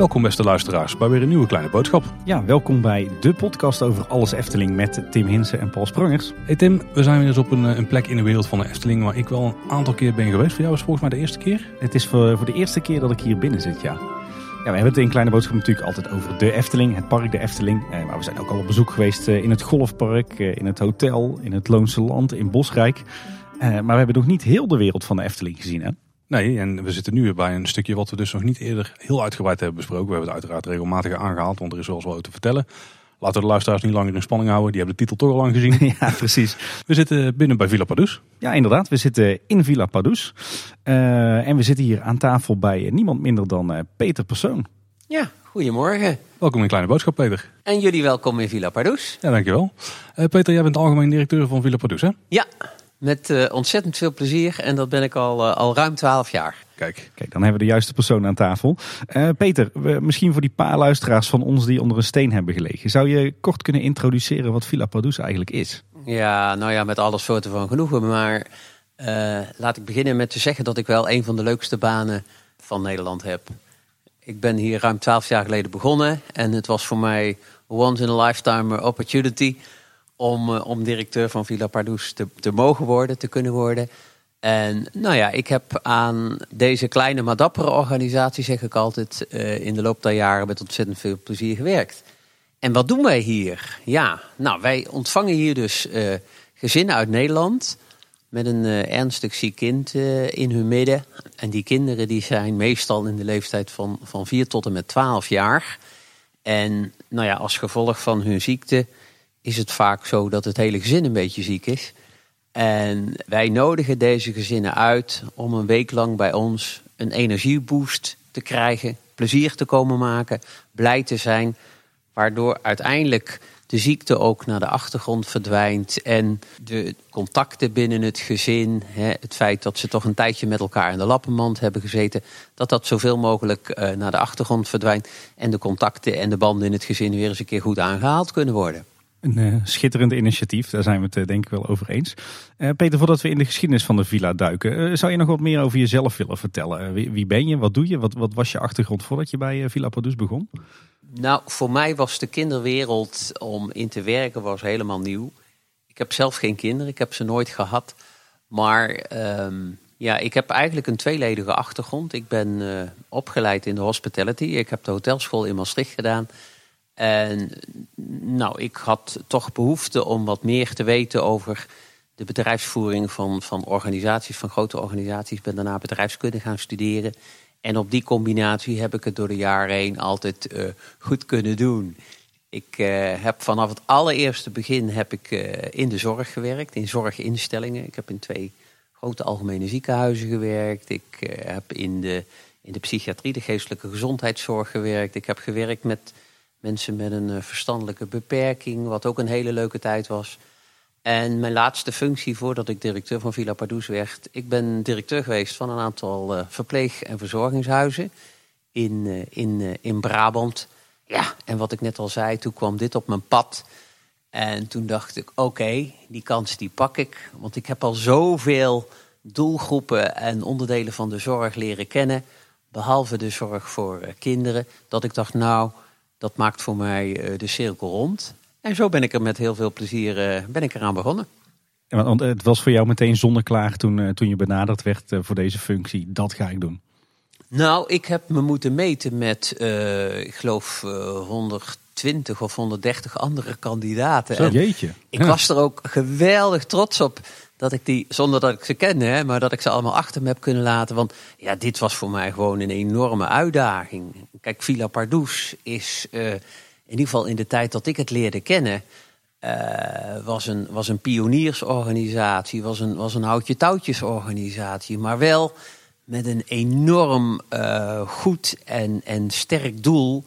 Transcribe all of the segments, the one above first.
Welkom beste luisteraars bij weer een nieuwe kleine boodschap. Ja, welkom bij de podcast over alles Efteling met Tim Hinsen en Paul Sprangers. Hey Tim, we zijn weer eens op een, eh, een plek in de wereld van de Efteling waar ik wel een aantal keer ben geweest. Voor jou is volgens mij de eerste keer. Het is voor, voor de eerste keer dat ik hier binnen zit, ja. We hebben het in Kleine Boodschap natuurlijk altijd over de Efteling, het park de Efteling. Eh, maar we zijn ook al op bezoek geweest eh, in het golfpark, eh, in het hotel, in het Loonse Land, in Bosrijk. Maar we hebben nog niet heel de wereld van de Efteling gezien, hè? Nee, en we zitten nu bij een stukje wat we dus nog niet eerder heel uitgebreid hebben besproken. We hebben het uiteraard regelmatig aangehaald, want er is wel eens wat te vertellen. Laten we de luisteraars niet langer in spanning houden. Die hebben de titel toch al lang gezien. ja, precies. We zitten binnen bij Villa Padus. Ja, inderdaad. We zitten in Villa Padus. Eh, en we zitten hier aan tafel bij eh, niemand minder dan eh, Peter Persoon. Ja, goedemorgen. Welkom in Kleine Boodschap, Peter. En jullie welkom in Villa Pardoes. Ja, dankjewel. Uh, Peter, jij bent algemeen directeur van Villa Padus, hè? Ja, met eh, ontzettend veel plezier. En dat ben ik al, eh, al ruim twaalf jaar. Kijk, Kijk, dan hebben we de juiste persoon aan tafel. Eh, Peter, we, misschien voor die paar luisteraars van ons die onder een steen hebben gelegen. Zou je kort kunnen introduceren wat Villa Padus eigenlijk is? Ja, nou ja, met alle soorten van genoegen. Maar eh, laat ik beginnen met te zeggen dat ik wel een van de leukste banen van Nederland heb. Ik ben hier ruim twaalf jaar geleden begonnen. En het was voor mij once in a lifetime opportunity om, eh, om directeur van Villa Pardoes te, te mogen worden, te kunnen worden. En nou ja, ik heb aan deze kleine maar dappere organisatie, zeg ik altijd, eh, in de loop der jaren met ontzettend veel plezier gewerkt. En wat doen wij hier? Ja, nou, wij ontvangen hier dus eh, gezinnen uit Nederland met een ernstig ziek kind in hun midden. En die kinderen die zijn meestal in de leeftijd van, van 4 tot en met 12 jaar. En nou ja, als gevolg van hun ziekte is het vaak zo dat het hele gezin een beetje ziek is. En wij nodigen deze gezinnen uit om een week lang bij ons een energieboost te krijgen, plezier te komen maken, blij te zijn, waardoor uiteindelijk de ziekte ook naar de achtergrond verdwijnt en de contacten binnen het gezin, het feit dat ze toch een tijdje met elkaar in de lappenmand hebben gezeten, dat dat zoveel mogelijk eh, naar de achtergrond verdwijnt en de contacten en de banden in het gezin weer eens een keer goed aangehaald kunnen worden. Een eh, schitterend initiatief, daar zijn we het eh, denk ik wel over eens. Eh, Peter, voordat we in de geschiedenis van de villa duiken, zou je nog wat meer over jezelf willen vertellen? Wie, ben je, wat doe je, wat, wat was je achtergrond voordat je bij Villa Padus begon? Nou, voor mij was de kinderwereld om in te werken was helemaal nieuw. Ik heb zelf geen kinderen, ik heb ze nooit gehad. Maar ehm, ja, ik heb eigenlijk een tweeledige achtergrond. Ik ben opgeleid in de hospitality. Ik heb de hotelschool in Maastricht gedaan. En nou, ik had toch behoefte om wat meer te weten over de bedrijfsvoering van, van organisaties, van grote organisaties. Ik ben daarna bedrijfskunde gaan studeren. En op die combinatie heb ik het door de jaren heen altijd eh, goed kunnen doen. Ik eh, heb vanaf het allereerste begin heb ik, eh, in de zorg gewerkt, in zorginstellingen. Ik heb in twee grote algemene ziekenhuizen gewerkt. Ik heb in de, in de psychiatrie, de geestelijke gezondheidszorg gewerkt. Ik heb gewerkt met mensen met een eh, verstandelijke beperking, wat ook een hele leuke tijd was. En mijn laatste functie voordat ik directeur van Villa Pardoes werd, ik ben directeur geweest van een aantal eh, verpleeg- en verzorgingshuizen in, eh, in, in Brabant. Ja, en wat ik net al zei, toen kwam dit op mijn pad. En toen dacht ik, oké, die kans die pak ik. Want ik heb al zoveel doelgroepen en onderdelen van de zorg leren kennen. Behalve de zorg voor kinderen. Dat ik dacht, nou, dat maakt voor mij eh, de cirkel rond. En zo ben ik er met heel veel plezier eh, ben ik eraan begonnen. Ja, want- het was voor jou meteen zonneklaar toen, eh, toen je benaderd werd voor deze functie. Dat ga ik doen. Nou, ik heb me moeten meten met, eh, ik geloof, eh 120 of 130 andere kandidaten. Zo, En jeetje. ik Ja. was er ook geweldig trots op dat ik die, zonder dat ik ze kende, hè, maar dat ik ze allemaal achter me heb kunnen laten. Want ja, dit was voor mij gewoon een enorme uitdaging. Kijk, Villa Pardoes is eh, in ieder geval in de tijd dat ik het leerde kennen. eh, was, een, was een pioniersorganisatie, was een, was een houtje-touwtjesorganisatie, maar wel met een enorm eh, goed en, en sterk doel.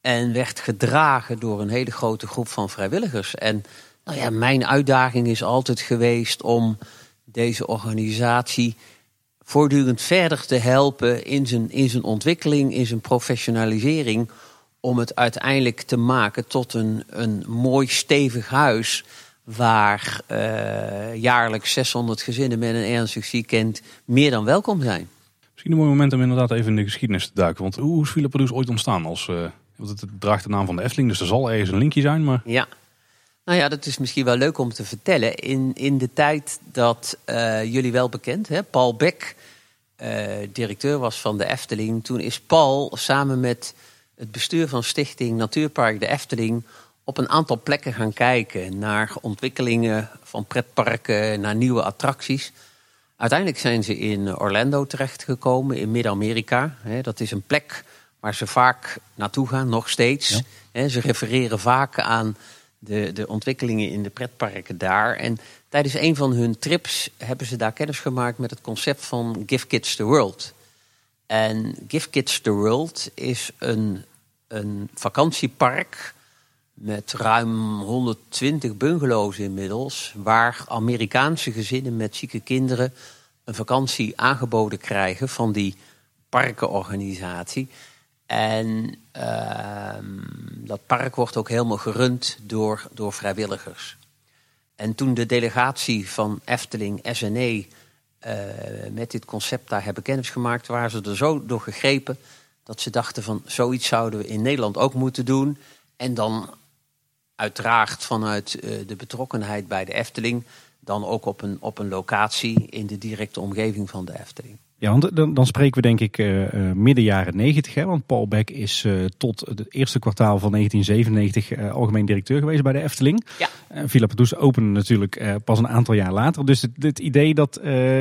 En werd gedragen door een hele grote groep van vrijwilligers. En nou ja, mijn uitdaging is altijd geweest om deze organisatie voortdurend verder te helpen in zijn, in zijn ontwikkeling, in zijn professionalisering. Om het uiteindelijk te maken tot een, een mooi stevig huis. waar uh, jaarlijks 600 gezinnen met een ernstig ziek kind meer dan welkom zijn. Misschien een mooi moment om inderdaad even in de geschiedenis te duiken. Want hoe is Produce ooit ontstaan? Als, uh, want het draagt de naam van de Efteling, dus er zal ergens een linkje zijn. Maar... Ja, nou ja, dat is misschien wel leuk om te vertellen. In, in de tijd dat uh, jullie wel bekend, hè, Paul Beck, directeur was van de Efteling. Toen is Paul samen met het bestuur van Stichting Natuurpark de Efteling op een aantal plekken gaan kijken naar ontwikkelingen van pretparken, naar nieuwe attracties. Uiteindelijk zijn ze in Orlando terechtgekomen, in Midden-Amerika. Dat is een plek waar ze vaak naartoe gaan, nog steeds. Ze refereren vaak aan de, de ontwikkelingen in de pretparken daar. En tijdens een van hun trips hebben ze daar kennis gemaakt met het concept van Give Kids the World. En Give Kids the World is een, een vakantiepark met ruim 120 bungalows inmiddels, waar Amerikaanse gezinnen met zieke kinderen een vakantie aangeboden krijgen van die parkenorganisatie. En uh, dat park wordt ook helemaal gerund door, door vrijwilligers. En toen de delegatie van Efteling SNE uh, met dit concept daar hebben kennis gemaakt, waren ze er zo door gegrepen dat ze dachten van zoiets zouden we in Nederland ook moeten doen. En dan uiteraard vanuit uh, de betrokkenheid bij de Efteling, dan ook op een, op een locatie in de directe omgeving van de Efteling. Ja, want dan, dan spreken we denk ik uh, uh, midden jaren 90. Hè, want Paul Beck is uh, tot het eerste kwartaal van 1997 algemeen directeur geweest bij de Efteling. Ja. Villa Padus opende natuurlijk pas een aantal jaar later. Dus het, het idee dat,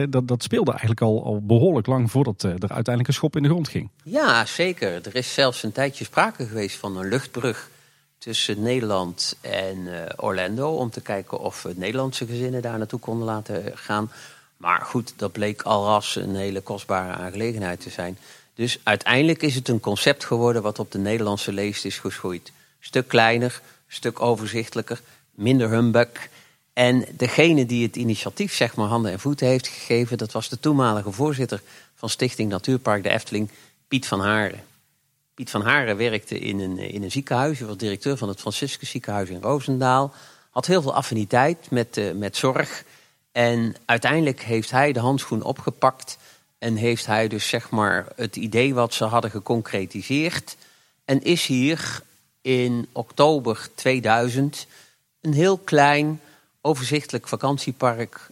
dat, dat speelde eigenlijk al, al behoorlijk lang voordat er uiteindelijk een schop in de grond ging. Ja, zeker. Er is zelfs een tijdje sprake geweest van een luchtbrug tussen Nederland en Orlando. Om te kijken of we Nederlandse gezinnen daar naartoe konden laten gaan. Maar goed, dat bleek alras een hele kostbare aangelegenheid te zijn. Dus uiteindelijk is het een concept geworden wat op de Nederlandse leest is geschoeid. Stuk kleiner, stuk overzichtelijker, minder humbug. En degene die het initiatief zeg maar handen en voeten heeft gegeven, dat was de toenmalige voorzitter van Stichting Natuurpark de Efteling, Piet van Haren. Piet van Haren werkte in een, in een ziekenhuis, hij was directeur van het Franciscus ziekenhuis in Roosendaal. Had heel veel affiniteit met, uh, met zorg. En uiteindelijk heeft hij de handschoen opgepakt en heeft hij dus zeg maar het idee wat ze hadden geconcretiseerd. En is hier in oktober 2000 een heel klein overzichtelijk vakantiepark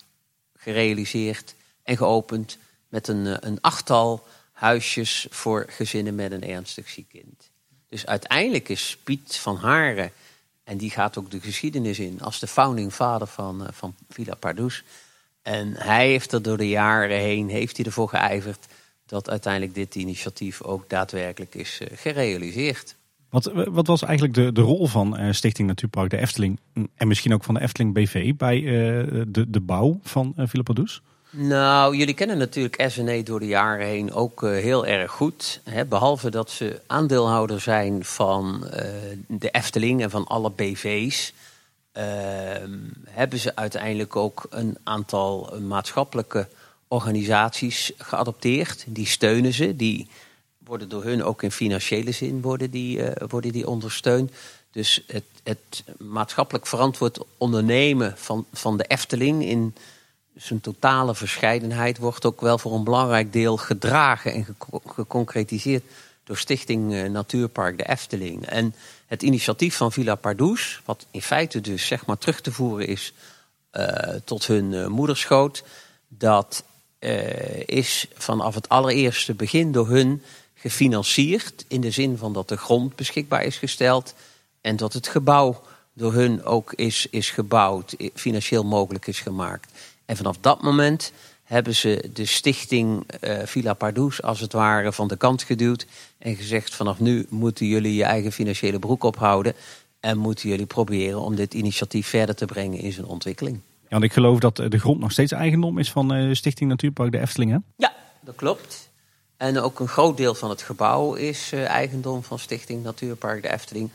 gerealiseerd en geopend met een, eh, een achttal huisjes voor gezinnen met een ernstig ziek kind. Dus uiteindelijk is Piet van Haren en die gaat ook de geschiedenis in als de founding father van, uh, van Villa Pardus. En hij heeft er door de jaren heen heeft hij ervoor geijverd dat uiteindelijk dit initiatief ook daadwerkelijk is uh, gerealiseerd. Wat, wat, was eigenlijk de, de rol van Stichting Natuurpark de Efteling en misschien ook van de Efteling BV bij de, de bouw van Villa Pardus? Nou, jullie kennen natuurlijk SNE door de jaren heen ook uh, heel erg goed. Hè? Behalve dat ze aandeelhouder zijn van uh, de Efteling en van alle BV's. Uh, hebben ze uiteindelijk ook een aantal maatschappelijke organisaties geadopteerd. Die steunen ze. Die worden door hun ook in financiële zin worden die, worden die ondersteund. Dus het, het maatschappelijk verantwoord ondernemen van, van de Efteling in zijn totale verscheidenheid wordt ook wel voor een belangrijk deel gedragen en geconcretiseerd door Stichting Natuurpark de Efteling. En het initiatief van Villa Pardoes, wat in feite dus zeg maar terug te voeren is uh, tot hun uh, moederschoot, dat is vanaf het allereerste begin door hun gefinancierd. In de zin van dat de grond beschikbaar is gesteld en dat het gebouw door hun ook is, is gebouwd, financieel mogelijk is gemaakt. En vanaf dat moment hebben ze de stichting uh, Villa Pardoes als het ware van de kant geduwd. En gezegd vanaf nu moeten jullie je eigen financiële broek ophouden. En moeten jullie proberen om dit initiatief verder te brengen in zijn ontwikkeling. Ja, want ik geloof dat de grond nog steeds eigendom is van uh, Stichting Natuurpark de Efteling hè? Ja, dat klopt. En ook een groot deel van het gebouw is uh, eigendom van Stichting Natuurpark de Efteling.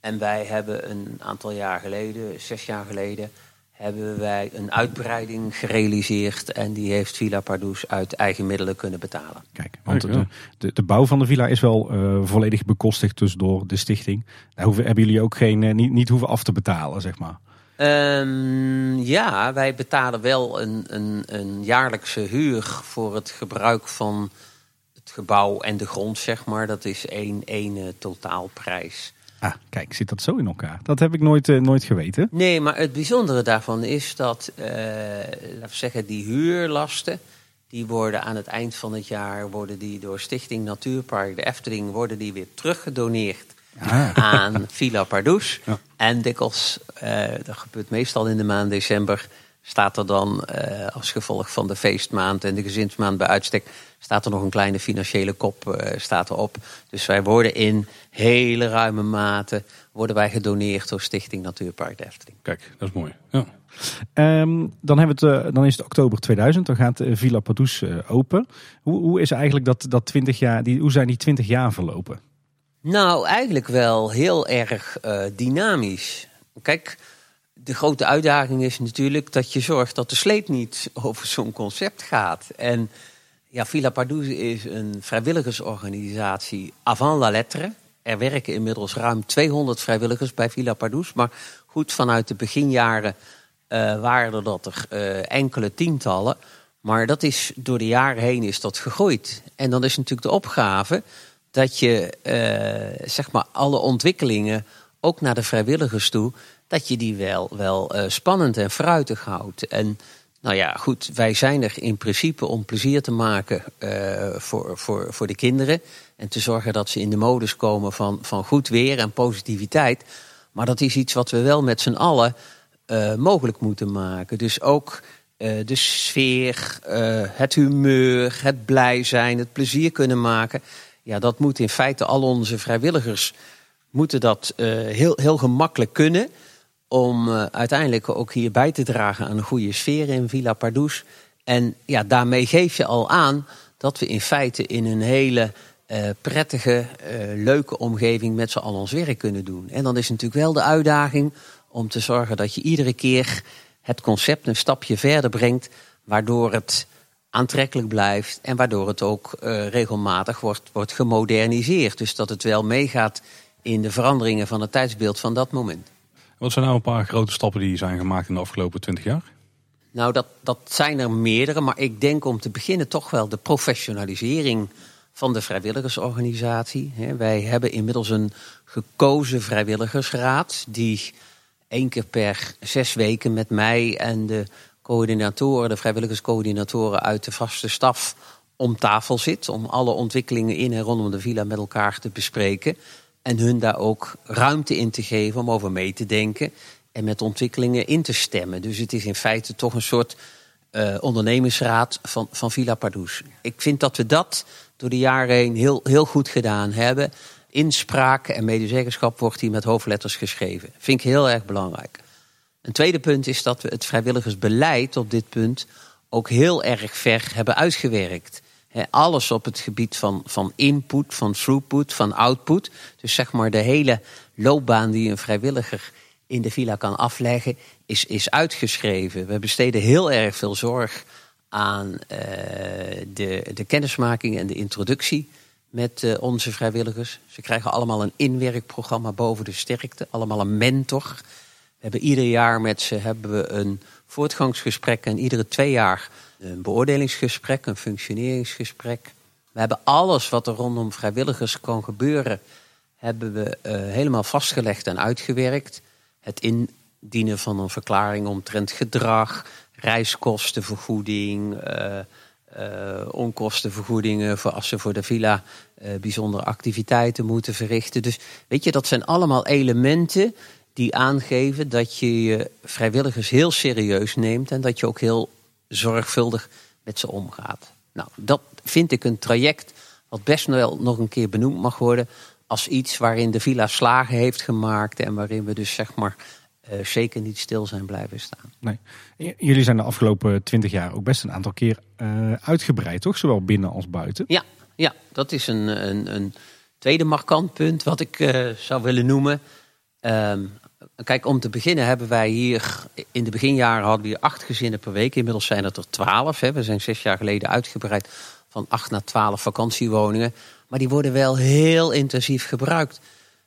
En wij hebben een aantal jaar geleden, zes jaar geleden hebben wij een uitbreiding gerealiseerd. En die heeft Villa Pardoes uit eigen middelen kunnen betalen. Kijk, want de, de, de bouw van de villa is wel uh, volledig bekostigd dus door de stichting. Daar hoeven, hebben jullie ook geen, uh, niet, niet hoeven af te betalen, zeg maar. Ehm, ja, wij betalen wel een, een, een jaarlijkse huur voor het gebruik van het gebouw en de grond, zeg maar. Dat is één ene totaalprijs. Ah, kijk, zit dat zo in elkaar? Dat heb ik nooit, eh, nooit geweten. Nee, maar het bijzondere daarvan is dat, eh, laten we zeggen, die huurlasten, die worden aan het eind van het jaar, worden die door Stichting Natuurpark de Efteling, worden die weer teruggedoneerd Ah. aan Villa Pardoes. Ja. En dikwijls, eh, dat gebeurt meestal in de maand december, staat er dan eh, als gevolg van de feestmaand en de gezinsmaand bij uitstek, staat er nog een kleine financiële kop eh, staat erop. Dus wij worden in hele ruime mate worden wij gedoneerd door Stichting Natuurpark de Efteling. Kijk, dat is mooi. Ja. Ehm, dan, hebben we het, eh, dan is het oktober 2000, dan gaat eh, Villa Padus open. Hoe, hoe is eigenlijk dat, dat 20 jaar, die, hoe zijn die 20 jaar verlopen? Nou, eigenlijk wel heel erg eh, dynamisch. Kijk, de grote uitdaging is natuurlijk dat je zorgt dat de sleep niet over zo'n concept gaat. En ja, Villa Pardoes is een vrijwilligersorganisatie avant la lettre. Er werken inmiddels ruim 200 vrijwilligers bij Villa Pardoes. Maar goed, vanuit de beginjaren eh, waren er dat er eh, enkele tientallen. Maar dat is door de jaren heen is dat gegroeid. En dan is natuurlijk de opgave dat je eh, zeg maar alle ontwikkelingen, ook naar de vrijwilligers toe, dat je die wel, wel eh, spannend en fruitig houdt. En nou ja, goed, wij zijn er in principe om plezier te maken eh, voor, voor, voor de kinderen. En te zorgen dat ze in de modus komen van, van goed weer en positiviteit. Maar dat is iets wat we wel met z'n allen eh, mogelijk moeten maken. Dus ook de sfeer, het humeur, het blij zijn, het plezier kunnen maken. Ja, dat moet in feite al onze vrijwilligers moeten dat heel, heel gemakkelijk kunnen. Om eh, uiteindelijk ook hier bij te dragen aan een goede sfeer in Villa Pardoes. En ja, daarmee geef je al aan dat we in feite in een hele eh, prettige, eh, leuke omgeving met z'n allen ons werk kunnen doen. En dan is natuurlijk wel de uitdaging om te zorgen dat je iedere keer het concept een stapje verder brengt, waardoor het aantrekkelijk blijft en waardoor het ook regelmatig wordt, wordt gemoderniseerd. Dus dat het wel meegaat in de veranderingen van het tijdsbeeld van dat moment. Wat zijn nou een paar grote stappen die zijn gemaakt in de afgelopen 20 jaar? Nou, dat, dat zijn er meerdere, maar ik denk om te beginnen toch wel de professionalisering van de vrijwilligersorganisatie. Wij hebben inmiddels een gekozen vrijwilligersraad die één keer per zes weken met mij en de coördinatoren, de vrijwilligerscoördinatoren uit de vaste staf om tafel zit. Om alle ontwikkelingen in en rondom de villa met elkaar te bespreken. En hun daar ook ruimte in te geven om over mee te denken en met ontwikkelingen in te stemmen. Dus het is in feite toch een soort eh, ondernemingsraad van, van Villa Pardoes. Ik vind dat we dat door de jaren heen heel, heel goed gedaan hebben. Inspraak en medezeggenschap wordt hier met hoofdletters geschreven. Vind ik heel erg belangrijk. Een tweede punt is dat we het vrijwilligersbeleid op dit punt ook heel erg ver hebben uitgewerkt. He, alles op het gebied van, van input, van throughput, van output. Dus zeg maar de hele loopbaan die een vrijwilliger in de villa kan afleggen, is, is uitgeschreven. We besteden heel erg veel zorg aan eh, de, de kennismaking en de introductie met eh, onze vrijwilligers. Ze krijgen allemaal een inwerkprogramma boven de sterkte, allemaal een mentor. We hebben ieder jaar met ze hebben we een voortgangsgesprek en iedere twee jaar een beoordelingsgesprek, een functioneringsgesprek. We hebben alles wat er rondom vrijwilligers kan gebeuren, hebben we eh, helemaal vastgelegd en uitgewerkt. Het indienen van een verklaring omtrent gedrag, reiskostenvergoeding, eh, eh, onkostenvergoedingen voor als ze voor de villa bijzondere activiteiten moeten verrichten. Dus weet je, dat zijn allemaal elementen die aangeven dat je je vrijwilligers heel serieus neemt en dat je ook heel zorgvuldig met ze omgaat. Nou, dat vind ik een traject wat best wel nog een keer benoemd mag worden als iets waarin de villa slagen heeft gemaakt en waarin we dus zeg maar eh, zeker niet stil zijn blijven staan. Nee. J- Jullie zijn de afgelopen 20 jaar ook best een aantal keer eh, uitgebreid, toch? Zowel binnen als buiten. Ja, ja dat is een, een, een tweede markant punt wat ik eh, zou willen noemen. Kijk, om te beginnen hebben wij hier in de beginjaren hadden we hier acht gezinnen per week. Inmiddels zijn het er twaalf. We zijn zes jaar geleden uitgebreid van acht naar twaalf vakantiewoningen. Maar die worden wel heel intensief gebruikt.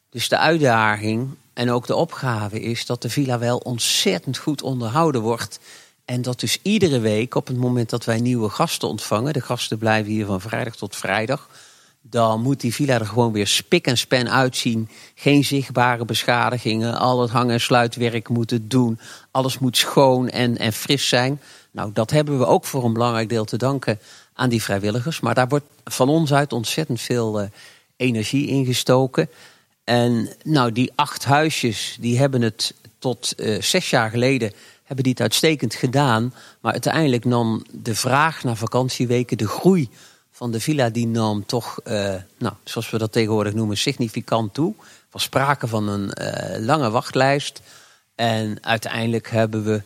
Dus de uitdaging en ook de opgave is dat de villa wel ontzettend goed onderhouden wordt. En dat dus iedere week, op het moment dat wij nieuwe gasten ontvangen, de gasten blijven hier van vrijdag tot vrijdag, dan moet die villa er gewoon weer spik en span uitzien. Geen zichtbare beschadigingen, al het hang- en sluitwerk moeten doen, alles moet schoon en, en fris zijn. Nou, dat hebben we ook voor een belangrijk deel te danken aan die vrijwilligers. Maar daar wordt van ons uit ontzettend veel uh, energie ingestoken. En nou, die acht huisjes, die hebben het tot uh, zes jaar geleden hebben die het uitstekend gedaan. Maar uiteindelijk nam de vraag naar vakantieweken, de groei van de villa, die nam toch, uh, nou, zoals we dat tegenwoordig noemen, significant toe. Er was sprake van een uh, lange wachtlijst. En uiteindelijk hebben we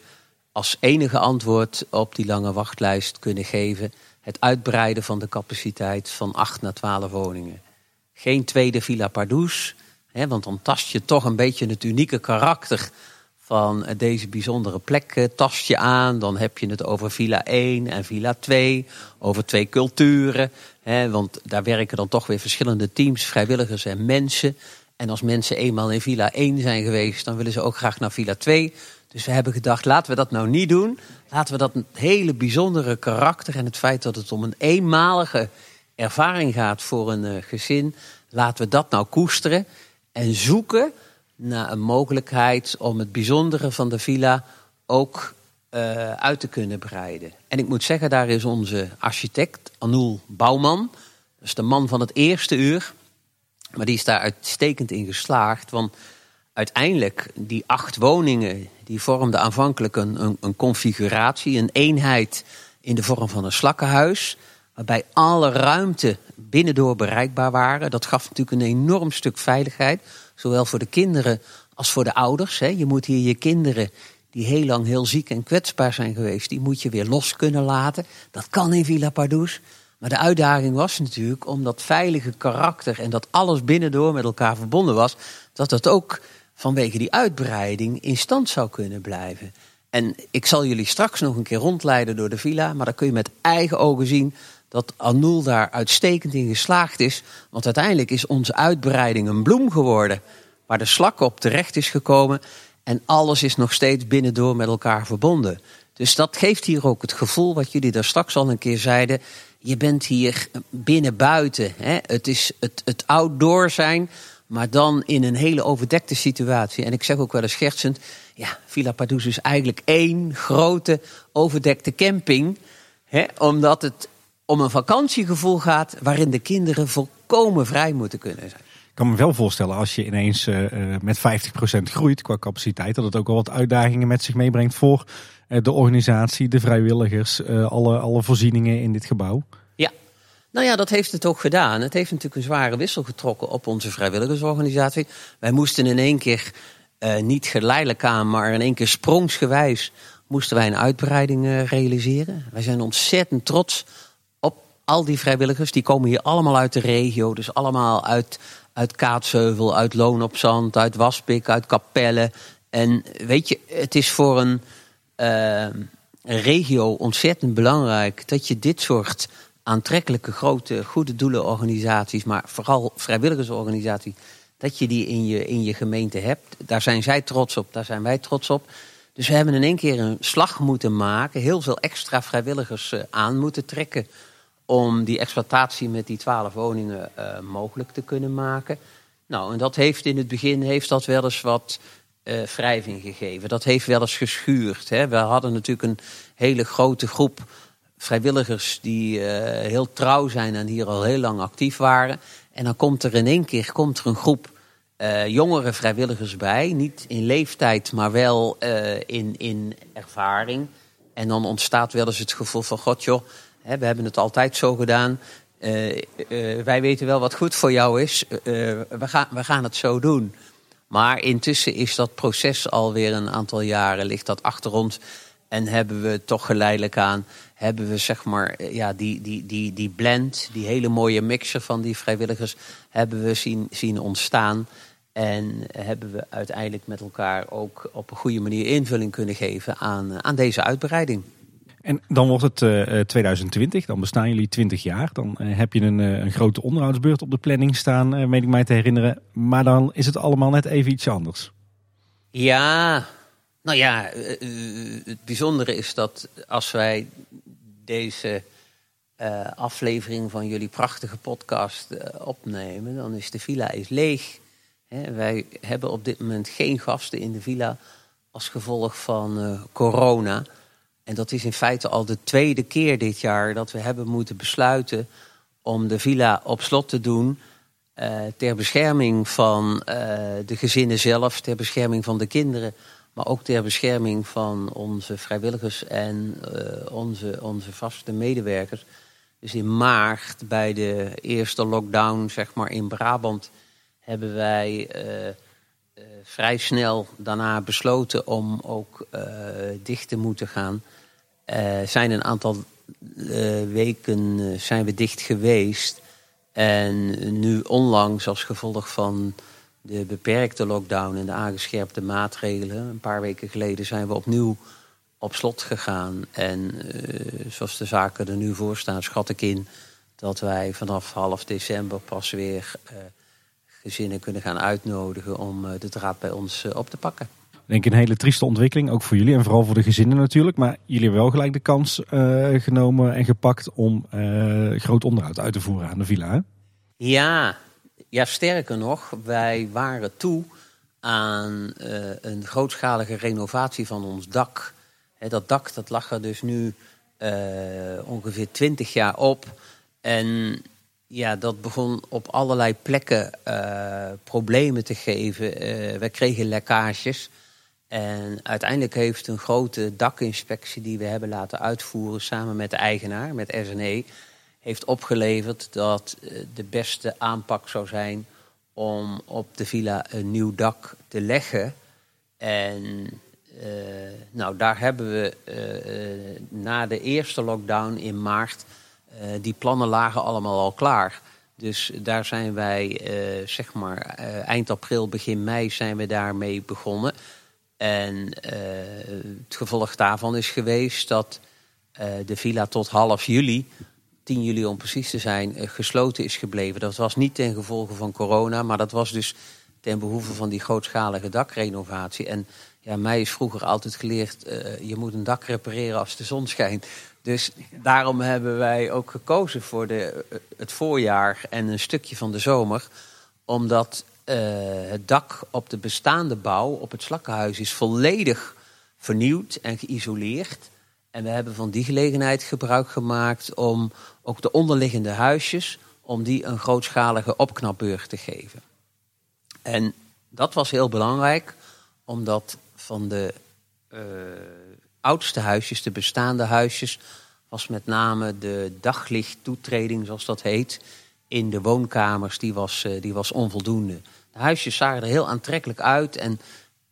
als enige antwoord op die lange wachtlijst kunnen geven het uitbreiden van de capaciteit van 8 naar 12 woningen. Geen tweede Villa Pardoes, hè, want dan tast je toch een beetje het unieke karakter van deze bijzondere plek tast je aan. Dan heb je het over Villa 1 en Villa 2, over twee culturen. Hè, want daar werken dan toch weer verschillende teams, vrijwilligers en mensen. En als mensen eenmaal in Villa 1 zijn geweest, dan willen ze ook graag naar Villa 2. Dus we hebben gedacht, laten we dat nou niet doen. Laten we dat hele bijzondere karakter en het feit dat het om een eenmalige ervaring gaat voor een uh, gezin, laten we dat nou koesteren en zoeken naar een mogelijkheid om het bijzondere van de villa ook uh, uit te kunnen breiden. En ik moet zeggen, daar is onze architect Anul Bouwman, is de man van het eerste uur, maar die is daar uitstekend in geslaagd, want uiteindelijk die acht woningen die vormden aanvankelijk een, een, een, configuratie, een eenheid in de vorm van een slakkenhuis. Waarbij alle ruimte binnendoor bereikbaar waren. Dat gaf natuurlijk een enorm stuk veiligheid. Zowel voor de kinderen als voor de ouders. Je moet hier je kinderen die heel lang heel ziek en kwetsbaar zijn geweest, die moet je weer los kunnen laten. Dat kan in Villa Pardoes. Maar de uitdaging was natuurlijk om dat veilige karakter en dat alles binnendoor met elkaar verbonden was, dat dat ook vanwege die uitbreiding in stand zou kunnen blijven. En ik zal jullie straks nog een keer rondleiden door de villa, maar dan kun je met eigen ogen zien dat Anul daar uitstekend in geslaagd is. Want uiteindelijk is onze uitbreiding een bloem geworden, waar de slak op terecht is gekomen en alles is nog steeds binnendoor met elkaar verbonden. Dus dat geeft hier ook het gevoel, wat jullie daar straks al een keer zeiden. Je bent hier binnen buiten. Het is het, het outdoor zijn, maar dan in een hele overdekte situatie. En ik zeg ook wel eens schertsend: ja, Villa Pardoes is eigenlijk één grote overdekte camping. Hè, omdat het om een vakantiegevoel gaat waarin de kinderen volkomen vrij moeten kunnen zijn. Ik kan me wel voorstellen als je ineens uh, met 50% groeit qua capaciteit, dat het ook wel wat uitdagingen met zich meebrengt voor uh, de organisatie, de vrijwilligers, alle, alle voorzieningen in dit gebouw. Ja, nou ja, dat heeft het ook gedaan. Het heeft natuurlijk een zware wissel getrokken op onze vrijwilligersorganisatie. Wij moesten in één keer, niet geleidelijk aan, maar in één keer sprongsgewijs, moesten wij een uitbreiding realiseren. Wij zijn ontzettend trots al die vrijwilligers. Die komen hier allemaal uit de regio, dus allemaal uit, uit Kaatsheuvel, uit Loon op Zand, uit Waspik, uit Capelle. En weet je, het is voor een, uh, een regio ontzettend belangrijk dat je dit soort aantrekkelijke, grote, goede doelenorganisaties, maar vooral vrijwilligersorganisaties, dat je die in je, in je gemeente hebt. Daar zijn zij trots op, daar zijn wij trots op. Dus we hebben in één keer een slag moeten maken, heel veel extra vrijwilligers aan moeten trekken om die exploitatie met die twaalf woningen uh, mogelijk te kunnen maken. Nou, en dat heeft in het begin heeft dat wel eens wat uh, wrijving gegeven. Dat heeft wel eens geschuurd. Hè. We hadden natuurlijk een hele grote groep vrijwilligers die uh, heel trouw zijn en hier al heel lang actief waren. En dan komt er in één keer komt er een groep jongere vrijwilligers bij. Niet in leeftijd, maar wel in, in ervaring. En dan ontstaat wel eens het gevoel van: God joh, hè, we hebben het altijd zo gedaan. wij weten wel wat goed voor jou is. we, gaan, we gaan het zo doen. Maar intussen is dat proces alweer een aantal jaren, ligt dat achter ons. En hebben we toch geleidelijk aan, hebben we zeg maar, ja, die, die, die, die blend, die hele mooie mixer van die vrijwilligers, hebben we zien, zien ontstaan. En hebben we uiteindelijk met elkaar ook op een goede manier invulling kunnen geven aan, aan deze uitbreiding. En dan wordt het uh, 2020, dan bestaan jullie 20 jaar. Dan uh, heb je een, een, grote onderhoudsbeurt op de planning staan, meen ik mij te herinneren. Maar dan is het allemaal net even iets anders. Ja, nou ja, eh, eh, het bijzondere is dat als wij deze aflevering van jullie prachtige podcast opnemen, dan is de villa is leeg. wij hebben op dit moment geen gasten in de villa als gevolg van corona. En dat is in feite al de tweede keer dit jaar dat we hebben moeten besluiten om de villa op slot te doen. ter bescherming van de gezinnen zelf, ter bescherming van de kinderen maar ook ter bescherming van onze vrijwilligers en uh, onze, onze vaste medewerkers. Dus in maart, bij de eerste lockdown zeg maar, in Brabant, hebben wij vrij snel daarna besloten om ook dicht te moeten gaan. Zijn een aantal weken zijn we dicht geweest. En nu onlangs als gevolg van de beperkte lockdown en de aangescherpte maatregelen. Een paar weken geleden zijn we opnieuw op slot gegaan. En zoals de zaken er nu voor staan, schat ik in dat wij vanaf half december pas weer gezinnen kunnen gaan uitnodigen om de draad bij ons op te pakken. Ik denk een hele trieste ontwikkeling, ook voor jullie en vooral voor de gezinnen natuurlijk. Maar jullie hebben wel gelijk de kans genomen en gepakt om groot onderhoud uit te voeren aan de villa. Ja, ja, sterker nog, wij waren toe aan uh, een grootschalige renovatie van ons dak. dat dak dat lag er dus nu uh, ongeveer 20 jaar op. En ja, dat begon op allerlei plekken uh, problemen te geven. we kregen lekkages. En uiteindelijk heeft een grote dakinspectie die we hebben laten uitvoeren samen met de eigenaar, met SNE, heeft opgeleverd dat eh, de beste aanpak zou zijn om op de villa een nieuw dak te leggen. En uh, nou, daar hebben we uh, na de eerste lockdown in maart, die plannen lagen allemaal al klaar. Dus daar zijn wij, zeg maar, eind april, begin mei zijn we daarmee begonnen. En het gevolg daarvan is geweest dat de villa tot half juli 10 juli om precies te zijn, eh, gesloten is gebleven. Dat was niet ten gevolge van corona, maar dat was dus ten behoeve van die grootschalige dakrenovatie. En ja, mij is vroeger altijd geleerd, je moet een dak repareren als de zon schijnt. Dus daarom hebben wij ook gekozen voor de, eh, het voorjaar en een stukje van de zomer. Omdat uh, het dak op de bestaande bouw, op het slakkenhuis, is volledig vernieuwd en geïsoleerd. En we hebben van die gelegenheid gebruik gemaakt om ook de onderliggende huisjes, om die een grootschalige opknapbeurt te geven. En dat was heel belangrijk, omdat van de uh, oudste huisjes, de bestaande huisjes, was met name de daglichttoetreding, zoals dat heet, in de woonkamers, die was, uh, die was onvoldoende. De huisjes zagen er heel aantrekkelijk uit en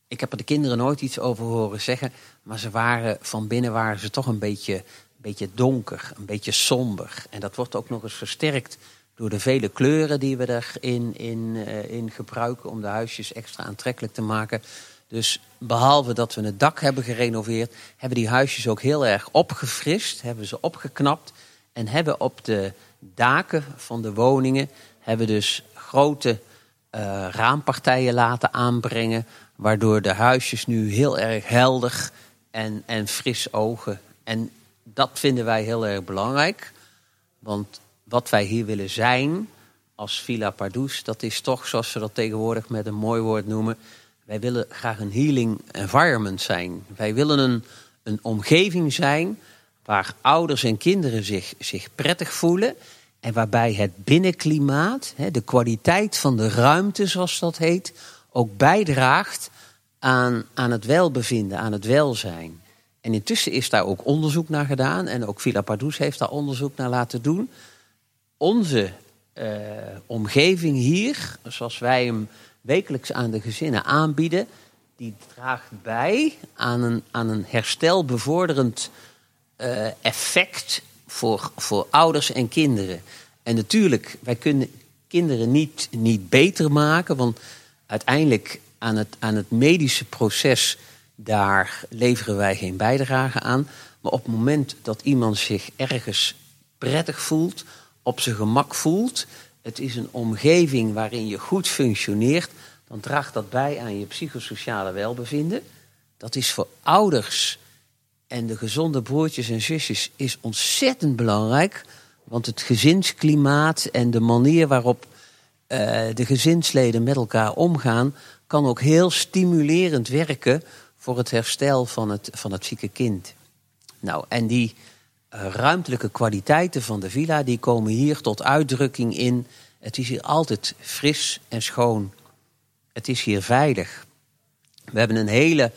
ik heb er de kinderen nooit iets over horen zeggen, maar ze waren van binnen waren ze toch een beetje beetje donker, een beetje somber. En dat wordt ook nog eens versterkt door de vele kleuren die we erin in, uh, in gebruiken om de huisjes extra aantrekkelijk te maken. Dus behalve dat we het dak hebben gerenoveerd, hebben die huisjes ook heel erg opgefrist, hebben ze opgeknapt en hebben op de daken van de woningen hebben dus grote uh, raampartijen laten aanbrengen, waardoor de huisjes nu heel erg helder en, en fris ogen. En dat vinden wij heel erg belangrijk. Want wat wij hier willen zijn als Villa Pardoes, dat is toch, zoals we dat tegenwoordig met een mooi woord noemen, wij willen graag een healing environment zijn. Wij willen een, een omgeving zijn waar ouders en kinderen zich, zich prettig voelen. En waarbij het binnenklimaat, de kwaliteit van de ruimte, zoals dat heet, ook bijdraagt aan, aan het welbevinden, aan het welzijn. En intussen is daar ook onderzoek naar gedaan. En ook Villa Pardoes heeft daar onderzoek naar laten doen. Onze uh, omgeving hier, zoals wij hem wekelijks aan de gezinnen aanbieden, die draagt bij aan een, aan een herstelbevorderend uh, effect voor, voor ouders en kinderen. En natuurlijk, wij kunnen kinderen niet, niet beter maken, want uiteindelijk aan het, aan het medische proces daar leveren wij geen bijdrage aan. Maar op het moment dat iemand zich ergens prettig voelt, op zijn gemak voelt, het is een omgeving waarin je goed functioneert, dan draagt dat bij aan je psychosociale welbevinden. Dat is voor ouders en de gezonde broertjes en zusjes is ontzettend belangrijk. Want het gezinsklimaat en de manier waarop uh, de gezinsleden met elkaar omgaan, kan ook heel stimulerend werken voor het herstel van het, van het zieke kind. Nou, en die uh, ruimtelijke kwaliteiten van de villa, die komen hier tot uitdrukking in. Het is hier altijd fris en schoon. Het is hier veilig. We hebben een, hele,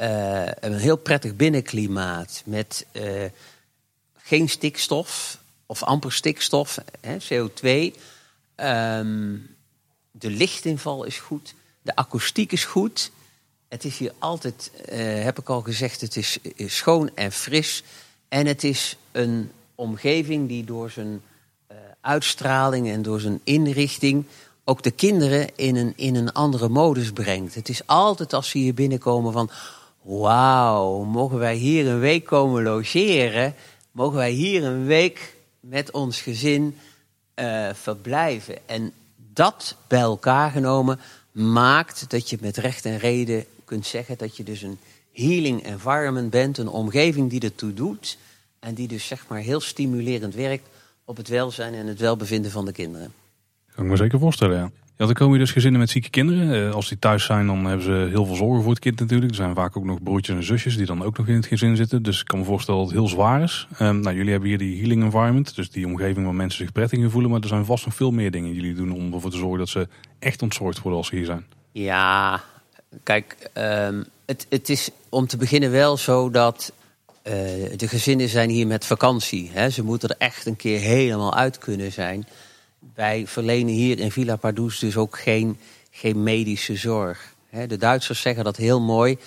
uh, een heel prettig binnenklimaat met uh, geen stikstof of amper stikstof, hè, CO2. Um, de lichtinval is goed, de akoestiek is goed. Het is hier altijd, uh, heb ik al gezegd, het is, is, schoon en fris. En het is een omgeving die door zijn uitstraling en door zijn inrichting ook de kinderen in een, in een andere modus brengt. Het is altijd als ze hier binnenkomen van... Wauw, mogen wij hier een week komen logeren? Mogen wij hier een week met ons gezin uh, verblijven? En dat bij elkaar genomen maakt dat je met recht en reden kunt zeggen dat je dus een healing environment bent, een omgeving die ertoe doet en die dus zeg maar heel stimulerend werkt op het welzijn en het welbevinden van de kinderen. Kan ik me zeker voorstellen, ja. Ja, dan komen dus gezinnen met zieke kinderen. Eh, als die thuis zijn, dan hebben ze heel veel zorgen voor het kind natuurlijk. Er zijn vaak ook nog broertjes en zusjes die dan ook nog in het gezin zitten. Dus ik kan me voorstellen dat het heel zwaar is. Um, nou, jullie hebben hier die healing environment. Dus die omgeving waar mensen zich prettig voelen. Maar er zijn vast nog veel meer dingen die jullie doen om ervoor te zorgen dat ze echt ontzorgd worden als ze hier zijn. Ja, kijk, um, het, het is om te beginnen wel zo dat uh, de gezinnen zijn hier met vakantie. Hè. Ze moeten er echt een keer helemaal uit kunnen zijn. Wij verlenen hier in Villa Pardoes dus ook geen, geen medische zorg. De Duitsers zeggen dat heel mooi.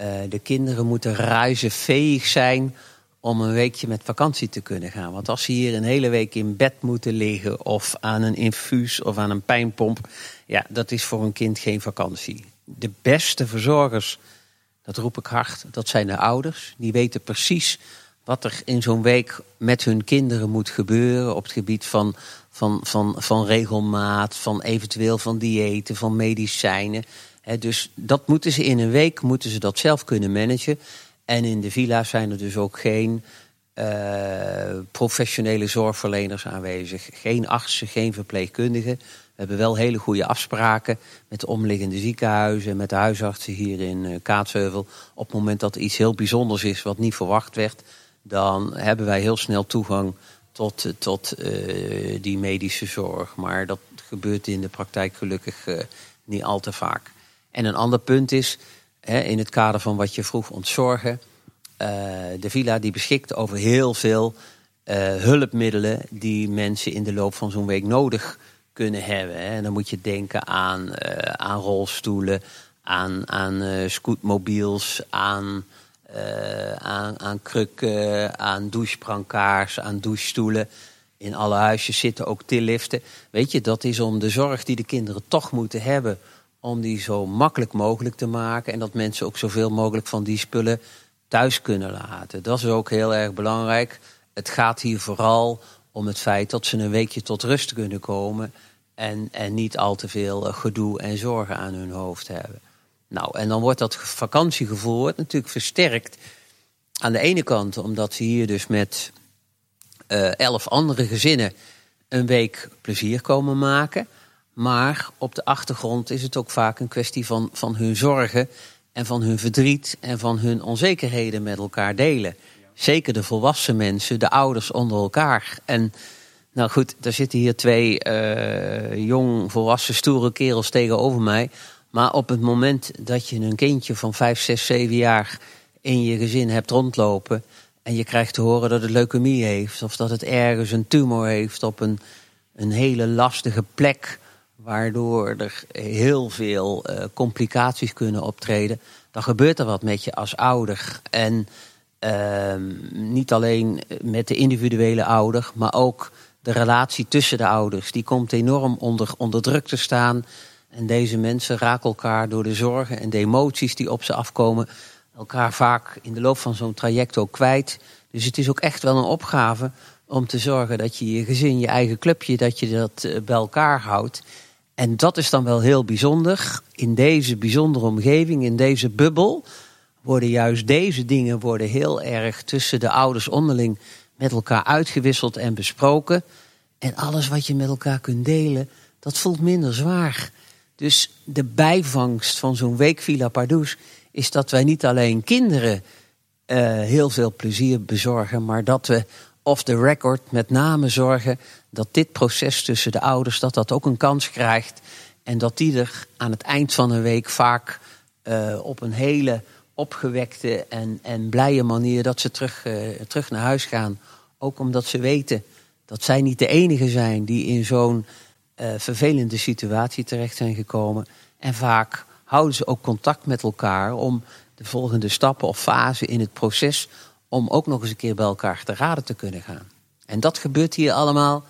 Uh, de kinderen moeten reizenveeg zijn om een weekje met vakantie te kunnen gaan. Want als ze hier een hele week in bed moeten liggen... of aan een infuus of aan een pijnpomp... ja, dat is voor een kind geen vakantie. De beste verzorgers dat roep ik hard, dat zijn de ouders. Die weten precies wat er in zo'n week met hun kinderen moet gebeuren op het gebied van, van, van, van regelmaat, van eventueel van diëten, van medicijnen. dus dat moeten ze in een week moeten ze dat zelf kunnen managen. En in de villa's zijn er dus ook geen uh, professionele zorgverleners aanwezig. Geen artsen, geen verpleegkundigen. We hebben wel hele goede afspraken met de omliggende ziekenhuizen en met de huisartsen hier in uh, Kaatsheuvel. Op het moment dat er iets heel bijzonders is wat niet verwacht werd, dan hebben wij heel snel toegang tot, tot uh, die medische zorg. Maar dat gebeurt in de praktijk gelukkig uh, niet al te vaak. En een ander punt is, hè, in het kader van wat je vroeg ontzorgen, de villa die beschikt over heel veel hulpmiddelen die mensen in de loop van zo'n week nodig kunnen hebben. Hè. En dan moet je denken aan, aan rolstoelen, aan, aan scootmobiels, aan, uh, aan, aan krukken, aan douchebrancards, aan douchestoelen. In alle huisjes zitten ook tilliften. Weet je, dat is om de zorg die de kinderen toch moeten hebben, om die zo makkelijk mogelijk te maken. En dat mensen ook zoveel mogelijk van die spullen thuis kunnen laten. Dat is ook heel erg belangrijk. Het gaat hier vooral om het feit dat ze een weekje tot rust kunnen komen. En, en niet al te veel eh, gedoe en zorgen aan hun hoofd hebben. Nou, en dan wordt dat vakantiegevoel natuurlijk versterkt. Aan de ene kant omdat ze hier dus met uh, elf andere gezinnen een week plezier komen maken. Maar op de achtergrond is het ook vaak een kwestie van, van hun zorgen en van hun verdriet en van hun onzekerheden met elkaar delen. Zeker de volwassen mensen, de ouders onder elkaar. En nou goed, daar zitten hier twee uh, jong, volwassen, stoere kerels tegenover mij. Maar op het moment dat je een kindje van 5, 6, 7 jaar in je gezin hebt rondlopen. en je krijgt te horen dat het leukemie heeft. of dat het ergens een tumor heeft op een, een hele lastige plek. waardoor er heel veel uh, complicaties kunnen optreden. dan gebeurt er wat met je als ouder. En uh, niet alleen met de individuele ouder, maar ook de relatie tussen de ouders. Die komt enorm onder, onder druk te staan. En deze mensen raken elkaar door de zorgen en de emoties die op ze afkomen, elkaar vaak in de loop van zo'n traject ook kwijt. Dus het is ook echt wel een opgave om te zorgen dat je je gezin, je eigen clubje, dat je dat eh, bij elkaar houdt. En dat is dan wel heel bijzonder. In deze bijzondere omgeving, in deze bubbel, worden juist deze dingen worden heel erg tussen de ouders onderling met elkaar uitgewisseld en besproken. En alles wat je met elkaar kunt delen, dat voelt minder zwaar. Dus de bijvangst van zo'n week Villa Pardoes is dat wij niet alleen kinderen uh, heel veel plezier bezorgen, maar dat we off the record met name zorgen dat dit proces tussen de ouders dat dat ook een kans krijgt en dat die er aan het eind van een week vaak uh, op een hele opgewekte en, en blije manier dat ze terug, uh, terug naar huis gaan. Ook omdat ze weten dat zij niet de enige zijn die in zo'n vervelende situatie terecht zijn gekomen. En vaak houden ze ook contact met elkaar om de volgende stappen of fase in het proces om ook nog eens een keer bij elkaar te raden te kunnen gaan. En dat gebeurt hier allemaal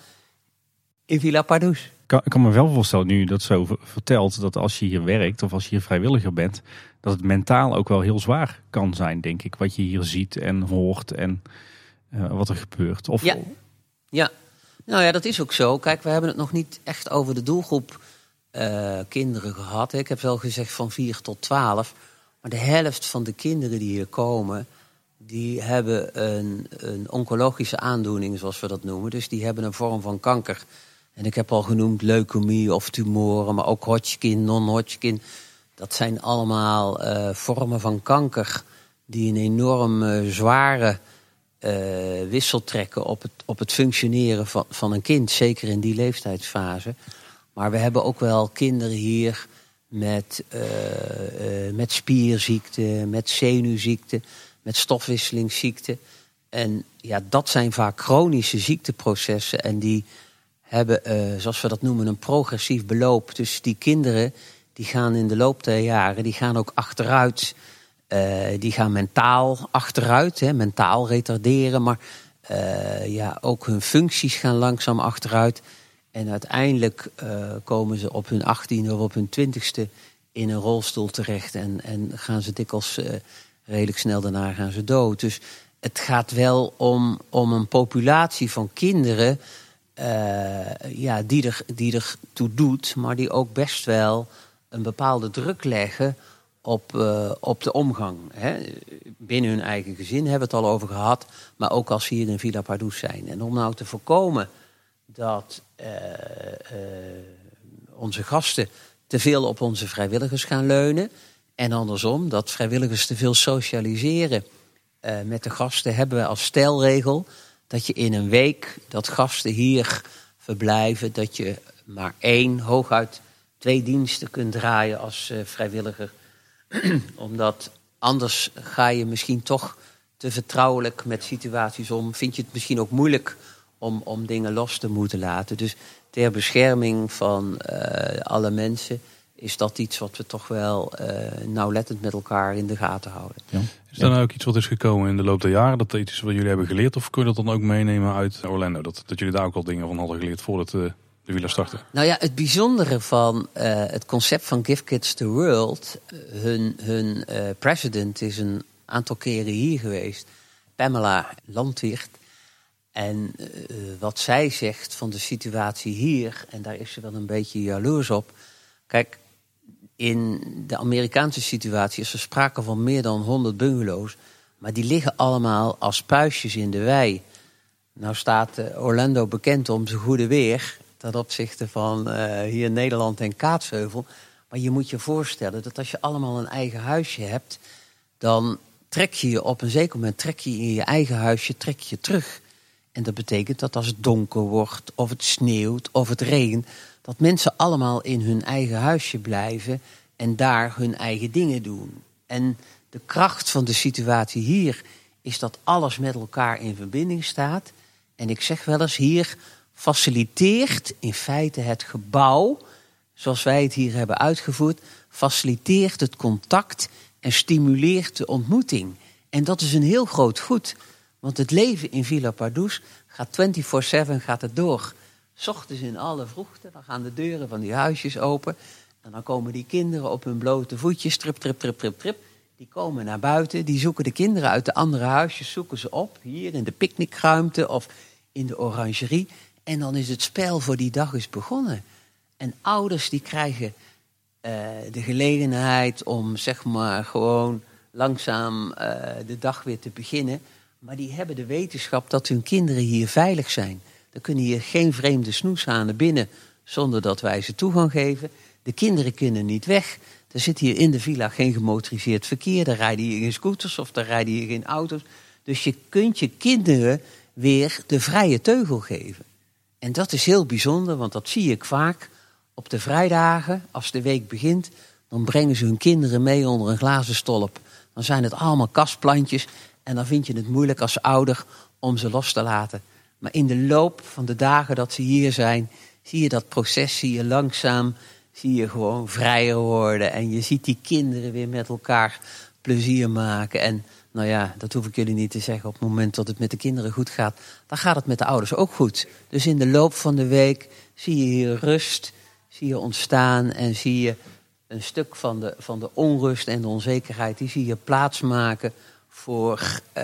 in Villa Pardoes. Ik kan, me wel voorstellen, nu je dat zo vertelt, dat als je hier werkt of als je hier vrijwilliger bent, dat het mentaal ook wel heel zwaar kan zijn, denk ik. Wat je hier ziet en hoort en uh, wat er gebeurt. Of... Ja. ja, nou ja, dat is ook zo. Kijk, we hebben het nog niet echt over de doelgroep uh, kinderen gehad. Ik heb wel gezegd van 4 tot 12. Maar de helft van de kinderen die hier komen, die hebben een, een oncologische aandoening, zoals we dat noemen. Dus die hebben een vorm van kanker. En ik heb al genoemd leukemie of tumoren, maar ook Hodgkin, non-Hodgkin. Dat zijn allemaal uh, vormen van kanker die een enorm uh, zware wissel trekken op het, op het functioneren van, van een kind. Zeker in die leeftijdsfase. Maar we hebben ook wel kinderen hier met, met spierziekte, met zenuwziekte met stofwisselingsziekten. En ja, dat zijn vaak chronische ziekteprocessen. En die hebben, uh, zoals we dat noemen, een progressief beloop. Dus die kinderen die gaan in de loop der jaren, die gaan ook achteruit. Uh, die gaan mentaal achteruit, hè, mentaal retarderen. Maar uh, ja, ook hun functies gaan langzaam achteruit. En uiteindelijk komen ze op hun achttiende of op hun twintigste in een rolstoel terecht. En, en gaan ze dikwijls redelijk snel daarna gaan ze dood. Dus het gaat wel om, om een populatie van kinderen ja, die, er, die er toe doet, maar die ook best wel een bepaalde druk leggen op, uh, op de omgang. Hè. Binnen hun eigen gezin hebben we het al over gehad, maar ook als ze hier in Villa Pardoes zijn. En om nou te voorkomen dat uh, onze gasten te veel op onze vrijwilligers gaan leunen, en andersom, dat vrijwilligers te veel socialiseren met de gasten, hebben we als stelregel dat je in een week dat gasten hier verblijven, dat je maar één, hooguit twee diensten kunt draaien als vrijwilliger. Omdat anders ga je misschien toch te vertrouwelijk met situaties om. Vind je het misschien ook moeilijk om, om dingen los te moeten laten. Dus ter bescherming van uh, alle mensen is dat iets wat we toch wel uh, nauwlettend met elkaar in de gaten houden. Ja. Is er nou ook iets wat is gekomen in de loop der jaren? Dat iets wat jullie hebben geleerd? Of kun je dat dan ook meenemen uit Orlando? Dat, dat jullie daar ook al dingen van hadden geleerd voordat uh, de wielen starten? Nou ja, het bijzondere van uh, het concept van Give Kids the World. hun hun president is een aantal keren hier geweest. Pamela Landwicht. En wat zij zegt van de situatie hier, en daar is ze wel een beetje jaloers op. Kijk, in de Amerikaanse situatie is er sprake van meer dan 100 bungalows. Maar die liggen allemaal als puistjes in de wei. Nou staat eh, Orlando bekend om zijn goede weer. Ten opzichte van uh, hier Nederland en Kaatsheuvel. Maar je moet je voorstellen dat als je allemaal een eigen huisje hebt. dan trek je je op een zeker moment trek je in je eigen huisje trek je terug. En dat betekent dat als het donker wordt, of het sneeuwt, of het regent dat mensen allemaal in hun eigen huisje blijven en daar hun eigen dingen doen. En de kracht van de situatie hier is dat alles met elkaar in verbinding staat. En ik zeg wel eens, hier faciliteert in feite het gebouw, zoals wij het hier hebben uitgevoerd, faciliteert het contact en stimuleert de ontmoeting. En dat is een heel groot goed. Want het leven in Villa Pardoes gaat 24-7 gaat het door. Ochtends in alle vroegte, dan gaan de deuren van die huisjes open. En dan komen die kinderen op hun blote voetjes, trip, trip, trip, trip, trip. Die komen naar buiten, die zoeken de kinderen uit de andere huisjes, zoeken ze op. Hier in de picknickruimte of in de orangerie. En dan is het spel voor die dag is begonnen. En ouders die krijgen eh, de gelegenheid om zeg maar gewoon langzaam eh, de dag weer te beginnen. Maar die hebben de wetenschap dat hun kinderen hier veilig zijn. Er kunnen hier geen vreemde snoeshanen binnen zonder dat wij ze toegang geven. De kinderen kunnen niet weg. Er zit hier in de villa geen gemotoriseerd verkeer. Daar rijden hier geen scooters of daar rijden hier geen auto's. Dus je kunt je kinderen weer de vrije teugel geven. En dat is heel bijzonder, want dat zie ik vaak op de vrijdagen, als de week begint. Dan brengen ze hun kinderen mee onder een glazen stolp. Dan zijn het allemaal kastplantjes. En dan vind je het moeilijk als ouder om ze los te laten. Maar in de loop van de dagen dat ze hier zijn, zie je dat proces, zie je langzaam, zie je gewoon vrijer worden. En je ziet die kinderen weer met elkaar plezier maken. En nou ja, dat hoef ik jullie niet te zeggen. Op het moment dat het met de kinderen goed gaat, dan gaat het met de ouders ook goed. Dus in de loop van de week zie je hier rust, zie je ontstaan en zie je een stuk van de, van de onrust en de onzekerheid, die zie je plaatsmaken voor, uh,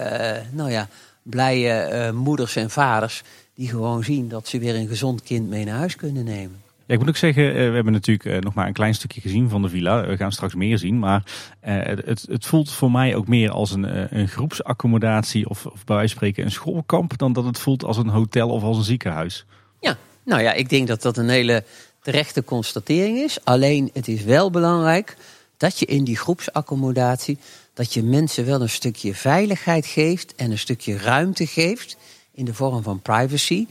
nou ja, blije uh, moeders en vaders die gewoon zien dat ze weer een gezond kind mee naar huis kunnen nemen. Ja, ik moet ook zeggen, eh, we hebben natuurlijk nog maar een klein stukje gezien van de villa. We gaan straks meer zien. Maar het, het voelt voor mij ook meer als een, een groepsaccommodatie of, of bij wijze van spreken een schoolkamp. Dan dat het voelt als een hotel of als een ziekenhuis. Ja, nou ja, ik denk dat dat een hele terechte constatering is. Alleen het is wel belangrijk dat je in die groepsaccommodatie dat je mensen wel een stukje veiligheid geeft en een stukje ruimte geeft in de vorm van privacy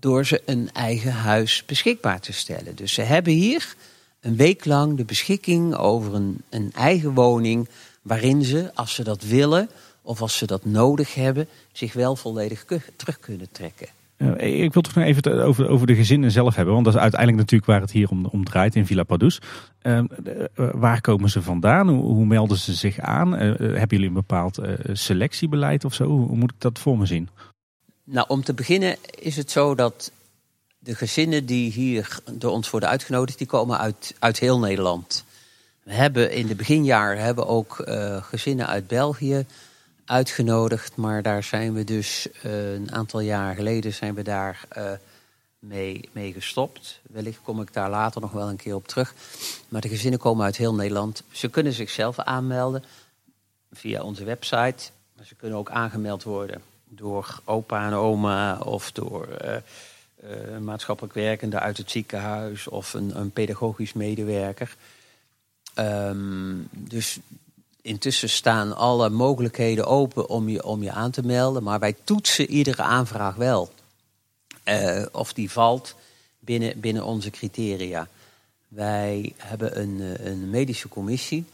door ze een eigen huis beschikbaar te stellen. Dus ze hebben hier een week lang de beschikking over een, een eigen woning waarin ze, als ze dat willen of als ze dat nodig hebben, zich wel volledig terug kunnen trekken. Ik wil toch nog even over, over de gezinnen zelf hebben. Want dat is uiteindelijk natuurlijk waar het hier om, draait in Villa Padus. Uh, uh, waar komen ze vandaan? Hoe, melden ze zich aan? hebben jullie een bepaald selectiebeleid of zo? Hoe, moet ik dat voor me zien? Nou, om te beginnen is het zo dat de gezinnen die hier door ons worden uitgenodigd, die komen uit, uit heel Nederland. We hebben in de beginjaren hebben ook gezinnen uit België, uitgenodigd. Maar daar zijn we dus uh, een aantal jaar geleden zijn we daar uh, mee, mee gestopt. Wellicht kom ik daar later nog wel een keer op terug. Maar de gezinnen komen uit heel Nederland. Ze kunnen zichzelf aanmelden via onze website. Maar ze kunnen ook aangemeld worden door opa en oma of door uh, maatschappelijk werkende uit het ziekenhuis of een, een pedagogisch medewerker. Um, dus intussen staan alle mogelijkheden open om je, om je aan te melden. Maar wij toetsen iedere aanvraag wel. Uh, of die valt binnen, binnen onze criteria. Wij hebben een, eh, een medische commissie.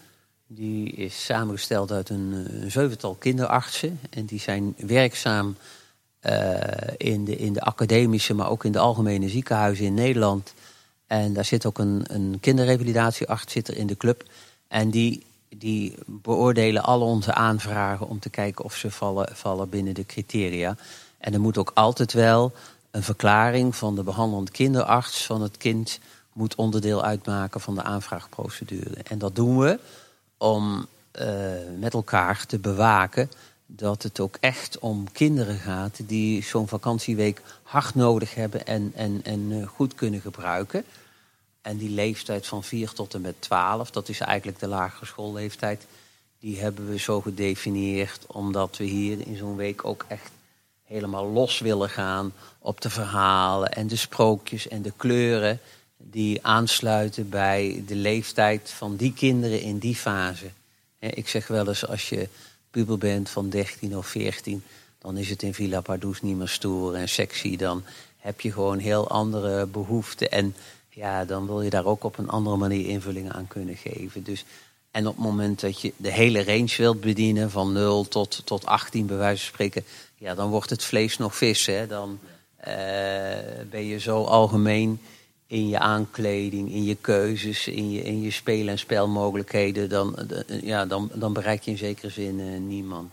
Die is samengesteld uit een, een zevental kinderartsen. En die zijn werkzaam uh, in, de, in de academische, maar ook in de algemene ziekenhuizen in Nederland. En daar zit ook een, een kinderrevalidatiearts zit er in de club. En die die beoordelen al onze aanvragen om te kijken of ze vallen, vallen binnen de criteria. En er moet ook altijd wel een verklaring van de behandelend kinderarts van het kind moet onderdeel uitmaken van de aanvraagprocedure. En dat doen we om uh, met elkaar te bewaken dat het ook echt om kinderen gaat die zo'n vakantieweek hard nodig hebben en, en, en uh, goed kunnen gebruiken. En die leeftijd van 4 tot en met 12, dat is eigenlijk de lagere schoolleeftijd, die hebben we zo gedefinieerd omdat we hier in zo'n week ook echt helemaal los willen gaan op de verhalen en de sprookjes en de kleuren die aansluiten bij de leeftijd van die kinderen in die fase. Ik zeg wel eens, als je puber bent van 13 of 14, dan is het in Villa Pardoes niet meer stoer en sexy. Dan heb je gewoon heel andere behoeften. En ja, dan wil je daar ook op een andere manier invulling aan kunnen geven. Dus, en op het moment dat je de hele range wilt bedienen, van 0 tot, tot 18 bij wijze van spreken, ja, dan wordt het vlees nog vis. Hè? Dan uh, ben je zo algemeen in je aankleding, in je keuzes, in je, in je spelen en spelmogelijkheden, dan, ja, dan, dan bereik je in zekere zin uh, niemand.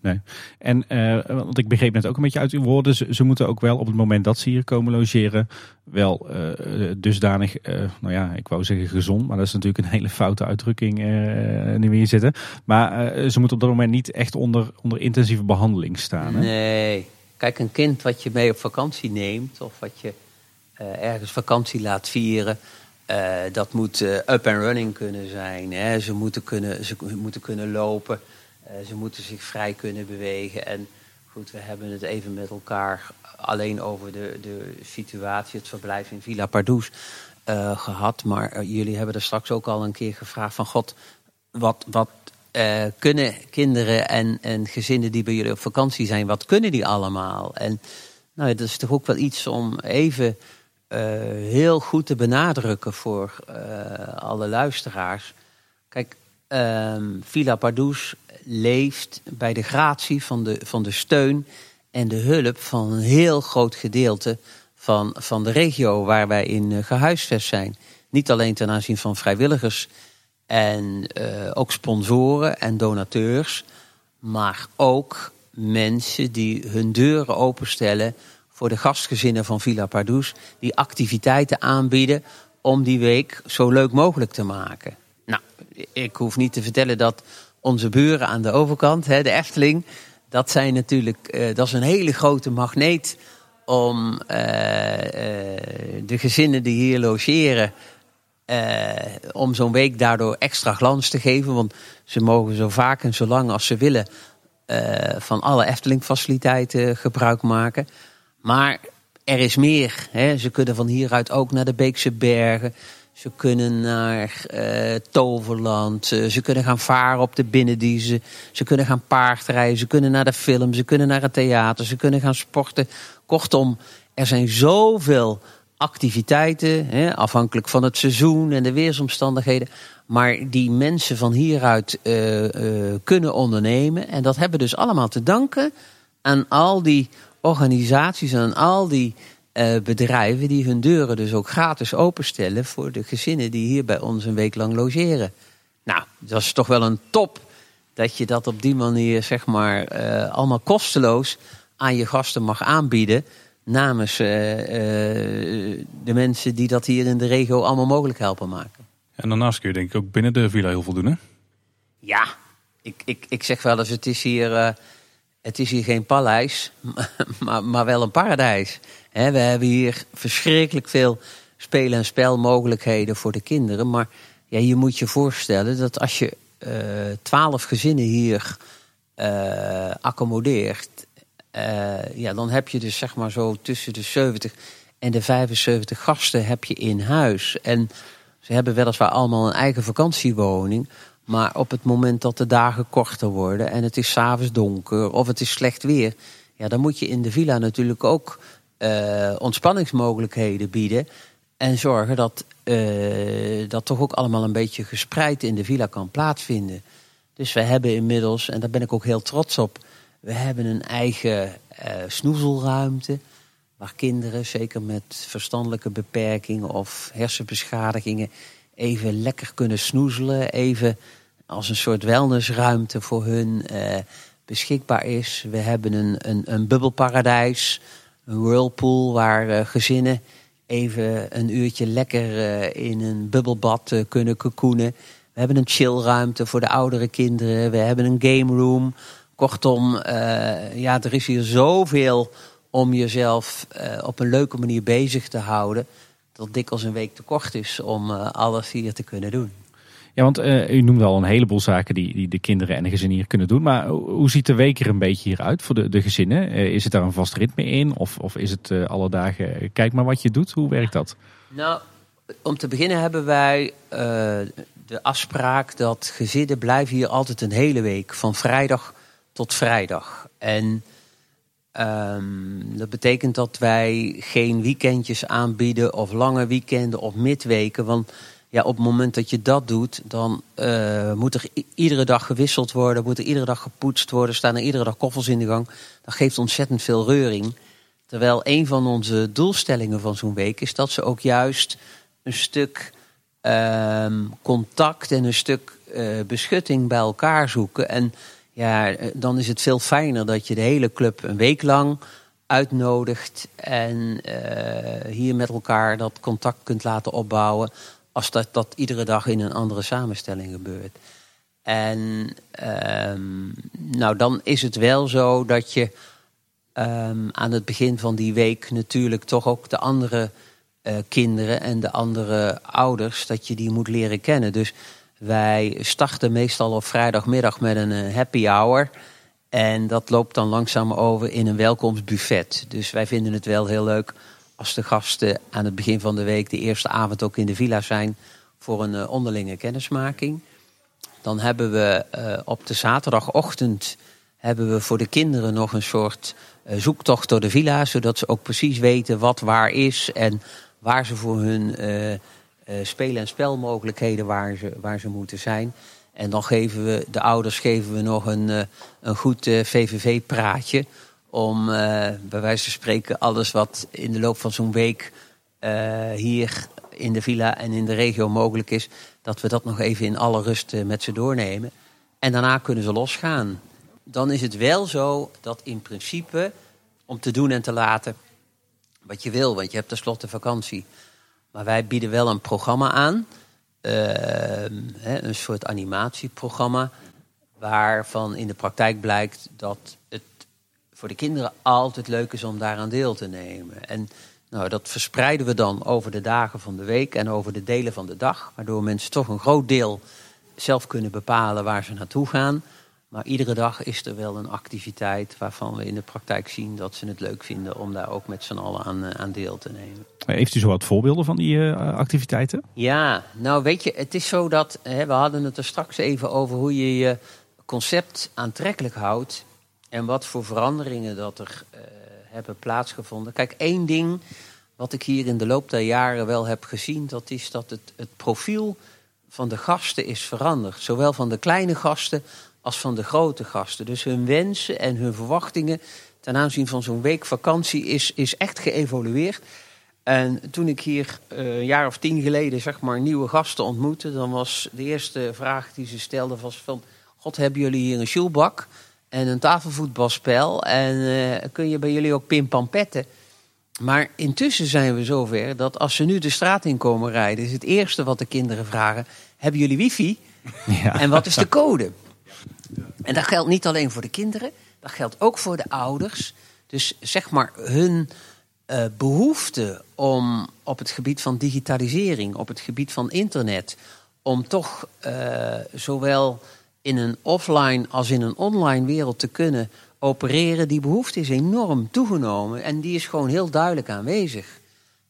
Nee. En uh, want ik begreep net ook een beetje uit uw woorden, ze, ze, moeten ook wel op het moment dat ze hier komen logeren, wel uh, dusdanig, nou ja, ik wou zeggen gezond, maar dat is natuurlijk een hele foute uitdrukking nu we hier zitten. Maar ze moeten op dat moment niet echt onder, onder intensieve behandeling staan. Hè? Nee, kijk, een kind wat je mee op vakantie neemt of wat je ergens vakantie laat vieren. dat moet up and running kunnen zijn. Hè. Ze, moeten kunnen, ze moeten kunnen lopen. ze moeten zich vrij kunnen bewegen. En goed, we hebben het even met elkaar alleen over de, de situatie, het verblijf in Villa Pardoes gehad. Maar jullie hebben er straks ook al een keer gevraagd van God, wat, wat kunnen kinderen en, en gezinnen die bij jullie op vakantie zijn, wat kunnen die allemaal? En nou, dat is toch ook wel iets om even heel goed te benadrukken voor uh, alle luisteraars. Kijk, um, Villa Pardoes leeft bij de gratie van de, van de steun en de hulp van een heel groot gedeelte van, van de regio waar wij in gehuisvest zijn. Niet alleen ten aanzien van vrijwilligers en ook sponsoren en donateurs. Maar ook mensen die hun deuren openstellen voor de gastgezinnen van Villa Pardoes. Die activiteiten aanbieden om die week zo leuk mogelijk te maken. Nou, ik hoef niet te vertellen dat onze buren aan de overkant, hè, de Efteling, dat zijn natuurlijk, uh, dat is een hele grote magneet om uh, de gezinnen die hier logeren om zo'n week daardoor extra glans te geven. Want ze mogen zo vaak en zo lang als ze willen van alle Efteling-faciliteiten gebruik maken. Maar er is meer. Hè. Ze kunnen van hieruit ook naar de Beekse Bergen. Ze kunnen naar uh, Toverland. ze kunnen gaan varen op de binnendiezen. Ze kunnen gaan paardrijden. Ze kunnen naar de film. Ze kunnen naar het theater. Ze kunnen gaan sporten. Kortom, er zijn zoveel activiteiten, hè, afhankelijk van het seizoen en de weersomstandigheden. Maar die mensen van hieruit uh, kunnen ondernemen. En dat hebben dus allemaal te danken aan al die organisaties en aan al die uh, bedrijven die hun deuren dus ook gratis openstellen voor de gezinnen die hier bij ons een week lang logeren. Nou, dat is toch wel een top dat je dat op die manier, zeg maar, allemaal kosteloos aan je gasten mag aanbieden namens uh, uh, de mensen die dat hier in de regio allemaal mogelijk helpen maken. En daarnaast kun je denk ik ook binnen de villa heel veel doen hè? Ja, ik, ik, ik zeg wel eens het is hier, het is hier geen paleis, maar, maar wel een paradijs. We hebben hier verschrikkelijk veel spelen- en spelmogelijkheden voor de kinderen. Maar ja, je moet je voorstellen dat als je twaalf gezinnen hier accommodeert uh, ja, dan heb je dus zeg maar zo tussen de 70 en de 75 gasten heb je in huis. En ze hebben weliswaar allemaal een eigen vakantiewoning. Maar op het moment dat de dagen korter worden en het is s'avonds donker of het is slecht weer, ja, dan moet je in de villa natuurlijk ook uh, ontspanningsmogelijkheden bieden. En zorgen dat uh, dat toch ook allemaal een beetje gespreid in de villa kan plaatsvinden. Dus we hebben inmiddels, en daar ben ik ook heel trots op, we hebben een eigen uh, snoezelruimte. Waar kinderen, zeker met verstandelijke beperkingen of hersenbeschadigingen, even lekker kunnen snoezelen. Even als een soort wellnessruimte voor hun uh, beschikbaar is. We hebben een, een, een bubbelparadijs, een whirlpool waar uh, gezinnen even een uurtje lekker in een bubbelbad kunnen kokoenen. We hebben een chillruimte voor de oudere kinderen. We hebben een game room Kortom, ja, er is hier zoveel om jezelf op een leuke manier bezig te houden. Dat dikwijls een week te kort is om alles hier te kunnen doen. Ja, want u noemde al een heleboel zaken die, die de kinderen en de gezinnen hier kunnen doen. Maar hoe ziet de week er een beetje hier uit voor de, de gezinnen? is het daar een vast ritme in? Of, of is het alle dagen, kijk maar wat je doet? Hoe werkt dat? Nou, om te beginnen hebben wij de afspraak dat gezinnen blijven hier altijd een hele week. Van vrijdag tot vrijdag. En um, dat betekent dat wij geen weekendjes aanbieden of lange weekenden of midweken. Want ja, op het moment dat je dat doet, dan uh, moet er iedere dag gewisseld worden, moet er iedere dag gepoetst worden, staan er iedere dag koffels in de gang. Dat geeft ontzettend veel reuring. Terwijl een van onze doelstellingen van zo'n week is dat ze ook juist een stuk um, contact en een stuk uh, beschutting bij elkaar zoeken. En ja, eh, dan is het veel fijner dat je de hele club een week lang uitnodigt en hier met elkaar dat contact kunt laten opbouwen, als dat, dat iedere dag in een andere samenstelling gebeurt. En um, nou, dan is het wel zo dat je um, aan het begin van die week natuurlijk toch ook de andere eh, kinderen en de andere ouders, dat je die moet leren kennen. Dus wij starten meestal op vrijdagmiddag met een eh, happy hour. En dat loopt dan langzaam over in een welkomstbuffet. Dus wij vinden het wel heel leuk als de gasten aan het begin van de week de eerste avond ook in de villa zijn voor een onderlinge kennismaking. Dan hebben we op de zaterdagochtend hebben we voor de kinderen nog een soort zoektocht door de villa, zodat ze ook precies weten wat waar is en waar ze voor hun spelen en spelmogelijkheden waar ze, waar ze moeten zijn. En dan geven we de ouders geven we nog een, een goed VVV-praatje. Om bij wijze van spreken alles wat in de loop van zo'n week hier in de villa en in de regio mogelijk is, dat we dat nog even in alle rust met ze doornemen. En daarna kunnen ze losgaan. Dan is het wel zo dat in principe, om te doen en te laten, wat je wil, want je hebt tenslotte vakantie. Maar wij bieden wel een programma aan, uh, een soort animatieprogramma, waarvan in de praktijk blijkt dat het voor de kinderen altijd leuk is om daaraan deel te nemen. En nou, dat verspreiden we dan over de dagen van de week en over de delen van de dag, waardoor mensen toch een groot deel zelf kunnen bepalen waar ze naartoe gaan. Maar iedere dag is er wel een activiteit waarvan we in de praktijk zien dat ze het leuk vinden om daar ook met z'n allen aan, eh, aan deel te nemen. Heeft u zo wat voorbeelden van die uh, activiteiten? Ja, nou weet je, het is zo dat, hè, we hadden het er straks even over hoe je je concept aantrekkelijk houdt en wat voor veranderingen dat er uh, hebben plaatsgevonden. Kijk, één ding wat ik hier in de loop der jaren wel heb gezien, dat is dat het, het profiel van de gasten is veranderd. Zowel van de kleine gasten als van de grote gasten. Dus hun wensen en hun verwachtingen ten aanzien van zo'n week vakantie is, is echt geëvolueerd. En toen ik hier uh, een jaar of tien geleden zeg maar nieuwe gasten ontmoette, dan was de eerste vraag die ze stelden was van... God, hebben jullie hier een shoelbak en een tafelvoetbalspel en uh, kun je bij jullie ook pimpampetten? Maar intussen zijn we zover dat als ze nu de straat in komen rijden, is het eerste wat de kinderen vragen: hebben jullie wifi? Ja. En wat is de code? En dat geldt niet alleen voor de kinderen, dat geldt ook voor de ouders. Dus zeg maar hun uh, behoefte om op het gebied van digitalisering, op het gebied van internet, om toch uh, zowel in een offline als in een online wereld te kunnen opereren, die behoefte is enorm toegenomen en die is gewoon heel duidelijk aanwezig.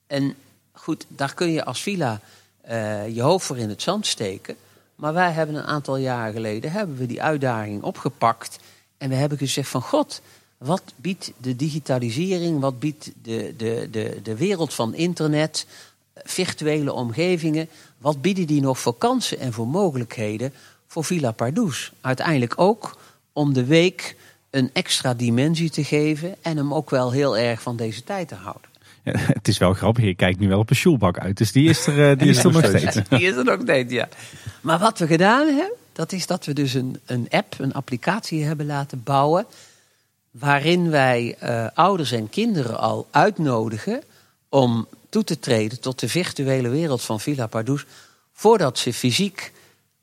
En goed, daar kun je als villa uh, je hoofd voor in het zand steken. Maar wij hebben een aantal jaren geleden hebben we die uitdaging opgepakt. En we hebben gezegd van God, wat biedt de digitalisering, wat biedt de, de, de, de wereld van internet, virtuele omgevingen, wat bieden die nog voor kansen en voor mogelijkheden voor Villa Pardoes? Uiteindelijk ook om de week een extra dimensie te geven en hem ook wel heel erg van deze tijd te houden. Ja, het is wel grappig, je kijkt nu wel op een shoelbak uit, dus die is er, uh, die is er nog steeds. Die is er nog steeds, ja. Maar wat we gedaan hebben, dat is dat we dus een, een app, een applicatie hebben laten bouwen. Waarin wij uh, ouders en kinderen al uitnodigen om toe te treden tot de virtuele wereld van Villa Pardoes. Voordat ze fysiek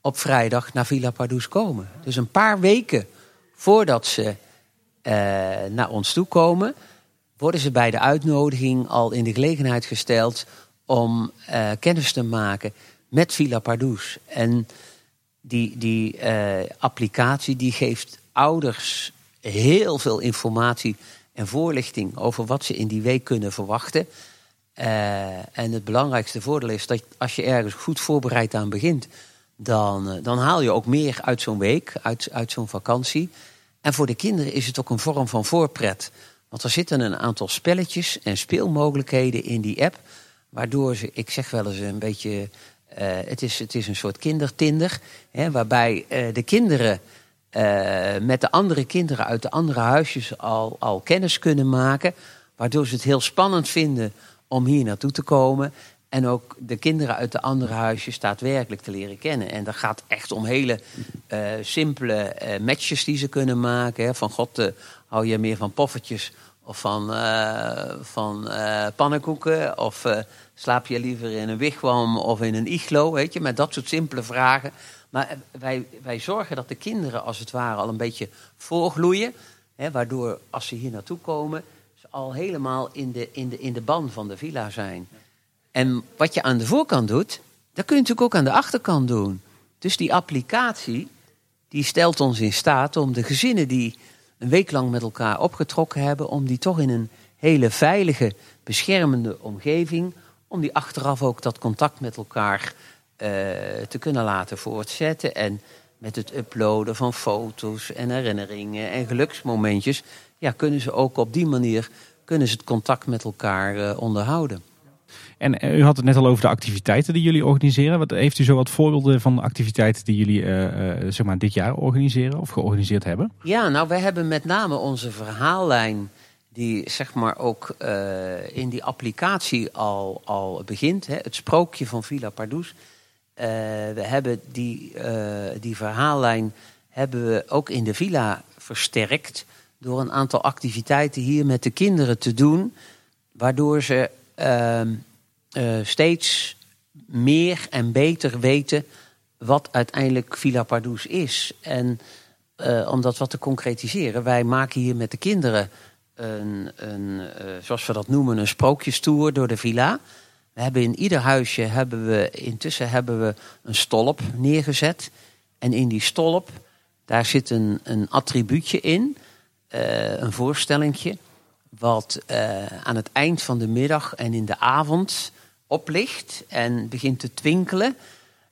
op vrijdag naar Villa Pardoes komen. Dus een paar weken voordat ze uh, naar ons toe komen, worden ze bij de uitnodiging al in de gelegenheid gesteld om uh, kennis te maken met Villa Pardoes. En die, die uh, applicatie die geeft ouders heel veel informatie en voorlichting over wat ze in die week kunnen verwachten. En het belangrijkste voordeel is dat als je ergens goed voorbereid aan begint, dan, uh, dan haal je ook meer uit zo'n week, uit, uit zo'n vakantie. En voor de kinderen is het ook een vorm van voorpret. Want er zitten een aantal spelletjes en speelmogelijkheden in die app. Waardoor ze, ik zeg wel eens een beetje uh, het, is, het is een soort kindertinder, hè, waarbij uh, de kinderen met de andere kinderen uit de andere huisjes al, al kennis kunnen maken. Waardoor ze het heel spannend vinden om hier naartoe te komen. En ook de kinderen uit de andere huisjes daadwerkelijk te leren kennen. En dat gaat echt om hele simpele matches die ze kunnen maken. Van god, hou je meer van poffertjes of van, van pannenkoeken? Of Slaap je liever in een wigwam of in een iglo? Weet je, met dat soort simpele vragen. Maar wij, wij zorgen dat de kinderen als het ware al een beetje voorgloeien. Hè, waardoor als ze hier naartoe komen, ze al helemaal in de, in de, in de ban van de villa zijn. En wat je aan de voorkant doet, dat kun je natuurlijk ook aan de achterkant doen. Dus die applicatie, die stelt ons in staat om de gezinnen die een week lang met elkaar opgetrokken hebben, om die toch in een hele veilige, beschermende omgeving, om die achteraf ook dat contact met elkaar uh, te kunnen laten voortzetten. En met het uploaden van foto's en herinneringen en geluksmomentjes, ja, kunnen ze ook op die manier kunnen ze het contact met elkaar uh, onderhouden. En uh, u had het net al over de activiteiten die jullie organiseren. Wat, heeft u zo wat voorbeelden van activiteiten die jullie uh, zeg maar dit jaar organiseren of georganiseerd hebben? Ja, nou wij hebben met name onze verhaallijn die zeg maar ook in die applicatie al, al begint. Hè, het sprookje van Villa Pardoes. we hebben die, die verhaallijn hebben we ook in de villa versterkt door een aantal activiteiten hier met de kinderen te doen, waardoor ze uh, steeds meer en beter weten wat uiteindelijk Villa Pardoes is. En uh, om dat wat te concretiseren, wij maken hier met de kinderen een, een zoals we dat noemen, een sprookjestoer door de villa. We hebben in ieder huisje hebben we intussen hebben we een stolp neergezet. En in die stolp, daar zit een, een attribuutje in. Een voorstellingje. Wat aan het eind van de middag en in de avond oplicht en begint te twinkelen.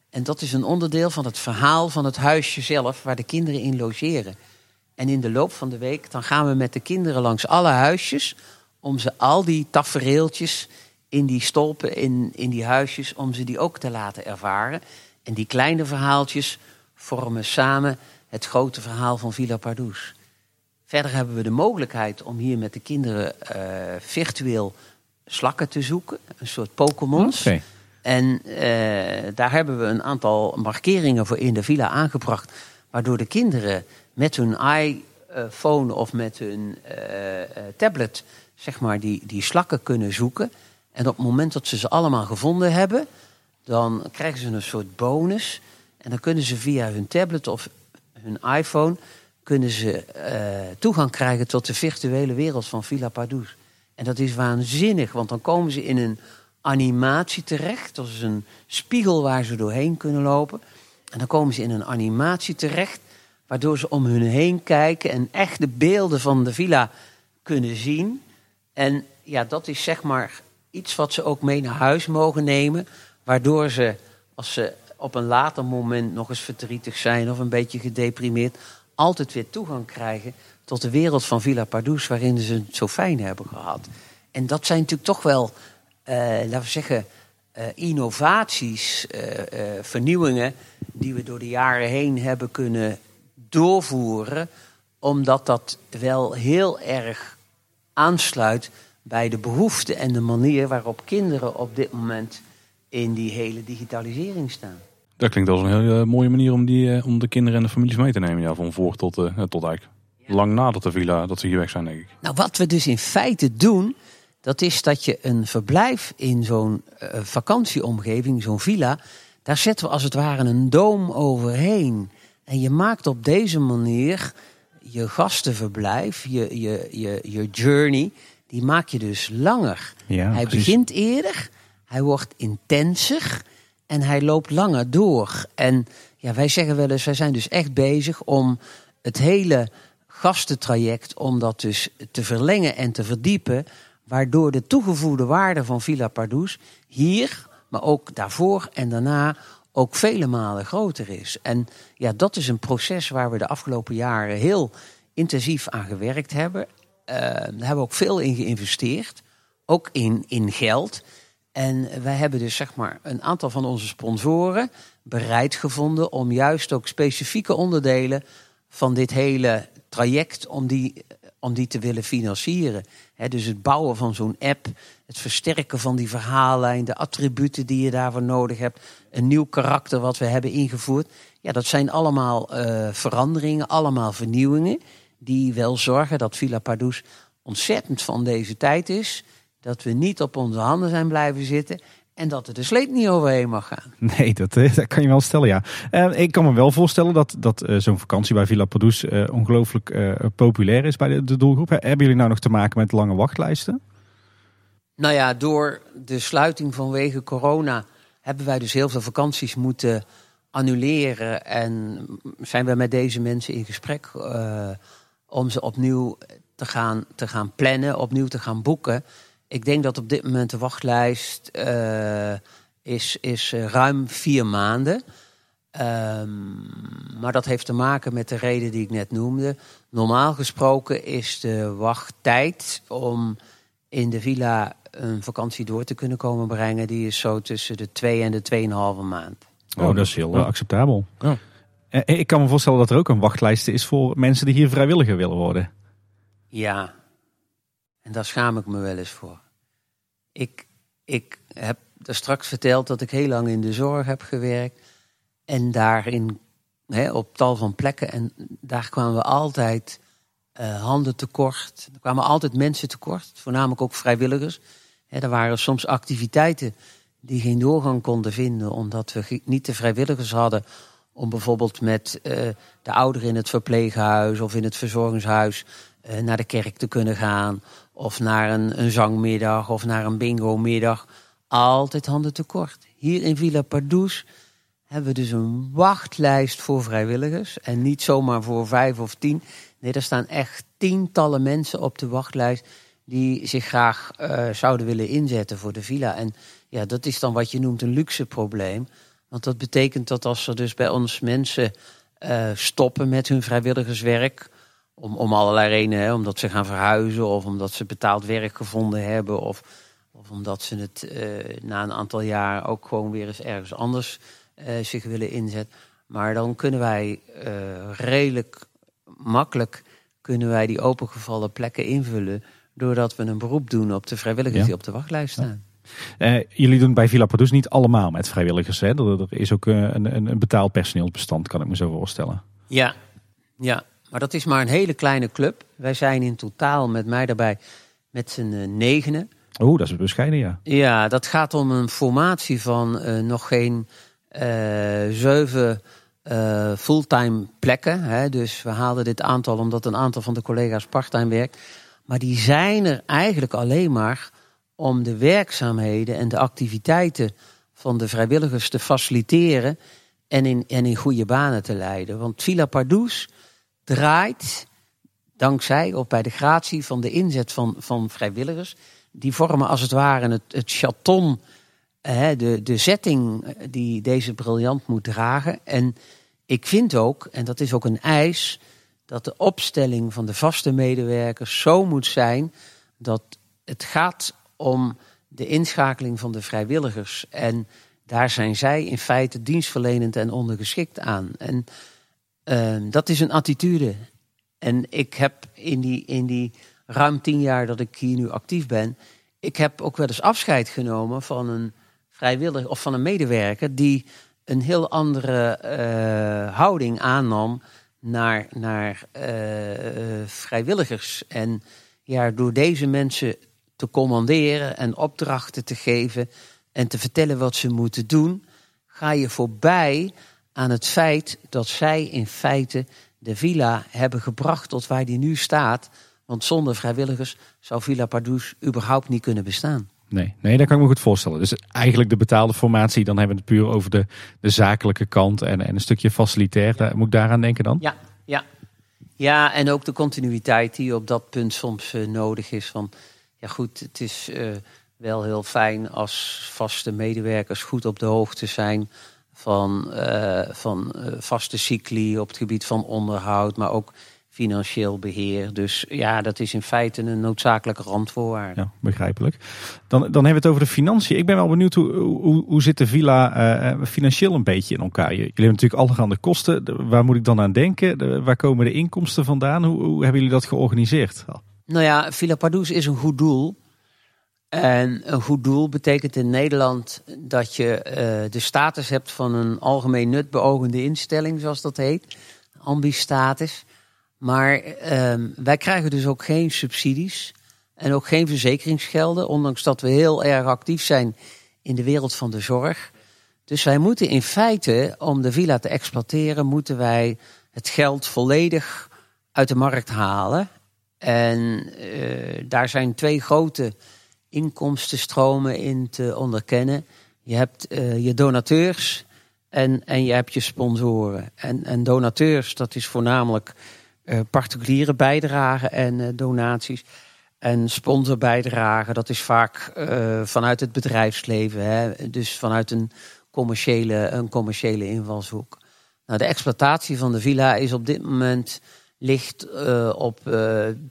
En dat is een onderdeel van het verhaal van het huisje zelf, waar de kinderen in logeren. En in de loop van de week dan gaan we met de kinderen langs alle huisjes om ze al die tafereeltjes in die stolpen, in, in die huisjes, om ze die ook te laten ervaren. En die kleine verhaaltjes vormen samen het grote verhaal van Villa Pardoes. Verder hebben we de mogelijkheid om hier met de kinderen uh, virtueel slakken te zoeken. Een soort Pokémons. Okay. En uh, daar hebben we een aantal markeringen voor in de villa aangebracht. Waardoor de kinderen met hun iPhone of met hun uh, tablet zeg maar, die, die slakken kunnen zoeken. En op het moment dat ze ze allemaal gevonden hebben, dan krijgen ze een soort bonus. En dan kunnen ze via hun tablet of hun iPhone kunnen ze uh, toegang krijgen tot de virtuele wereld van Villa Pardoes. En dat is waanzinnig, want dan komen ze in een animatie terecht. Dat is een spiegel waar ze doorheen kunnen lopen. En dan komen ze in een animatie terecht, waardoor ze om hun heen kijken en echt de beelden van de villa kunnen zien. En ja, dat is zeg maar iets wat ze ook mee naar huis mogen nemen, waardoor ze, als ze op een later moment nog eens verdrietig zijn of een beetje gedeprimeerd, altijd weer toegang krijgen tot de wereld van Villa Pardoes, waarin ze het zo fijn hebben gehad. En dat zijn natuurlijk toch wel, uh, laten we zeggen, uh, innovaties, uh, vernieuwingen die we door de jaren heen hebben kunnen doorvoeren, omdat dat wel heel erg aansluit bij de behoeften en de manier waarop kinderen op dit moment in die hele digitalisering staan. Dat klinkt als een hele mooie manier om, die, om de kinderen en de families mee te nemen. Ja, van voor tot, uh, tot eigenlijk lang nadat de villa, dat ze hier weg zijn, denk ik. Nou, wat we dus in feite doen, dat is dat je een verblijf in zo'n uh, vakantieomgeving, zo'n villa, daar zetten we als het ware een doom overheen. En je maakt op deze manier je gastenverblijf, je, je, je, je journey, die maak je dus langer. Ja, hij begint eerder, hij wordt intenser en hij loopt langer door. En ja, wij zeggen wel eens, wij zijn dus echt bezig om het hele gastentraject, om dat dus te verlengen en te verdiepen. Waardoor de toegevoegde waarde van Villa Pardoes hier, maar ook daarvoor en daarna ook vele malen groter is. En ja, dat is een proces waar we de afgelopen jaren heel intensief aan gewerkt hebben. Uh, daar hebben we ook veel in geïnvesteerd, ook in, in geld. En wij hebben dus zeg maar een aantal van onze sponsoren bereid gevonden om juist ook specifieke onderdelen van dit hele traject om die, om die te willen financieren. dus het bouwen van zo'n app, het versterken van die verhaallijn, de attributen die je daarvoor nodig hebt, een nieuw karakter wat we hebben ingevoerd. Ja, dat zijn allemaal uh, veranderingen, allemaal vernieuwingen, die wel zorgen dat Villa Pardoes ontzettend van deze tijd is. Dat we niet op onze handen zijn blijven zitten en dat er de sleep niet overheen mag gaan. Nee, dat, eh, dat kan je wel stellen, ja. Uh, ik kan me wel voorstellen dat, dat uh, zo'n vakantie bij Villa Padus uh, ongelooflijk populair is bij de, de, doelgroep. Hebben jullie nou nog te maken met lange wachtlijsten? Nou ja, door de sluiting vanwege corona hebben wij dus heel veel vakanties moeten annuleren. En zijn we met deze mensen in gesprek om ze opnieuw te gaan, te gaan plannen, opnieuw te gaan boeken. Ik denk dat op dit moment de wachtlijst uh, is, is ruim vier maanden. Um, maar dat heeft te maken met de reden die ik net noemde. Normaal gesproken is de wachttijd om in de villa een vakantie door te kunnen komen brengen, die is zo tussen de twee en de tweeënhalve maand. Oh, dat is heel acceptabel. Ja. Eh, ik kan me voorstellen dat er ook een wachtlijst is voor mensen die hier vrijwilliger willen worden. Ja, en daar schaam ik me wel eens voor. Ik, ik heb er straks verteld dat ik heel lang in de zorg heb gewerkt. En daarin, hè, op tal van plekken. En daar kwamen we altijd uh, handen tekort. Er kwamen altijd mensen tekort, voornamelijk ook vrijwilligers. Hè, er waren soms activiteiten die geen doorgang konden vinden, omdat we niet de vrijwilligers hadden om bijvoorbeeld met uh, de ouderen in het verpleeghuis of in het verzorgingshuis uh, naar de kerk te kunnen gaan. Of naar een, een zangmiddag of naar een bingo-middag. Altijd handen tekort. Hier in Villa Pardoes hebben we dus een wachtlijst voor vrijwilligers. En niet zomaar voor vijf of tien. Nee, er staan echt tientallen mensen op de wachtlijst die zich graag uh, zouden willen inzetten voor de villa. En ja, dat is dan wat je noemt een luxe probleem. Want dat betekent dat als er dus bij ons mensen uh, stoppen met hun vrijwilligerswerk, om, om allerlei redenen, hè, omdat ze gaan verhuizen of omdat ze betaald werk gevonden hebben of, of omdat ze het uh, na een aantal jaar ook gewoon weer eens ergens anders uh, zich willen inzetten. Maar dan kunnen wij redelijk makkelijk kunnen wij die opengevallen plekken invullen doordat we een beroep doen op de vrijwilligers die op de wachtlijst staan. Jullie doen bij Villa Padus niet allemaal met vrijwilligers. Hè? Er, er is ook een, een, een betaald personeelsbestand, kan ik me zo voorstellen. Ja, ja, maar dat is maar een hele kleine club. Wij zijn in totaal met mij daarbij met z'n uh, negenen. Oeh, dat is bescheiden, ja. Ja, dat gaat om een formatie van uh, nog geen zeven fulltime plekken. Hè? Dus we haalden dit aantal omdat een aantal van de collega's parttime werkt. Maar die zijn er eigenlijk alleen maar om de werkzaamheden en de activiteiten van de vrijwilligers te faciliteren en in, en in goede banen te leiden. Want Villa Pardoes draait dankzij of bij de gratie van de inzet van, van vrijwilligers. Die vormen als het ware het, het chaton, de, de setting die deze briljant moet dragen. En ik vind ook, en dat is ook een eis, dat de opstelling van de vaste medewerkers zo moet zijn dat het gaat om de inschakeling van de vrijwilligers. En daar zijn zij in feite dienstverlenend en ondergeschikt aan. En uh, dat is een attitude. En ik heb in die, in die ruim tien jaar dat ik hier nu actief ben, ik heb ook wel eens afscheid genomen van een vrijwilliger of van een medewerker die een heel andere uh, houding aannam naar, naar uh, vrijwilligers. En ja, door deze mensen te commanderen en opdrachten te geven en te vertellen wat ze moeten doen, ga je voorbij aan het feit dat zij in feite de villa hebben gebracht tot waar die nu staat. Want zonder vrijwilligers zou Villa Pardoes überhaupt niet kunnen bestaan. Nee, nee, dat kan ik me goed voorstellen. Dus eigenlijk de betaalde formatie, dan hebben we het puur over de, de zakelijke kant en, en een stukje facilitair. Ja. Moet ik daaraan denken dan? Ja, ja. ja, en ook de continuïteit die op dat punt soms uh, nodig is. Van ja, goed, het is uh, wel heel fijn als vaste medewerkers goed op de hoogte zijn van, uh, van vaste cycli op het gebied van onderhoud, maar ook financieel beheer. Dus ja, dat is in feite een noodzakelijke randvoorwaarde. Ja, begrijpelijk. Dan, dan hebben we het over de financiën. Ik ben wel benieuwd hoe, hoe, hoe zit de villa uh, financieel een beetje in elkaar? Jullie hebben natuurlijk allerhande kosten. Waar moet ik dan aan denken? waar komen de inkomsten vandaan? Hoe, hoe hebben jullie dat georganiseerd? Nou ja, Villa Pardoes is een goed doel. En een goed doel betekent in Nederland dat je uh, de status hebt van een algemeen nut beogende instelling, zoals dat heet. Ambi-status. Maar um, wij krijgen dus ook geen subsidies en ook geen verzekeringsgelden, ondanks dat we heel erg actief zijn in de wereld van de zorg. Dus wij moeten in feite, om de villa te exploiteren, moeten wij het geld volledig uit de markt halen. En uh, daar zijn twee grote inkomstenstromen in te onderkennen. Je hebt je donateurs en, en je hebt je sponsoren. En, en donateurs, dat is voornamelijk particuliere bijdragen en donaties. En sponsorbijdragen, dat is vaak vanuit het bedrijfsleven. Hè? Dus vanuit een commerciële, een commerciële invalshoek. Nou, de exploitatie van de villa is op dit moment ligt op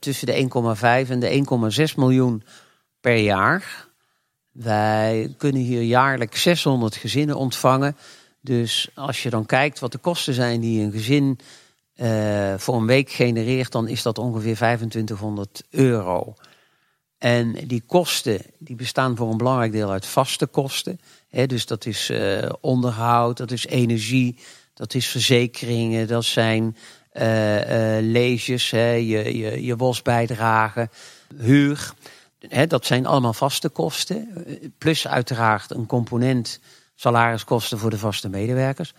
tussen de 1,5 en de 1,6 miljoen per jaar. Wij kunnen hier jaarlijks 600 gezinnen ontvangen. Dus als je dan kijkt wat de kosten zijn die een gezin uh, voor een week genereert, dan is dat ongeveer 2500 euro. En die kosten die bestaan voor een belangrijk deel uit vaste kosten. Dus dat is onderhoud, dat is energie, dat is verzekeringen, dat zijn uh, uh, leges, je, je, je WOS-bijdrage, huur. Dat zijn allemaal vaste kosten. Plus uiteraard een component salariskosten voor de vaste medewerkers.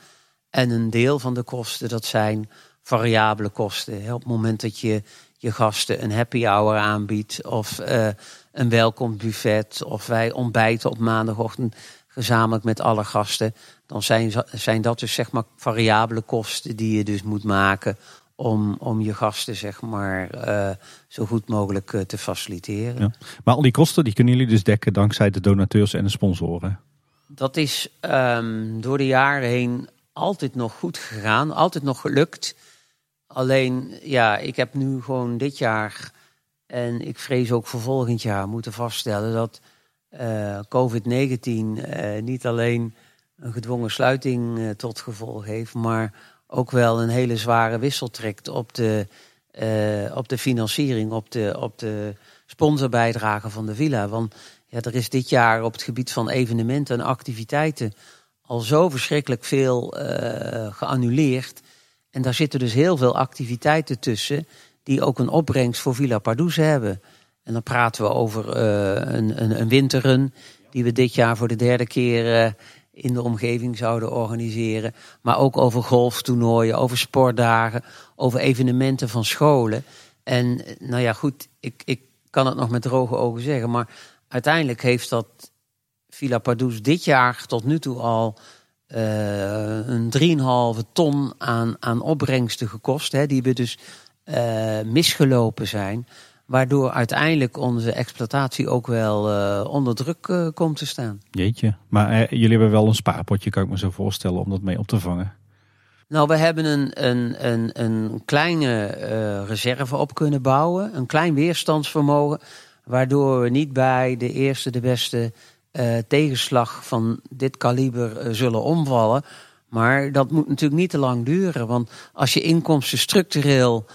En een deel van de kosten, dat zijn variabele kosten. Op het moment dat je je gasten een happy hour aanbiedt of uh, een welkomstbuffet of wij ontbijten op maandagochtend gezamenlijk met alle gasten, dan zijn, zijn dat dus zeg maar variabele kosten die je dus moet maken om, om je gasten zeg maar uh, zo goed mogelijk uh, te faciliteren. Ja. Maar al die kosten die kunnen jullie dus dekken dankzij de donateurs en de sponsoren? Dat is um, door de jaren heen altijd nog goed gegaan, altijd nog gelukt. Alleen ja, ik heb nu gewoon dit jaar en ik vrees ook voor volgend jaar moeten vaststellen dat uh, COVID-19 niet alleen een gedwongen sluiting tot gevolg heeft, maar ook wel een hele zware wissel trekt op de, uh, op de financiering, op de, op de sponsorbijdrage van de villa. Want ja, er is dit jaar op het gebied van evenementen en activiteiten al zo verschrikkelijk veel uh, geannuleerd. En daar zitten dus heel veel activiteiten tussen die ook een opbrengst voor Villa Pardoes hebben. En dan praten we over een, een, een winterrun die we dit jaar voor de derde keer in de omgeving zouden organiseren. Maar ook over golftoernooien, over sportdagen, over evenementen van scholen. En nou ja, goed, ik, ik kan het nog met droge ogen zeggen. Maar uiteindelijk heeft dat Villa Pardoes dit jaar tot nu toe al uh, een 3,5 ton aan, aan opbrengsten gekost. Hè, die we dus uh, misgelopen zijn. Waardoor uiteindelijk onze exploitatie ook wel uh, onder druk uh, komt te staan. Jeetje, maar uh, jullie hebben wel een spaarpotje, kan ik me zo voorstellen, om dat mee op te vangen. Nou, we hebben een, een, een, een kleine reserve op kunnen bouwen. Een klein weerstandsvermogen. Waardoor we niet bij de eerste, de beste tegenslag van dit kaliber zullen omvallen. Maar dat moet natuurlijk niet te lang duren. Want als je inkomsten structureel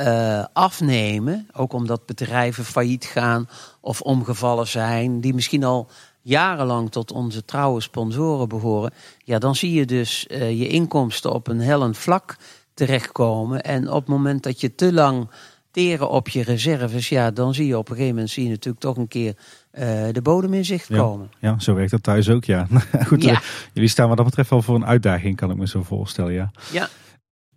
uh, afnemen. Ook omdat bedrijven failliet gaan of omgevallen zijn. Die misschien al jarenlang tot onze trouwe sponsoren behoren. Ja, dan zie je dus uh, je inkomsten op een hellend vlak terechtkomen. En op het moment dat je te lang teren op je reserves, ja, dan zie je op een gegeven moment zie je natuurlijk toch een keer uh, de bodem in zicht komen. Ja, ja, zo werkt dat thuis ook, ja. Goed, ja. jullie staan wat dat betreft wel voor een uitdaging, kan ik me zo voorstellen, ja. Ja,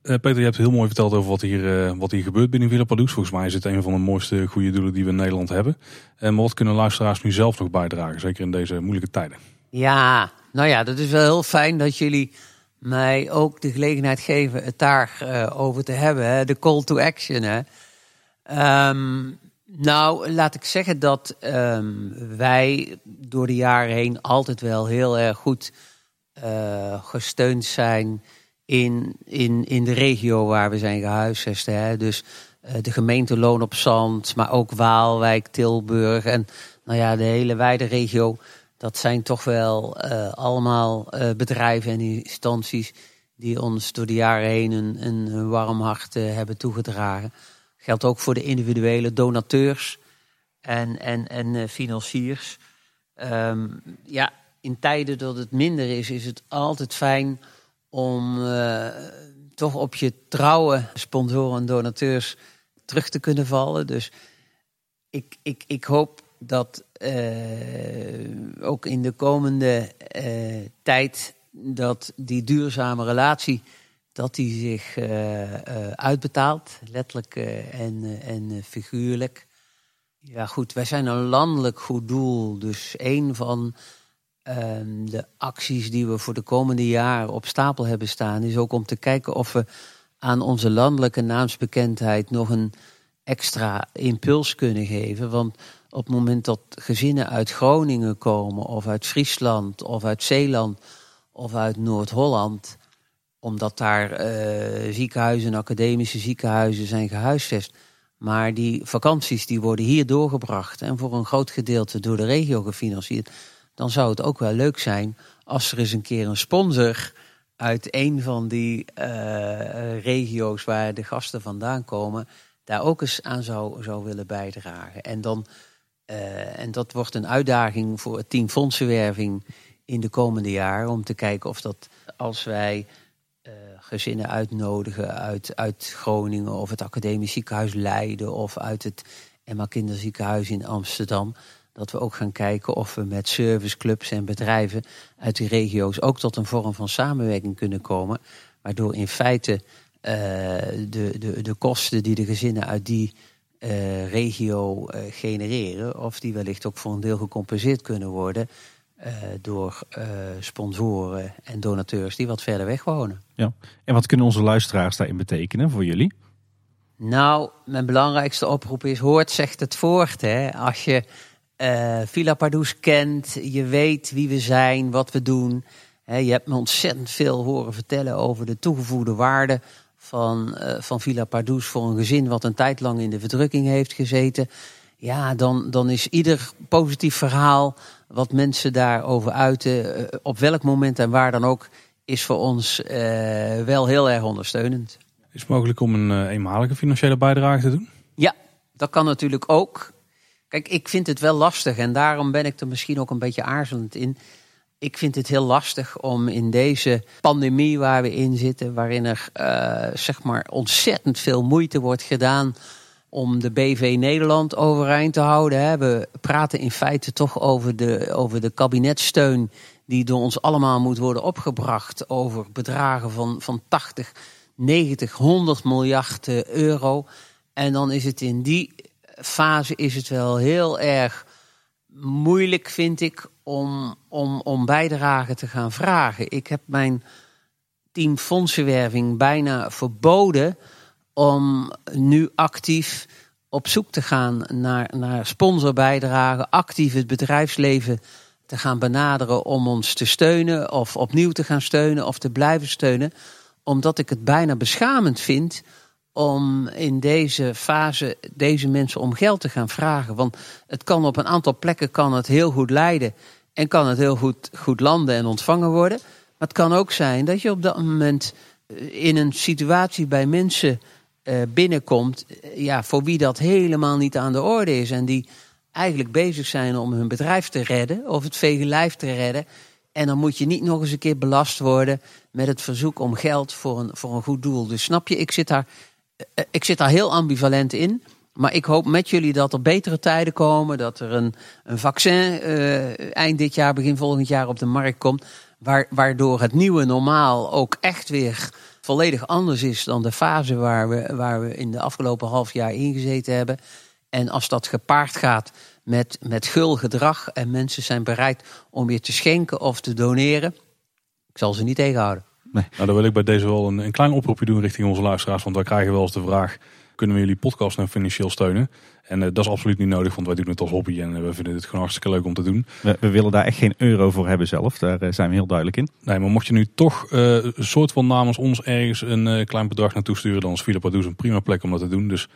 uh, Peter, je hebt heel mooi verteld over wat hier, uh, wat hier gebeurt binnen Villa Padus. Volgens mij is het een van de mooiste goede doelen die we in Nederland hebben. En uh, wat kunnen luisteraars nu zelf nog bijdragen, zeker in deze moeilijke tijden? Ja, nou ja, dat is wel heel fijn dat jullie mij ook de gelegenheid geven het daar uh, over te hebben. De call to action. Hè? Um, nou, laat ik zeggen dat um, wij door de jaren heen altijd wel heel erg goed gesteund zijn in, in, in de regio waar we zijn gehuisvest. Hè. Dus uh, de gemeente Loon op Zand, maar ook Waalwijk, Tilburg en nou ja, de hele wijde regio. Dat zijn toch wel uh, allemaal uh, bedrijven en instanties die ons door de jaren heen een, een warm hart hebben toegedragen. Geldt ook voor de individuele donateurs en, en, en financiers. Um, ja, in tijden dat het minder is, is het altijd fijn om uh, toch op je trouwe sponsoren en donateurs terug te kunnen vallen. Dus ik, ik, ik hoop dat uh, ook in de komende uh, tijd dat die duurzame relatie dat die zich uitbetaalt, letterlijk en, en figuurlijk. Ja, goed. Wij zijn een landelijk goed doel. Dus een van ehm, de acties die we voor de komende jaren op stapel hebben staan, is ook om te kijken of we aan onze landelijke naamsbekendheid nog een extra impuls kunnen geven. Want op het moment dat gezinnen uit Groningen komen, of uit Friesland, of uit Zeeland, of uit Noord-Holland, omdat daar uh, ziekenhuizen, academische ziekenhuizen zijn gehuisvest. Maar die vakanties die worden hier doorgebracht en voor een groot gedeelte door de regio gefinancierd. Dan zou het ook wel leuk zijn als er eens een keer een sponsor uit een van die uh, regio's waar de gasten vandaan komen, daar ook eens aan zou, zou willen bijdragen. En, dan, uh, en dat wordt een uitdaging voor het team fondsenwerving in de komende jaren om te kijken of dat als wij uh, gezinnen uitnodigen uit, uit Groningen of het Academisch Ziekenhuis Leiden of uit het Emma Kinderziekenhuis in Amsterdam, dat we ook gaan kijken of we met serviceclubs en bedrijven uit die regio's ook tot een vorm van samenwerking kunnen komen. Waardoor in feite uh, de, de, de kosten die de gezinnen uit die uh, regio uh, genereren, of die wellicht ook voor een deel gecompenseerd kunnen worden door sponsoren en donateurs die wat verder weg wonen. Ja. En wat kunnen onze luisteraars daarin betekenen voor jullie? Nou, mijn belangrijkste oproep is: hoort zegt het voort. Hè? Als je uh, Villa Pardoes kent. Je weet wie we zijn, wat we doen. He, je hebt me ontzettend veel horen vertellen over de toegevoegde waarde van, uh, van Villa Pardoes voor een gezin wat een tijd lang in de verdrukking heeft gezeten. Ja, dan, dan is ieder positief verhaal wat mensen daarover uiten, uh, op welk moment en waar dan ook, is voor ons wel heel erg ondersteunend. Is het mogelijk om een eenmalige financiële bijdrage te doen? Ja, dat kan natuurlijk ook. Kijk, ik vind het wel lastig en daarom ben ik er misschien ook een beetje aarzelend in. Ik vind het heel lastig om in deze pandemie waar we in zitten, waarin er uh, zeg maar ontzettend veel moeite wordt gedaan om de BV Nederland overeind te houden. We praten in feite toch over de, over de kabinetsteun die door ons allemaal moet worden opgebracht. Over bedragen van, van 80, 90, 100 miljard euro. En dan is het in die fase is het wel heel erg moeilijk, vind ik, om, om, om bijdrage te gaan vragen. Ik heb mijn team fondsenwerving bijna verboden om nu actief op zoek te gaan naar, naar sponsorbijdragen, actief het bedrijfsleven te gaan benaderen om ons te steunen of opnieuw te gaan steunen of te blijven steunen, omdat ik het bijna beschamend vind om in deze fase deze mensen om geld te gaan vragen. Want het kan op een aantal plekken kan het heel goed leiden en kan het heel goed, goed landen en ontvangen worden. Maar het kan ook zijn dat je op dat moment eh, in een situatie bij mensen uh, binnenkomt, eh, ja, voor wie dat helemaal niet aan de orde is. En die eigenlijk bezig zijn om hun bedrijf te redden of het vege lijf te redden. En dan moet je niet nog eens een keer belast worden met het verzoek om geld voor een, voor een goed doel. Dus snap je, ik zit daar eh, ik zit daar heel ambivalent in. Maar ik hoop met jullie dat er betere tijden komen. Dat er een, een vaccin uh, eind dit jaar, begin volgend jaar op de markt komt. Waar, waardoor het nieuwe normaal ook echt weer volledig anders is dan de fase waar we, waar we in de afgelopen half jaar ingezeten hebben. En als dat gepaard gaat met, met gul gedrag en mensen zijn bereid om weer te schenken of te doneren, ik zal ze niet tegenhouden. Nee. Nou, dan wil ik bij deze wel een, een klein oproepje doen richting onze luisteraars. Want wij krijgen wel eens de vraag, kunnen we jullie podcast nou financieel steunen? En uh, dat is absoluut niet nodig, want wij doen het als hobby en uh, we vinden het gewoon hartstikke leuk om te doen. We, we willen daar echt geen euro voor hebben zelf, daar uh, zijn we heel duidelijk in. Nee, maar mocht je nu toch een soort van namens ons ergens een klein bedrag naartoe sturen, dan is Villa Pardoes een prima plek om dat te doen. Dus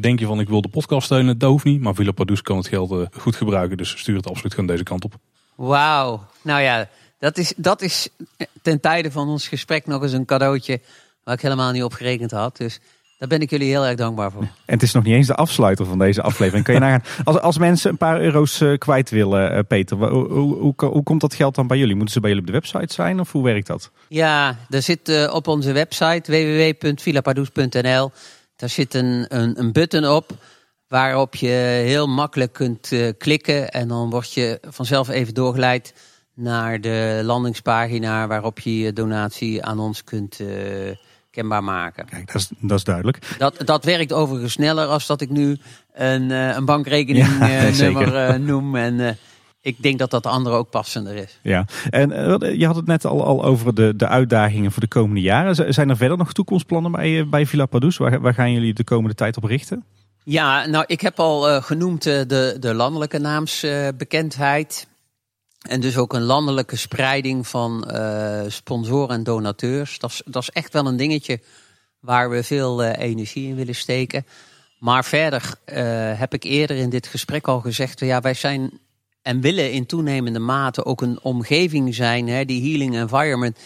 denk je van ik wil de podcast steunen, dat hoeft niet. Maar Villa Pardoes kan het geld goed gebruiken, dus stuur het absoluut gewoon deze kant op. Wauw, nou ja, dat is, dat is ten tijde van ons gesprek nog eens een cadeautje waar ik helemaal niet op gerekend had. Dus daar ben ik jullie heel erg dankbaar voor. En het is nog niet eens de afsluiter van deze aflevering. Kan je nagaan, als, als mensen een paar euro's uh, kwijt willen, uh, Peter, hoe, hoe, hoe, komt dat geld dan bij jullie? Moeten ze bij jullie op de website zijn of hoe werkt dat? Ja, er zit uh, op onze website www.villapardoes.nl daar zit een, een, een button op waarop je heel makkelijk kunt klikken en dan word je vanzelf even doorgeleid naar de landingspagina waarop je je donatie aan ons kunt uh, kenbaar maken. Kijk, dat is, dat is duidelijk. Dat, dat werkt overigens sneller als dat ik nu een, uh, een bankrekeningnummer Ja, uh, noem. En ik denk dat dat de andere ook passender is. Ja, en je had het net al, al over de, de uitdagingen voor de komende jaren. Zijn er verder nog toekomstplannen bij, bij Villa Padus? Waar, waar gaan jullie de komende tijd op richten? Ja, nou, ik heb al genoemd de, de landelijke naamsbekendheid. En dus ook een landelijke spreiding van uh, sponsoren en donateurs. Dat is, dat is echt wel een dingetje waar we veel uh, energie in willen steken. Maar verder uh, heb ik eerder in dit gesprek al gezegd: ja, wij zijn en willen in toenemende mate ook een omgeving zijn, hè, die healing environment,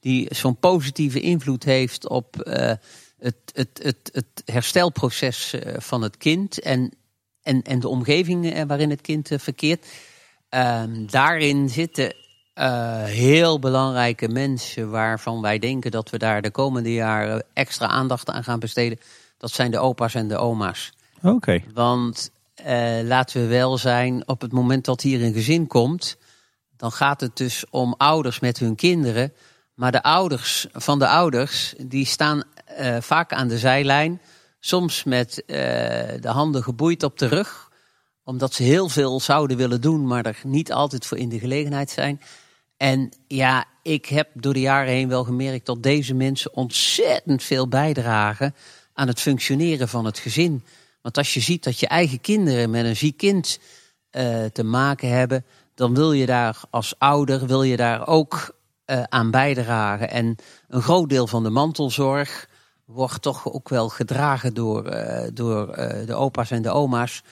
die zo'n positieve invloed heeft op het, het, het, het herstelproces van het kind en, en, en de omgeving waarin het kind verkeert. Um, daarin zitten uh, heel belangrijke mensen waarvan wij denken dat we daar de komende jaren extra aandacht aan gaan besteden. Dat zijn de opa's en de oma's. Oké. Okay. Want uh, laten we wel zijn, op het moment dat hier een gezin komt, dan gaat het dus om ouders met hun kinderen. Maar de ouders van de ouders, die staan uh, vaak aan de zijlijn. Soms met de handen geboeid op de rug omdat ze heel veel zouden willen doen, maar er niet altijd voor in de gelegenheid zijn. En ja, ik heb door de jaren heen wel gemerkt dat deze mensen ontzettend veel bijdragen aan het functioneren van het gezin. Want als je ziet dat je eigen kinderen met een ziek kind uh, te maken hebben, dan wil je daar als ouder wil je daar ook uh, aan bijdragen. En een groot deel van de mantelzorg wordt toch ook wel gedragen door, uh, door de opa's en de oma's.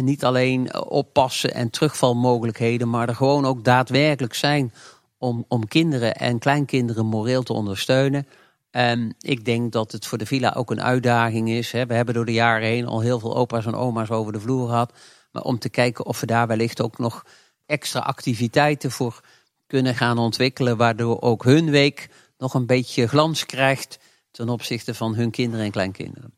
Niet alleen oppassen en terugvalmogelijkheden, maar er gewoon ook daadwerkelijk zijn om, om kinderen en kleinkinderen moreel te ondersteunen. En ik denk dat het voor de villa ook een uitdaging is. We hebben door de jaren heen al heel veel opa's en oma's over de vloer gehad. Maar om te kijken of we daar wellicht ook nog extra activiteiten voor kunnen gaan ontwikkelen. Waardoor ook hun week nog een beetje glans krijgt ten opzichte van hun kinderen en kleinkinderen.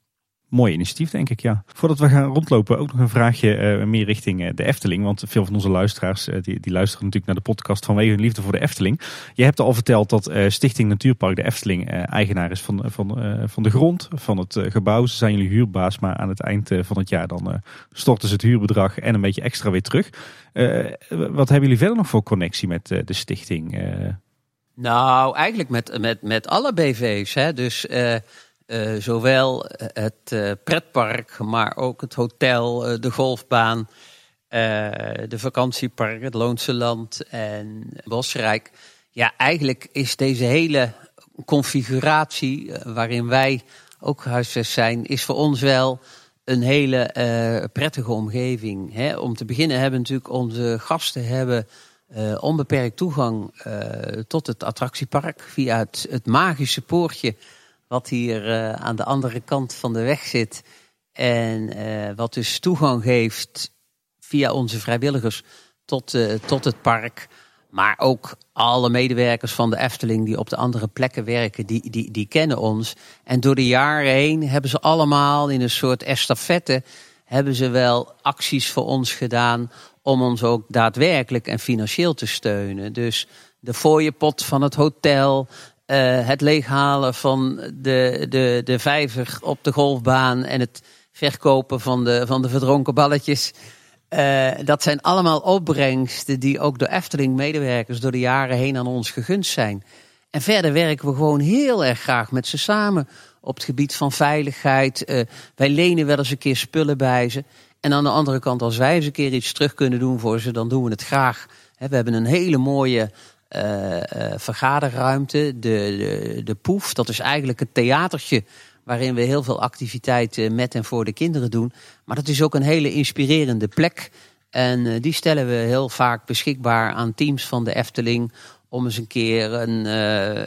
Mooi initiatief, denk ik, ja. Voordat we gaan rondlopen, ook nog een vraagje uh, meer richting uh, de Efteling. Want veel van onze luisteraars, uh, die, die luisteren natuurlijk naar de podcast vanwege hun liefde voor de Efteling. Je hebt al verteld dat Stichting Natuurpark de Efteling eigenaar is van, van, van de grond, van het gebouw. Ze zijn jullie huurbaas, maar aan het eind van het jaar dan storten ze het huurbedrag en een beetje extra weer terug. wat hebben jullie verder nog voor connectie met de stichting? Nou, eigenlijk met, met, met alle BV's. Hè. Dus... Uh, zowel het uh, pretpark, maar ook het hotel, de golfbaan, de vakantiepark, het Loonse Land en Bosrijk. Ja, eigenlijk is deze hele configuratie waarin wij ook huisvest zijn, is voor ons wel een hele prettige omgeving. Hè? Om te beginnen hebben natuurlijk onze gasten hebben onbeperkt toegang tot het attractiepark via het magische poortje wat hier uh, aan de andere kant van de weg zit. En uh, wat dus toegang geeft via onze vrijwilligers tot, uh, tot het park. Maar ook alle medewerkers van de Efteling die op de andere plekken werken, die, die, die kennen ons. En door de jaren heen hebben ze allemaal in een soort estafette hebben ze wel acties voor ons gedaan om ons ook daadwerkelijk en financieel te steunen. Dus de fooiepot van het hotel, uh, het leeghalen van de, de, de vijver op de golfbaan en het verkopen van de, van de verdronken balletjes. Uh, dat zijn allemaal opbrengsten die ook door Efteling-medewerkers door de jaren heen aan ons gegund zijn. En verder werken we gewoon heel erg graag met ze samen op het gebied van veiligheid. Uh, wij lenen wel eens een keer spullen bij ze. En aan de andere kant, als wij eens een keer iets terug kunnen doen voor ze, dan doen we het graag. We hebben een hele mooie vergaderruimte, de, de, de Poef. Dat is eigenlijk het theatertje waarin we heel veel activiteiten met en voor de kinderen doen. Maar dat is ook een hele inspirerende plek. En uh, die stellen we heel vaak beschikbaar aan teams van de Efteling. Om eens een keer een,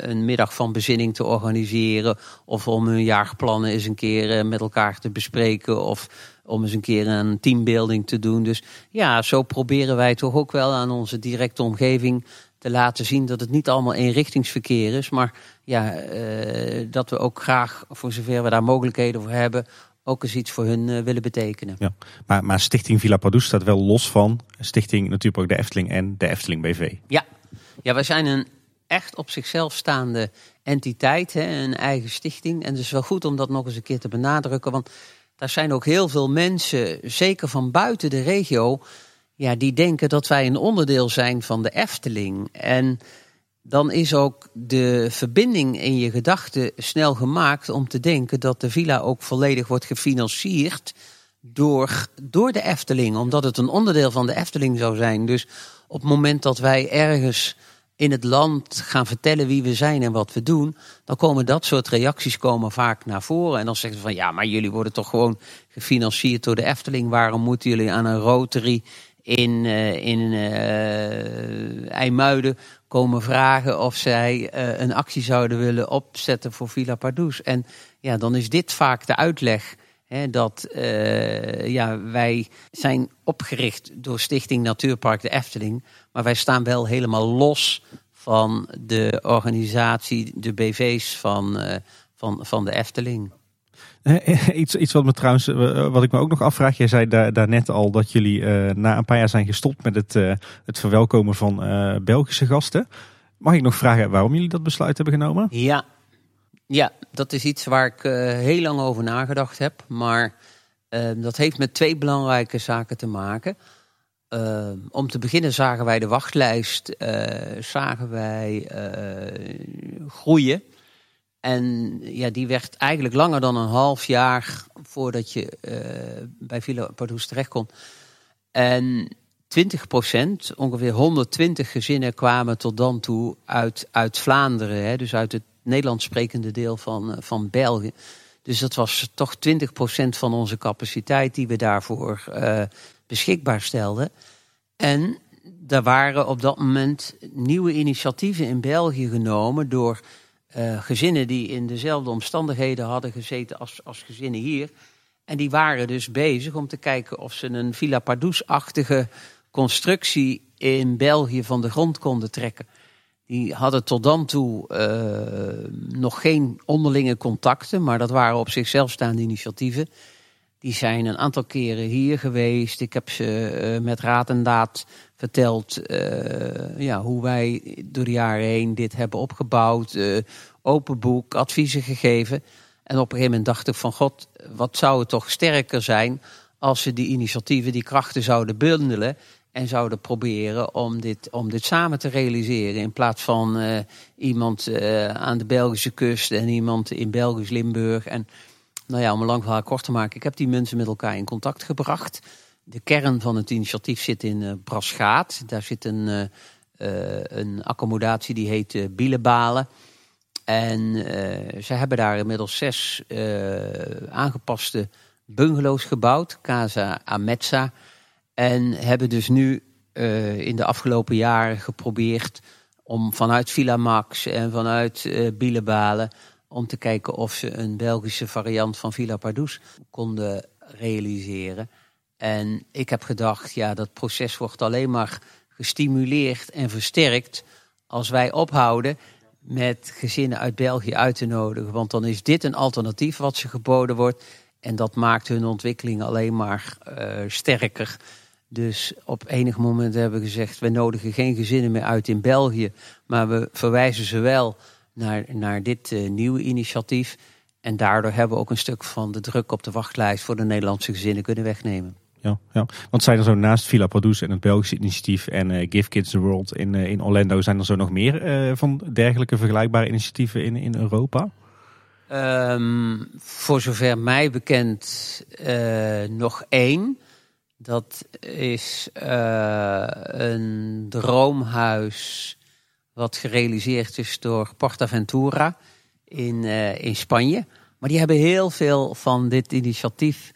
een middag van bezinning te organiseren. Of om hun jaarplannen eens een keer met elkaar te bespreken. Of om eens een keer een teambuilding te doen. Dus ja, zo proberen wij toch ook wel aan onze directe omgeving te laten zien dat het niet allemaal eenrichtingsverkeer is. Maar ja, uh, dat we ook graag, voor zover we daar mogelijkheden voor hebben, ook eens iets voor hun uh, willen betekenen. Ja, maar, maar Stichting Villa Padus staat wel los van Stichting Natuurpark de Efteling en de Efteling BV. Ja, ja wij zijn een echt op zichzelf staande entiteit, hè, een eigen stichting. En het is wel goed om dat nog eens een keer te benadrukken, want daar zijn ook heel veel mensen, zeker van buiten de regio, ja, die denken dat wij een onderdeel zijn van de Efteling. En dan is ook de verbinding in je gedachten snel gemaakt om te denken dat de villa ook volledig wordt gefinancierd door, door de Efteling, omdat het een onderdeel van de Efteling zou zijn. Dus op het moment dat wij ergens in het land gaan vertellen wie we zijn en wat we doen, dan komen dat soort reacties komen vaak naar voren. En dan zeggen ze van ja, maar jullie worden toch gewoon gefinancierd door de Efteling. Waarom moeten jullie aan een Rotary in, uh, in uh, IJmuiden komen vragen of zij uh, een actie zouden willen opzetten voor Villa Pardoes? En ja, dan is dit vaak de uitleg dat ja, wij zijn opgericht door Stichting Natuurpark de Efteling. Maar wij staan wel helemaal los van de organisatie, de BV's van, van, van de Efteling. Iets, iets wat me trouwens, wat ik me ook nog afvraag. Jij zei daar, daarnet al dat jullie na een paar jaar zijn gestopt met het, het verwelkomen van Belgische gasten. Mag ik nog vragen waarom jullie dat besluit hebben genomen? Ja, ja, dat is iets waar ik heel lang over nagedacht heb. Maar dat heeft met twee belangrijke zaken te maken. Om te beginnen zagen wij de wachtlijst zagen wij, groeien. En ja, die werd eigenlijk langer dan een half jaar voordat je bij Villa Pardoes terecht kon. En 20 procent, ongeveer 120 gezinnen kwamen tot dan toe uit, uit Vlaanderen. Hè, dus uit het Nederlands sprekende deel van, eh, van België. Dus dat was toch 20% van onze capaciteit die we daarvoor uh, beschikbaar stelden. En er waren op dat moment nieuwe initiatieven in België genomen door uh, gezinnen die in dezelfde omstandigheden hadden gezeten als, als gezinnen hier. En die waren dus bezig om te kijken of ze een Villa Pardoes-achtige constructie in België van de grond konden trekken. Die hadden tot dan toe uh, nog geen onderlinge contacten, maar dat waren op zichzelf staande initiatieven. Die zijn een aantal keren hier geweest. Ik heb ze uh, met raad en daad verteld uh, ja, hoe wij door de jaren heen dit hebben opgebouwd. open boek, adviezen gegeven. En op een gegeven moment dacht ik van god, wat zou het toch sterker zijn als ze die initiatieven, die krachten zouden bundelen en zouden proberen om dit, om dit samen te realiseren. In plaats van iemand aan de Belgische kust en iemand in Belgisch Limburg. En nou ja, om een lang verhaal kort te maken, ik heb die mensen met elkaar in contact gebracht. De kern van het initiatief zit in uh, Braschaat. Daar zit een, een accommodatie die heet Bielenbalen. En ze hebben daar inmiddels zes aangepaste bungalows gebouwd. Casa Ametsa. En hebben dus nu in de afgelopen jaren geprobeerd om vanuit Villa Max en vanuit Bielebalen om te kijken of ze een Belgische variant van Villa Pardoes konden realiseren. En ik heb gedacht, ja, dat proces wordt alleen maar gestimuleerd en versterkt als wij ophouden met gezinnen uit België uit te nodigen. Want dan is dit een alternatief wat ze geboden wordt. En dat maakt hun ontwikkeling alleen maar uh, sterker. Dus op enig moment hebben we gezegd: we nodigen geen gezinnen meer uit in België, maar we verwijzen ze wel naar, naar dit uh, nieuwe initiatief. En daardoor hebben we ook een stuk van de druk op de wachtlijst voor de Nederlandse gezinnen kunnen wegnemen. Ja, ja. want zijn er zo naast Villa Pardoes en het Belgische initiatief en uh, Give Kids the World in, uh, in Orlando, zijn er zo nog meer van dergelijke vergelijkbare initiatieven in, in Europa? Um, voor zover mij bekend nog één. Dat is een droomhuis wat gerealiseerd is door Portaventura in, uh, in Spanje. Maar die hebben heel veel van dit initiatief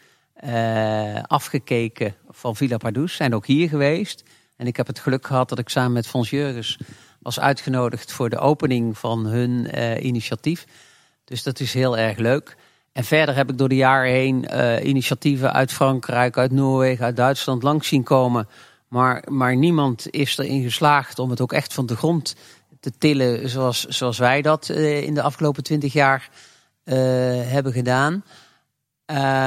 uh, afgekeken van Villa Pardoes. Zijn ook hier geweest. En ik heb het geluk gehad dat ik samen met Fons Jurgens was uitgenodigd voor de opening van hun initiatief. Dus dat is heel erg leuk. En verder heb ik door de jaren heen initiatieven uit Frankrijk, uit Noorwegen, uit Duitsland langs zien komen. Maar, maar niemand is erin geslaagd om het ook echt van de grond te tillen zoals, zoals wij dat uh, in de afgelopen twintig jaar uh, hebben gedaan.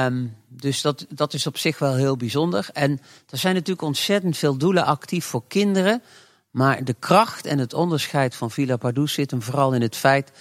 Um, dus dat, dat is op zich wel heel bijzonder. En er zijn natuurlijk ontzettend veel doelen actief voor kinderen. Maar de kracht en het onderscheid van Villa Pardoes zit hem vooral in het feit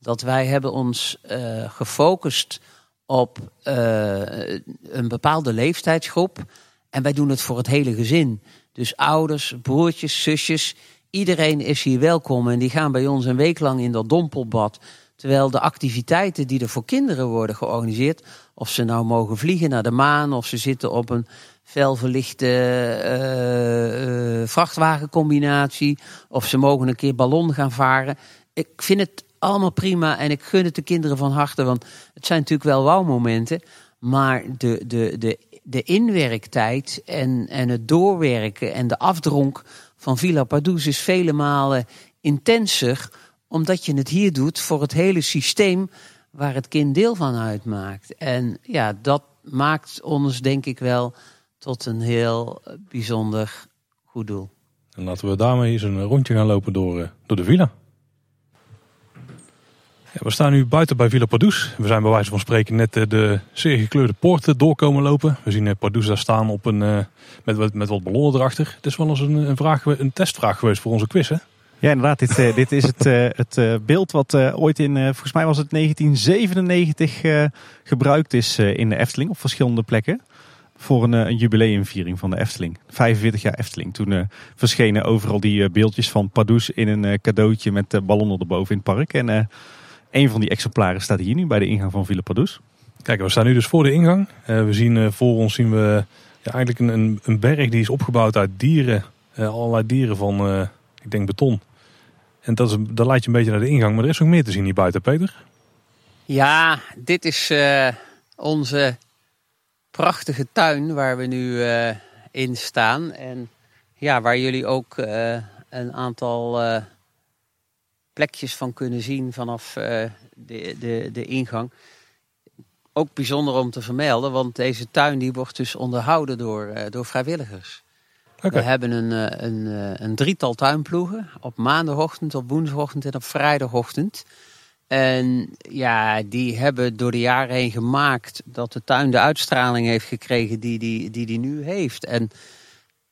dat wij hebben ons uh, gefocust op een bepaalde leeftijdsgroep. En wij doen het voor het hele gezin. Dus ouders, broertjes, zusjes, iedereen is hier welkom. En die gaan bij ons een week lang in dat dompelbad. Terwijl de activiteiten die er voor kinderen worden georganiseerd, of ze nou mogen vliegen naar de maan, of ze zitten op een felverlichte uh, vrachtwagencombinatie, of ze mogen een keer ballon gaan varen. Ik vind het allemaal prima en ik gun het de kinderen van harte, want het zijn natuurlijk wel wauwmomenten. Maar de, de, de, de inwerktijd en, en het doorwerken en de afdronk van Villa Pardoes is vele malen intenser, omdat je het hier doet voor het hele systeem waar het kind deel van uitmaakt. En ja, dat maakt ons denk ik wel tot een heel bijzonder goed doel. En laten we daarmee eens een rondje gaan lopen door, eh, door de villa. We staan nu buiten bij Villa Pardoes. We zijn bij wijze van spreken net eh, de zeer gekleurde poorten doorkomen lopen. We zien eh, Pardoes daar staan op een, met, met wat ballonnen erachter. Het is wel eens een, een, vraag, een testvraag geweest voor onze quiz hè? Ja, inderdaad. Dit, dit is het, het beeld wat ooit in, volgens mij was het 1997, gebruikt is in de Efteling op verschillende plekken. Voor een, een, jubileumviering van de Efteling. 45 jaar Efteling. Toen verschenen overal die beeldjes van Pardoes in een cadeautje met ballonnen erboven in het park. En een van die exemplaren staat hier nu bij de ingang van Villa Pardoes. Kijk, we staan nu dus voor de ingang. we zien voor ons zien we ja, eigenlijk een, een, berg die is opgebouwd uit dieren. allerlei dieren van, ik denk beton. En dat, is, dat leidt je een beetje naar de ingang. Maar er is nog meer te zien hier buiten, Peter. Ja, dit is uh, onze prachtige tuin waar we nu uh, in staan. En ja, waar jullie ook uh, een aantal plekjes van kunnen zien vanaf de, de, de ingang. Ook bijzonder om te vermelden, want deze tuin die wordt dus onderhouden door, door vrijwilligers. We hebben een, eh, een, eh, een, drietal tuinploegen op maandagochtend, op woensdagochtend en op vrijdagochtend. En ja, die hebben door de jaren heen gemaakt dat de tuin de uitstraling heeft gekregen die die, die, die nu heeft. En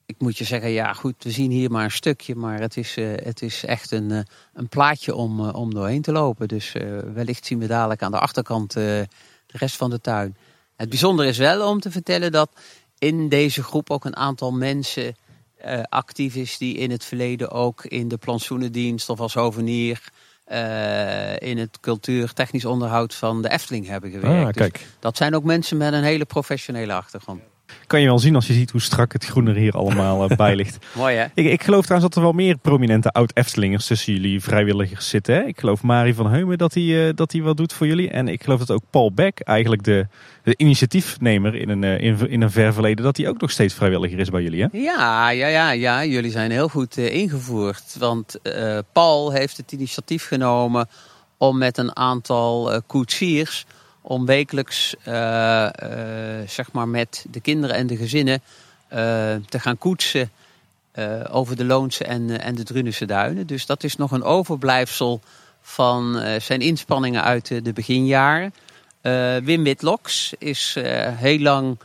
ik moet je zeggen, ja goed, we zien hier maar een stukje, maar het is, uh, het is echt een, een plaatje om, uh, om doorheen te lopen. Dus wellicht zien we dadelijk aan de achterkant de rest van de tuin. Het bijzondere is wel om te vertellen dat in deze groep ook een aantal mensen actief is die in het verleden ook in de plantsoenendienst of als hovenier uh, in het cultuur-technisch onderhoud van de Efteling hebben gewerkt. Ah, kijk. Dus dat zijn ook mensen met een hele professionele achtergrond kan je wel zien als je ziet hoe strak het groen er hier allemaal uh, bij ligt. Mooi hè? Ik, ik, geloof trouwens dat er wel meer prominente oud-Eftelingers tussen jullie vrijwilligers zitten. Hè? Ik geloof Marie van Heumen dat hij uh, dat hij wat doet voor jullie. En ik geloof dat ook Paul Beck, eigenlijk de, de initiatiefnemer in een, uh, in, in, een ver verleden, dat hij ook nog steeds vrijwilliger is bij jullie. Hè? Ja, ja, ja, ja, jullie zijn heel goed ingevoerd. Want Paul heeft het initiatief genomen om met een aantal koetsiers om wekelijks uh, uh, zeg maar met de kinderen en de gezinnen uh, te gaan koetsen over de Loonse en, en de Drunense duinen. Dus dat is nog een overblijfsel van zijn inspanningen uit de beginjaren. Wim Witloks is heel lang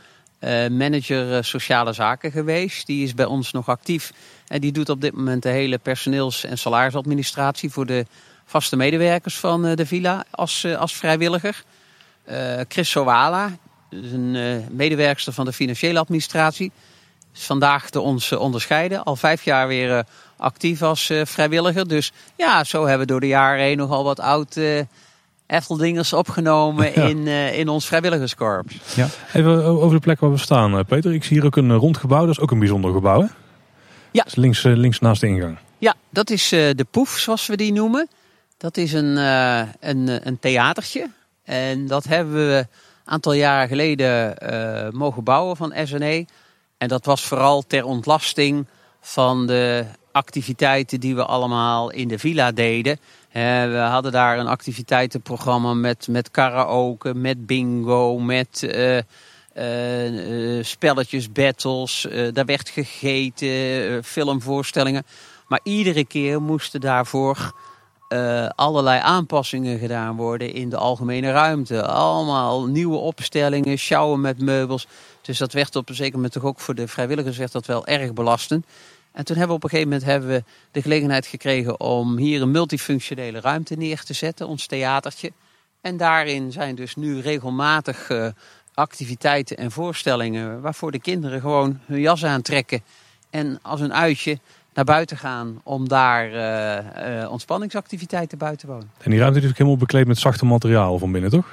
manager sociale zaken geweest. Die is bij ons nog actief en die doet op dit moment de hele personeels- en salarisadministratie voor de vaste medewerkers van de villa als, als vrijwilliger. Uh, Chris Sowala, een uh, medewerkster van de financiële administratie, is vandaag te ons onderscheiden. Al vijf jaar weer actief als vrijwilliger. Dus ja, zo hebben we door de jaren heen nogal wat oud Efteldingers opgenomen in, in ons vrijwilligerskorps. Ja. Even over de plek waar we staan, Peter. Ik zie hier ook een rond gebouw. Dat is ook een bijzonder gebouw, hè? Ja. links, links naast de ingang. Ja, dat is de Poef, zoals we die noemen. Dat is een, een, een theatertje en dat hebben we een aantal jaren geleden uh, mogen bouwen van SNE. En dat was vooral ter ontlasting van de activiteiten die we allemaal in de villa deden. Uh, we hadden daar een activiteitenprogramma met, met karaoke, met bingo, met uh, spelletjes, battles. daar werd gegeten, filmvoorstellingen. Maar iedere keer moesten daarvoor uh, allerlei aanpassingen gedaan worden in de algemene ruimte. Allemaal nieuwe opstellingen, sjouwen met meubels. Dus dat werd op een zeker moment toch ook voor de vrijwilligers werd dat wel erg belastend. En toen hebben we op een gegeven moment hebben we de gelegenheid gekregen om hier een multifunctionele ruimte neer te zetten, ons theatertje. En daarin zijn dus nu regelmatig uh, activiteiten en voorstellingen waarvoor de kinderen gewoon hun jas aantrekken en als een uitje naar buiten gaan om daar uh, uh, ontspanningsactiviteiten buiten te wonen. En die ruimte is ook helemaal bekleed met zachte materiaal van binnen, toch?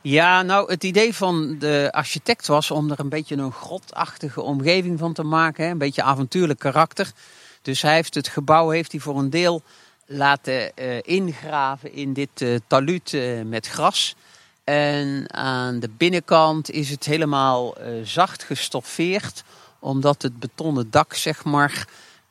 Ja, nou het idee van de architect was om er een beetje een grotachtige omgeving van te maken. Hè? Een beetje avontuurlijk karakter. Dus hij heeft het gebouw heeft hij voor een deel laten uh, ingraven in dit uh, met gras. En aan de binnenkant is het helemaal zacht gestoffeerd. Omdat het betonnen dak, zeg maar,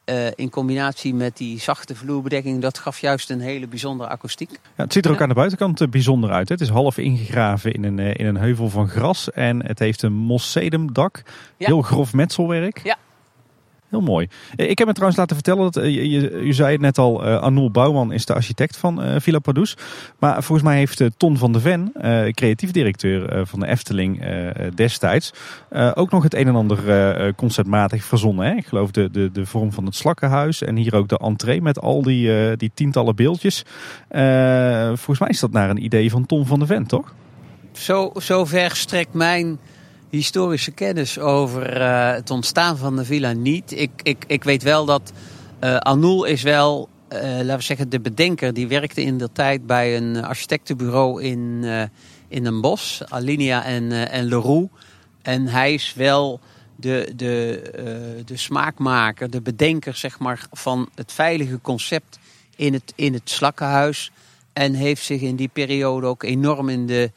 uh, in combinatie met die zachte vloerbedekking, dat gaf juist een hele bijzondere akoestiek. Ja, het ziet er ook aan de buitenkant uh, bijzonder uit. Hè? Het is half ingegraven in een, uh, in een heuvel van gras en het heeft een mossedumdak. Ja. Heel grof metselwerk. Ja, Heel mooi. Eh, ik heb me trouwens laten vertellen, dat, eh, je, je, zei het net al, uh, Bouwman is de architect van Villa Padus. Maar volgens mij heeft Ton van de Ven, creatief directeur van de Efteling destijds, ook nog het een en ander conceptmatig verzonnen. Hè? Ik geloof de, de, de vorm van het slakkenhuis en hier ook de entree met al die, die tientallen beeldjes. volgens mij is dat naar een idee van Ton van de Ven, toch? Zo, zo ver strekt mijn historische kennis over uh, het ontstaan van de villa niet. Ik, ik, ik weet wel dat uh, Anoul is wel, uh, laten we zeggen, de bedenker. Die werkte in de tijd bij een architectenbureau in, in een bos, Alinea en, en Leroux. En hij is wel de, de, de smaakmaker, de bedenker zeg maar, van het veilige concept in het, in het slakkenhuis. En heeft zich in die periode ook enorm in de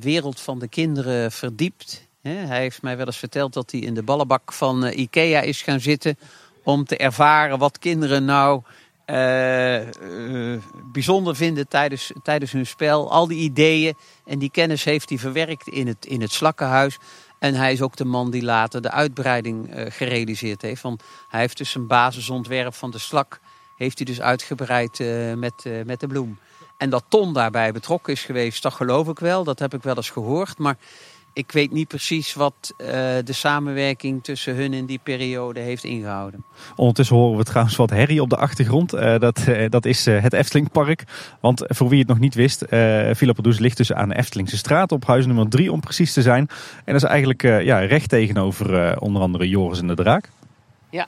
wereld van de kinderen verdiept. hij heeft mij wel eens verteld dat hij in de ballenbak van uh, Ikea is gaan zitten om te ervaren wat kinderen nou uh, bijzonder vinden tijdens, tijdens hun spel. Al die ideeën en die kennis heeft hij verwerkt in het, in het slakkenhuis. En hij is ook de man die later de uitbreiding gerealiseerd heeft. Want hij heeft dus een basisontwerp van de slak heeft hij dus uitgebreid met, met de bloem. En dat Ton daarbij betrokken is geweest, dat geloof ik wel. Dat heb ik wel eens gehoord. Maar ik weet niet precies wat uh, de samenwerking tussen hun in die periode heeft ingehouden. Ondertussen horen we trouwens wat herrie op de achtergrond. Uh, dat, uh, dat is het Eftelingpark. Want voor wie het nog niet wist, Villa ligt dus aan de Eftelingse straat op huis nummer 3 om precies te zijn. En dat is eigenlijk ja, recht tegenover onder andere Joris en de Draak. Ja,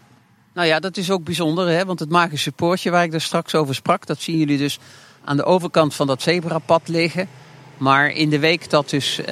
nou ja, dat is ook bijzonder. Hè? Want het magische poortje waar ik daar straks over sprak, dat zien jullie dus aan de overkant van dat zebrapad liggen. Maar in de week dat dus uh,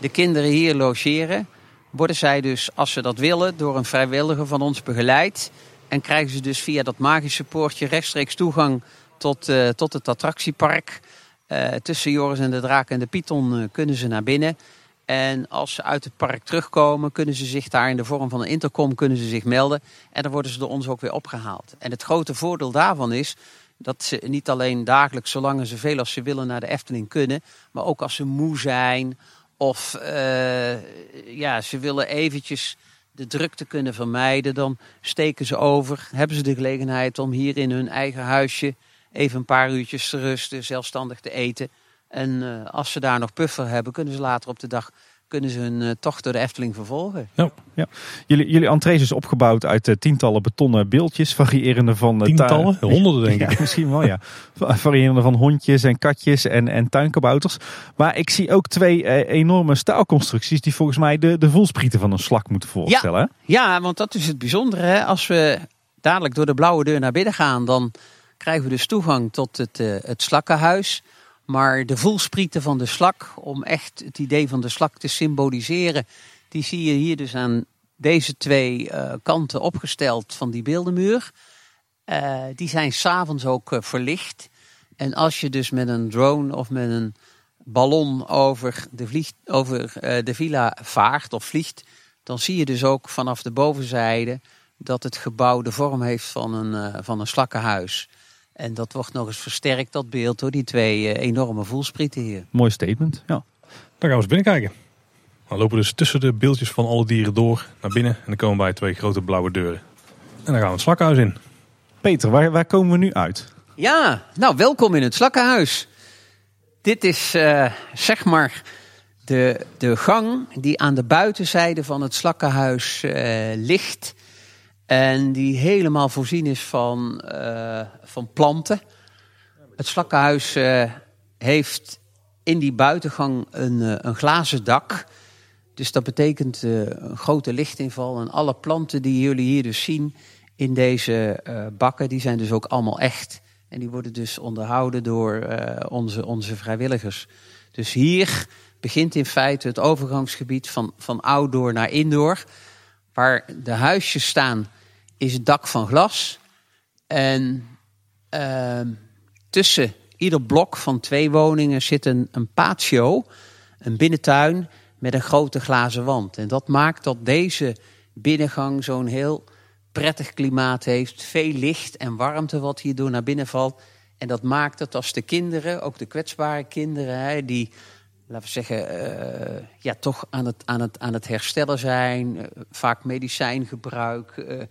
de kinderen hier logeren, worden zij dus, als ze dat willen, door een vrijwilliger van ons begeleid. En krijgen ze dus via dat magische poortje rechtstreeks toegang tot, uh, tot het attractiepark. Uh, tussen Joris en de Draak en de Python kunnen ze naar binnen. En als ze uit het park terugkomen, kunnen ze zich daar in de vorm van een intercom kunnen ze zich melden. En dan worden ze door ons ook weer opgehaald. En het grote voordeel daarvan is dat ze niet alleen dagelijks, zolang ze veel als ze willen, naar de Efteling kunnen. Maar ook als ze moe zijn of uh, ja, ze willen eventjes de drukte kunnen vermijden. Dan steken ze over, hebben ze de gelegenheid om hier in hun eigen huisje even een paar uurtjes te rusten, zelfstandig te eten. En uh, als ze daar nog puffer hebben, kunnen ze later op de dag kunnen ze hun uh, tocht door de Efteling vervolgen. Ja, ja. Jullie, jullie entree is opgebouwd uit uh, tientallen betonnen beeldjes, variërende van... Uh, tientallen? Honderden denk ik. Ja, misschien wel, ja. variërende van hondjes en katjes en, en tuinkabouters. Maar ik zie ook twee enorme staalconstructies die volgens mij de, de voelsprieten van een slak moeten voorstellen. Ja, ja want dat is het bijzondere. Hè? Als we dadelijk door de blauwe deur naar binnen gaan, dan krijgen we dus toegang tot het, het slakkenhuis... Maar de voelsprieten van de slak, om echt het idee van de slak te symboliseren, die zie je hier dus aan deze twee uh, kanten opgesteld van die beeldenmuur. Uh, die zijn s'avonds ook uh, verlicht. En als je dus met een drone of met een ballon over de, over, de villa vaart of vliegt, dan zie je dus ook vanaf de bovenzijde dat het gebouw de vorm heeft van een, van een slakkenhuis. En dat wordt nog eens versterkt, dat beeld, door die twee uh, enorme voelsprieten hier. Mooi statement, ja. Dan gaan we eens binnenkijken. Dan lopen we dus tussen de beeldjes van alle dieren door naar binnen. En dan komen we bij twee grote blauwe deuren. En dan gaan we het slakkenhuis in. Peter, waar, waar komen we nu uit? Ja, nou welkom in het slakkenhuis. Dit is uh, zeg maar de, de gang die aan de buitenzijde van het slakkenhuis uh, ligt. En die helemaal voorzien is van, uh, van planten. Het slakkenhuis uh, heeft in die buitengang een, uh, een glazen dak. Dus dat betekent een grote lichtinval. En alle planten die jullie hier dus zien in deze bakken, die zijn dus ook allemaal echt. En die worden dus onderhouden door onze, onze vrijwilligers. Dus hier begint in feite het overgangsgebied van, van outdoor naar indoor. Waar de huisjes staan is het dak van glas. En uh, tussen ieder blok van twee woningen zit een, een patio, een binnentuin met een grote glazen wand. En dat maakt dat deze binnengang zo'n heel prettig klimaat heeft. Veel licht en warmte wat hier door naar binnen valt. En dat maakt dat als de kinderen, ook de kwetsbare kinderen, hè, die laten we zeggen, uh, ja, toch aan het, aan, het, aan het herstellen zijn, uh, vaak medicijngebruik, uh,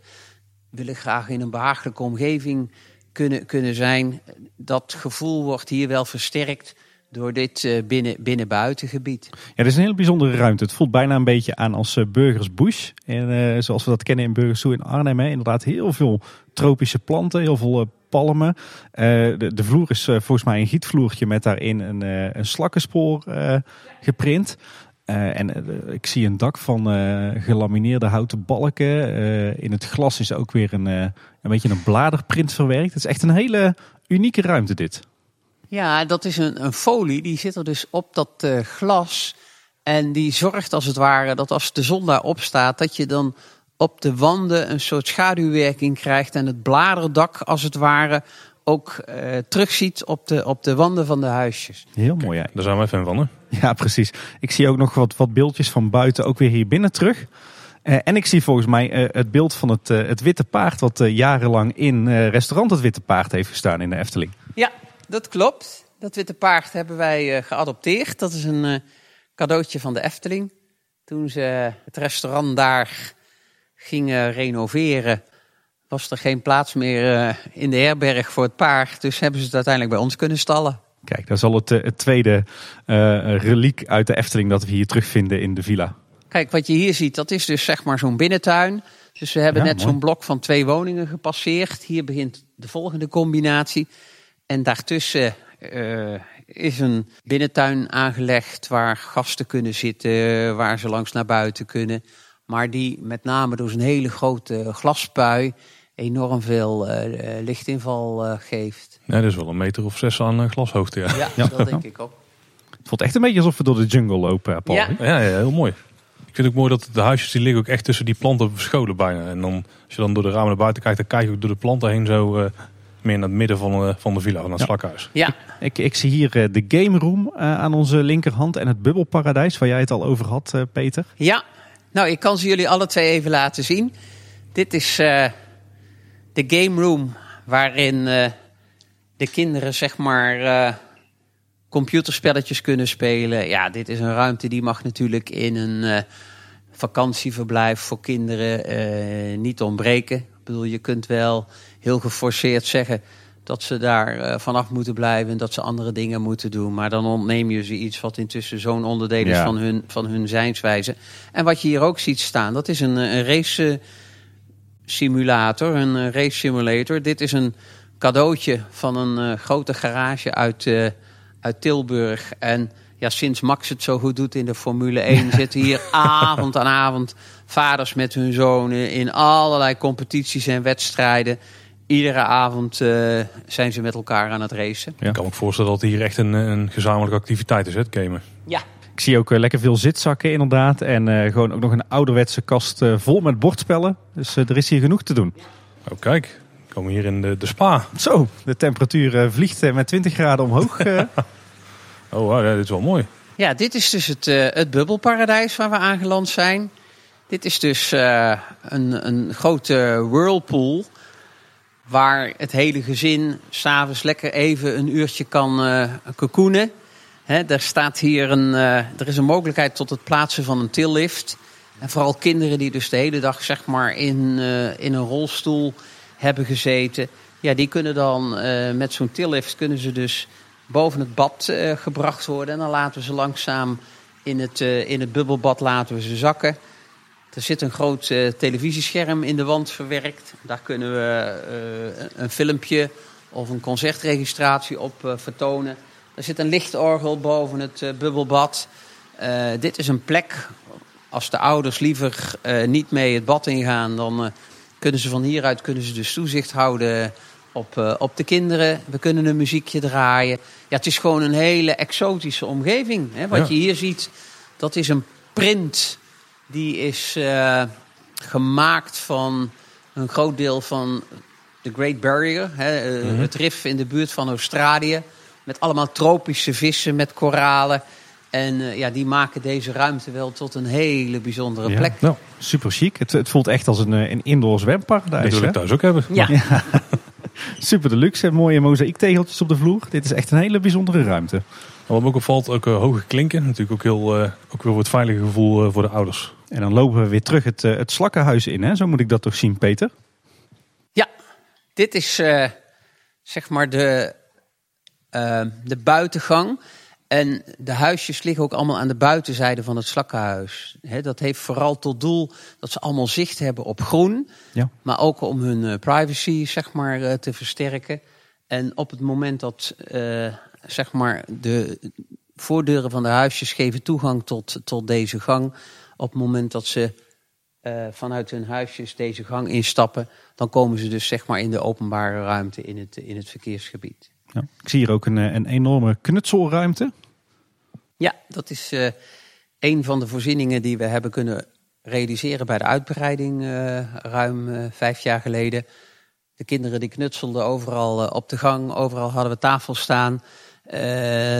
willen graag in een behagelijke omgeving kunnen, kunnen zijn. Dat gevoel wordt hier wel versterkt door dit uh, binnen, binnen-buitengebied. Ja, dit is een hele bijzondere ruimte. Het voelt bijna een beetje aan als uh, Burgers Bush. En uh, zoals we dat kennen in Burgers Zoo in Arnhem. Hè. Inderdaad heel veel tropische planten, heel veel palmen. De, de, vloer is volgens mij een gietvloertje met daarin een, een slakkenspoor geprint. Uh, en uh, ik zie een dak van uh, gelamineerde houten balken. in het glas is ook weer een, een beetje een bladerprint verwerkt. Het is echt een hele unieke ruimte dit. Ja, dat is een, een folie. Die zit er dus op dat glas. En die zorgt als het ware dat als de zon daarop staat... dat je dan op de wanden een soort schaduwwerking krijgt. En het bladerdak als het ware ook uh, terugziet op de, op de wanden van de huisjes. Heel mooi, ja. Daar zijn wij fan van, hè? Ja, precies. Ik zie ook nog wat, wat beeldjes van buiten ook weer hier binnen terug. Uh, en ik zie volgens mij uh, het beeld van het, het Witte Paard... wat jarenlang in restaurant Het Witte Paard heeft gestaan in de Efteling. Ja, dat klopt. Dat Witte Paard hebben wij geadopteerd. Dat is een cadeautje van de Efteling. Toen ze het restaurant daar gingen renoveren was er geen plaats meer uh, in de herberg voor het paard. Dus hebben ze het uiteindelijk bij ons kunnen stallen. Kijk, dat is al het, het tweede uh, reliek uit de Efteling dat we hier terugvinden in de villa. Kijk, wat je hier ziet, dat is dus zeg maar zo'n binnentuin. Dus we hebben ja, net zo'n blok van twee woningen gepasseerd. Hier begint de volgende combinatie. En daartussen uh, is een binnentuin aangelegd waar gasten kunnen zitten, waar ze langs naar buiten kunnen. Maar die met name door zijn hele grote glaspui enorm veel uh, lichtinval uh, geeft. Ja, dat is wel een meter of zes aan glashoogte. Ja, ja, dat denk ik ook. Het voelt echt een beetje alsof we door de jungle lopen, Paul. Ja. ja, ja, heel mooi. Ik vind het ook mooi dat de huisjes die liggen ook echt tussen die planten verscholen bijna. En dan, als je dan door de ramen naar buiten kijkt, dan kijk je ook door de planten heen zo uh, meer naar het midden van, uh, van de villa, naar het ja. slakhuis. Ja. Ik, ik zie hier uh, de game room aan onze linkerhand en het bubbelparadijs waar jij het al over had, Peter. Ja, nou ik kan ze jullie alle twee even laten zien. Dit is de game room waarin uh, de kinderen zeg maar uh, computerspelletjes kunnen spelen. Ja, dit is een ruimte die mag natuurlijk in een uh, vakantieverblijf voor kinderen niet ontbreken. Ik bedoel, je kunt wel heel geforceerd zeggen dat ze daar vanaf moeten blijven en dat ze andere dingen moeten doen. Maar dan ontneem je ze iets wat intussen zo'n onderdeel is ja. van, hun, van hun zijnswijze. En wat je hier ook ziet staan, dat is een, een race simulator, een uh, race simulator. Dit is een cadeautje van een uh, grote garage uit, uh, uit Tilburg. En ja, sinds Max het zo goed doet in de Formule 1 zitten hier avond aan avond vaders met hun zonen in allerlei competities en wedstrijden. Iedere avond zijn ze met elkaar aan het racen. Ja. Ik kan me voorstellen dat hier echt een, een gezamenlijke activiteit is, het gamen. Ja, ik zie ook lekker veel zitzakken inderdaad. En uh, gewoon ook nog een ouderwetse kast uh, vol met bordspellen. Dus uh, er is hier genoeg te doen. Oh kijk, we komen hier in de, de spa. Zo, de temperatuur vliegt met 20 graden omhoog. oh, wow, ja, dit is wel mooi. Ja, dit is dus het, het bubbelparadijs waar we aangeland zijn. Dit is dus een, een grote whirlpool. Waar het hele gezin s'avonds lekker even een uurtje kan uh, kokoenen. Er staat hier een, uh, er is een mogelijkheid tot het plaatsen van een tillift. En vooral kinderen die dus de hele dag zeg maar in, uh, in een rolstoel hebben gezeten. Ja, die kunnen dan uh, met zo'n tillift kunnen ze dus boven het bad gebracht worden. En dan laten we ze langzaam in het, in het bubbelbad laten we ze zakken. Er zit een groot televisiescherm in de wand verwerkt. Daar kunnen we een filmpje of een concertregistratie op vertonen. Er zit een lichtorgel boven het bubbelbad. dit is een plek, als de ouders liever niet mee het bad ingaan... dan kunnen ze van hieruit kunnen ze dus toezicht houden op, op de kinderen. We kunnen een muziekje draaien. Ja, het is gewoon een hele exotische omgeving. Hè? Wat je hier ziet, dat is een print die is gemaakt van een groot deel van de Great Barrier. Hè, uh, Het rif in de buurt van Australië. Met allemaal tropische vissen, met koralen. En uh, ja, die maken deze ruimte wel tot een hele bijzondere plek. Ja, nou, super chic. Het, het, voelt echt als een, een indoor zwemparadijs. Dat wil ik thuis ook hebben. Ja. ja. super deluxe. Mooie mozaïektegeltjes op de vloer. Dit is echt een hele bijzondere ruimte. Wat me ook opvalt, ook hoge klinken. Natuurlijk ook, heel, ook weer voor het veilige gevoel voor de ouders. En dan lopen we weer terug het, uh, het slakkenhuis in, hè? zo moet ik dat toch zien, Peter? Ja, dit is uh, zeg maar de, uh, de buitengang. En de huisjes liggen ook allemaal aan de buitenzijde van het slakkenhuis. He, dat heeft vooral tot doel dat ze allemaal zicht hebben op groen. Ja. Maar ook om hun privacy zeg maar, te versterken. En op het moment dat zeg maar de voordeuren van de huisjes geven toegang tot, tot deze gang op het moment dat ze uh, vanuit hun huisjes deze gang instappen, dan komen ze dus zeg maar in de openbare ruimte in het, in het verkeersgebied. Ja, ik zie hier ook een, eh, een enorme knutselruimte. Ja, dat is uh, een van de voorzieningen die we hebben kunnen realiseren bij de uitbreiding uh, ruim vijf jaar geleden. De kinderen die knutselden overal op de gang, overal hadden we tafels staan.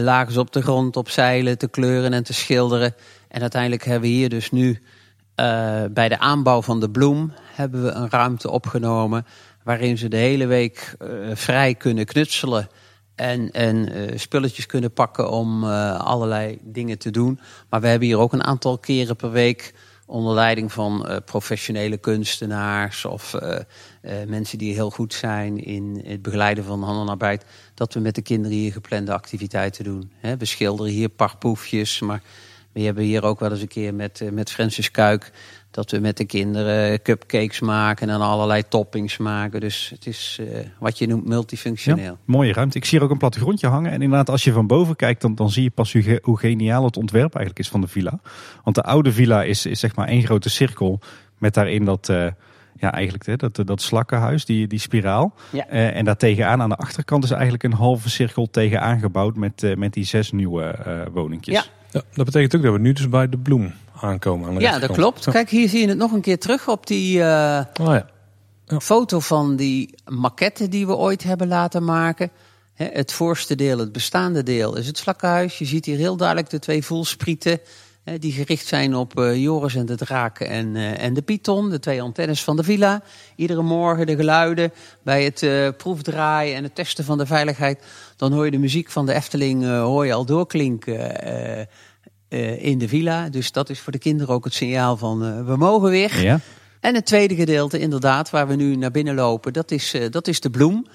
lagen ze op de grond op zeilen te kleuren en te schilderen. En uiteindelijk hebben we hier dus nu bij de aanbouw van de bloem hebben we een ruimte opgenomen waarin ze de hele week uh, vrij kunnen knutselen en, en uh, spulletjes kunnen pakken om allerlei dingen te doen. Maar we hebben hier ook een aantal keren per week onder leiding van professionele kunstenaars of mensen die heel goed zijn in het begeleiden van handenarbeid, dat we met de kinderen hier geplande activiteiten doen. we schilderen hier parpoefjes, maar we hebben hier ook wel eens een keer met, eh, met Francis Kuik... dat we met de kinderen cupcakes maken en allerlei toppings maken. Dus het is uh, wat je noemt multifunctioneel. Ja, mooie ruimte. Ik zie hier ook een plattegrondje hangen. En inderdaad, als je van boven kijkt, dan, dan zie je pas hoe, hoe geniaal het ontwerp eigenlijk is van de villa. Want de oude villa is, is zeg maar één grote cirkel met daarin dat... Uh, ja, eigenlijk hè, dat, dat slakkenhuis, die, die spiraal. Ja. Uh, en daar tegenaan aan de achterkant is eigenlijk een halve cirkel tegenaan gebouwd met, uh, met die zes nieuwe uh, woningjes. Ja, ja, dat betekent ook dat we nu dus bij de bloem aankomen. Aan ja, dat klopt. Kijk, hier zie je het nog een keer terug op die uh, oh, ja. Ja. foto van die maquette die we ooit hebben laten maken. het voorste deel, het bestaande deel, is het slakkenhuis. Je ziet hier heel duidelijk de twee voelsprieten die gericht zijn op uh, Joris en de draak en, uh, en de python, de twee antennes van de villa. Iedere morgen de geluiden bij het uh, proefdraaien en het testen van de veiligheid. Dan hoor je de muziek van de Efteling hoor je al doorklinken in de villa. Dus dat is voor de kinderen ook het signaal van we mogen weer. Ja. En het tweede gedeelte, inderdaad, waar we nu naar binnen lopen, dat is, dat is de bloem.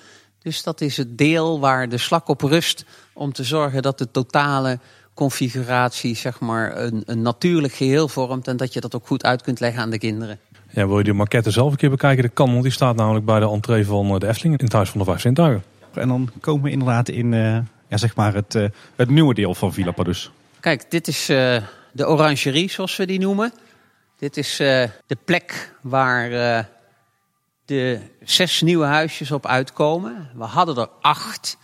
Dus dat is het deel waar de slak op rust om te zorgen dat de totale configuratie zeg maar, een, een natuurlijk geheel vormt. En dat je dat ook goed uit kunt leggen aan de kinderen. Ja, wil je die maquette zelf een keer bekijken? Dat kan, want die staat namelijk bij de entree van eh, de Efteling in het Huis van de Vijf Zintuigen. En dan komen we inderdaad in uh, ja, zeg maar het, uh, het nieuwe deel van Villa Padus. Kijk, dit is uh, de orangerie, zoals we die noemen. Dit is de plek waar de zes nieuwe huisjes op uitkomen. We hadden er acht.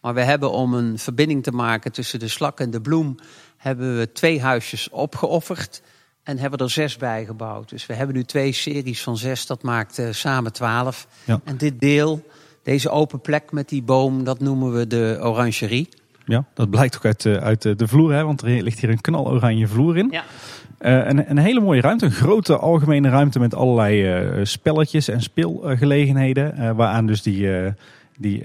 Maar we hebben om een verbinding te maken tussen de slak en de bloem, hebben we twee huisjes opgeofferd en hebben er zes bij gebouwd. Dus we hebben nu twee series van zes, dat maakt samen twaalf. Ja. En dit deel, deze open plek met die boom, dat noemen we de orangerie. Ja, dat blijkt ook uit, uh, uit de vloer, hè, want er ligt hier een knaloranje vloer in. Ja. Uh, een, een, hele mooie ruimte, een grote algemene ruimte met allerlei spelletjes en speelgelegenheden. waaraan dus die, die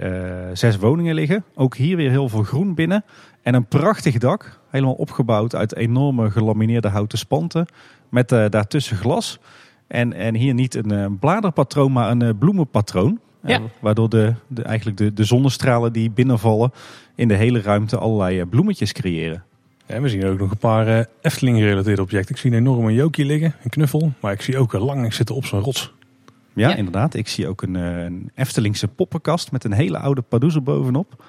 zes woningen liggen. Ook hier weer heel veel groen binnen. En een prachtig dak, helemaal opgebouwd uit enorme gelamineerde houten spanten. Met daartussen glas. En, en hier niet een, bladerpatroon, maar een bloemenpatroon. Ja. Waardoor de, de, eigenlijk de, de zonnestralen die binnenvallen in de hele ruimte allerlei bloemetjes creëren. Ja, we zien ook nog een paar uh, Efteling-gerelateerde objecten. Ik zie een enorme jokie liggen, een knuffel. Maar ik zie ook een lang zitten op zo'n rots. Ja, ja, inderdaad. Ik zie ook een, een Eftelingse poppenkast met een hele oude Padoezel bovenop.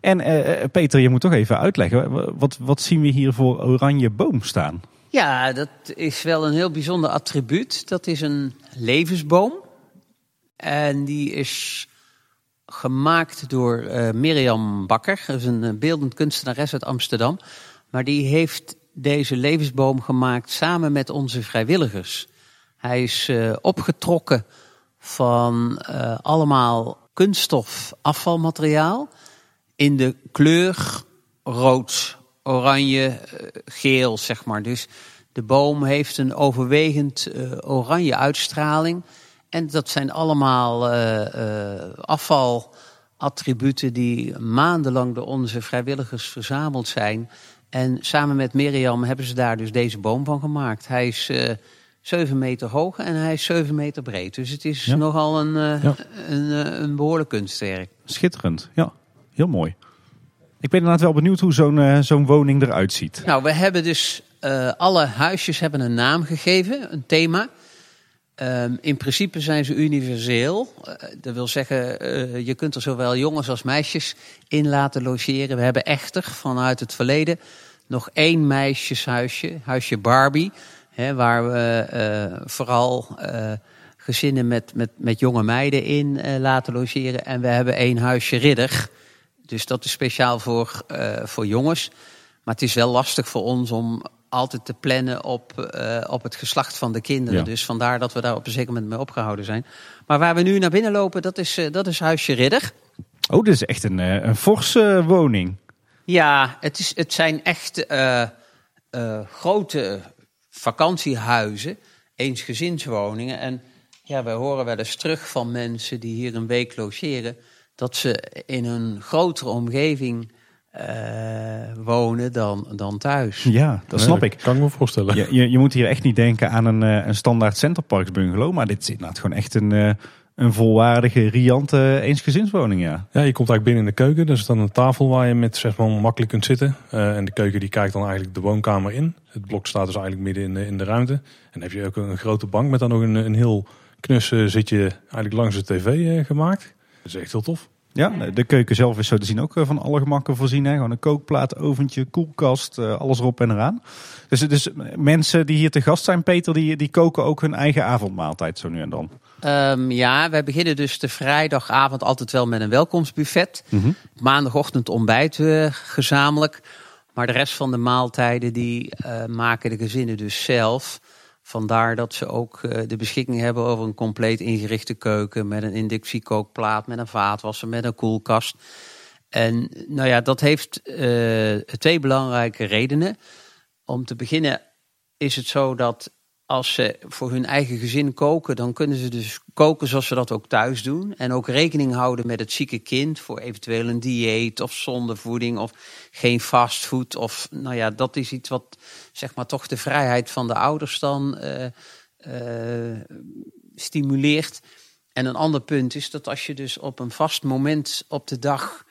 En uh, Peter, je moet toch even uitleggen. Wat, wat zien we hier voor oranje boom staan? Ja, dat is wel een heel bijzonder attribuut. Dat is een levensboom. En die is gemaakt door uh, Mirjam Bakker. Dat is een beeldend kunstenares uit Amsterdam. Maar die heeft deze levensboom gemaakt samen met onze vrijwilligers. Hij is uh, opgetrokken van allemaal kunststof afvalmateriaal in de kleur rood, oranje, geel, zeg maar. Dus de boom heeft een overwegend oranje uitstraling. En dat zijn allemaal uh, uh, afvalattributen die maandenlang door onze vrijwilligers verzameld zijn. En samen met Mirjam hebben ze daar dus deze boom van gemaakt. Hij is uh, 7 meter hoog en hij is 7 meter breed. Dus het is ja. nogal een, uh, ja. een, uh, een behoorlijk kunstwerk. Schitterend, ja. Heel mooi. Ik ben inderdaad wel benieuwd hoe zo'n zo'n woning eruit ziet. Nou, we hebben dus alle huisjes hebben een naam gegeven, een thema. Um, in principe zijn ze universeel. Uh, dat wil zeggen, uh, je kunt er zowel jongens als meisjes in laten logeren. We hebben echter vanuit het verleden nog één meisjeshuisje, huisje Barbie. Hè, waar we uh, vooral gezinnen met, met, met jonge meiden in laten logeren. En we hebben één huisje Ridder. Dus dat is speciaal voor, voor jongens. Maar het is wel lastig voor ons om altijd te plannen op, uh, op het geslacht van de kinderen. Ja. Dus vandaar dat we daar op een zeker moment mee opgehouden zijn. Maar waar we nu naar binnen lopen, dat is, uh, dat is Huisje Ridder. Oh, dit is echt een, uh, een forse woning. Ja, het, is, het zijn echt grote vakantiehuizen, eensgezinswoningen. En ja, wij horen wel eens terug van mensen die hier een week logeren... dat ze in een grotere omgeving wonen dan, dan thuis. Ja, dat snap nee, ik. Kan ik me voorstellen. Je, je, je, moet hier echt niet denken aan een, een standaard Centerparks bungalow. Maar dit is inderdaad gewoon echt een, een volwaardige, riante eensgezinswoning. Ja. ja, je komt eigenlijk binnen in de keuken. Er is dan een tafel waar je met zeg maar makkelijk kunt zitten. Uh, en de keuken die kijkt dan eigenlijk de woonkamer in. Het blok staat dus eigenlijk midden in de, in de ruimte. En dan heb je ook een grote bank met dan nog een, een heel knus zitje eigenlijk langs de tv uh, gemaakt. Dat is echt heel tof. Ja, de keuken zelf is zo te zien ook van alle gemakken voorzien. Hè? Gewoon een kookplaat, oventje, koelkast, alles erop en eraan. Dus, dus mensen die hier te gast zijn, Peter, die, die koken ook hun eigen avondmaaltijd zo nu en dan. Um, ja, wij beginnen dus de vrijdagavond altijd wel met een welkomstbuffet. Mm -hmm. Maandagochtend ontbijten we gezamenlijk. Maar de rest van de maaltijden die uh, maken de gezinnen dus zelf. Vandaar dat ze ook uh, de beschikking hebben over een compleet ingerichte keuken met een inductiekookplaat, met een vaatwasser, met een koelkast. En nou ja, dat heeft uh, twee belangrijke redenen. Om te beginnen is het zo dat als ze voor hun eigen gezin koken, dan kunnen ze dus koken zoals ze dat ook thuis doen. En ook rekening houden met het zieke kind voor eventueel een dieet of zondevoeding of geen fastfood. Of nou ja, dat is iets wat zeg maar toch de vrijheid van de ouders dan uh, uh, stimuleert. En een ander punt is dat als je dus op een vast moment op de dag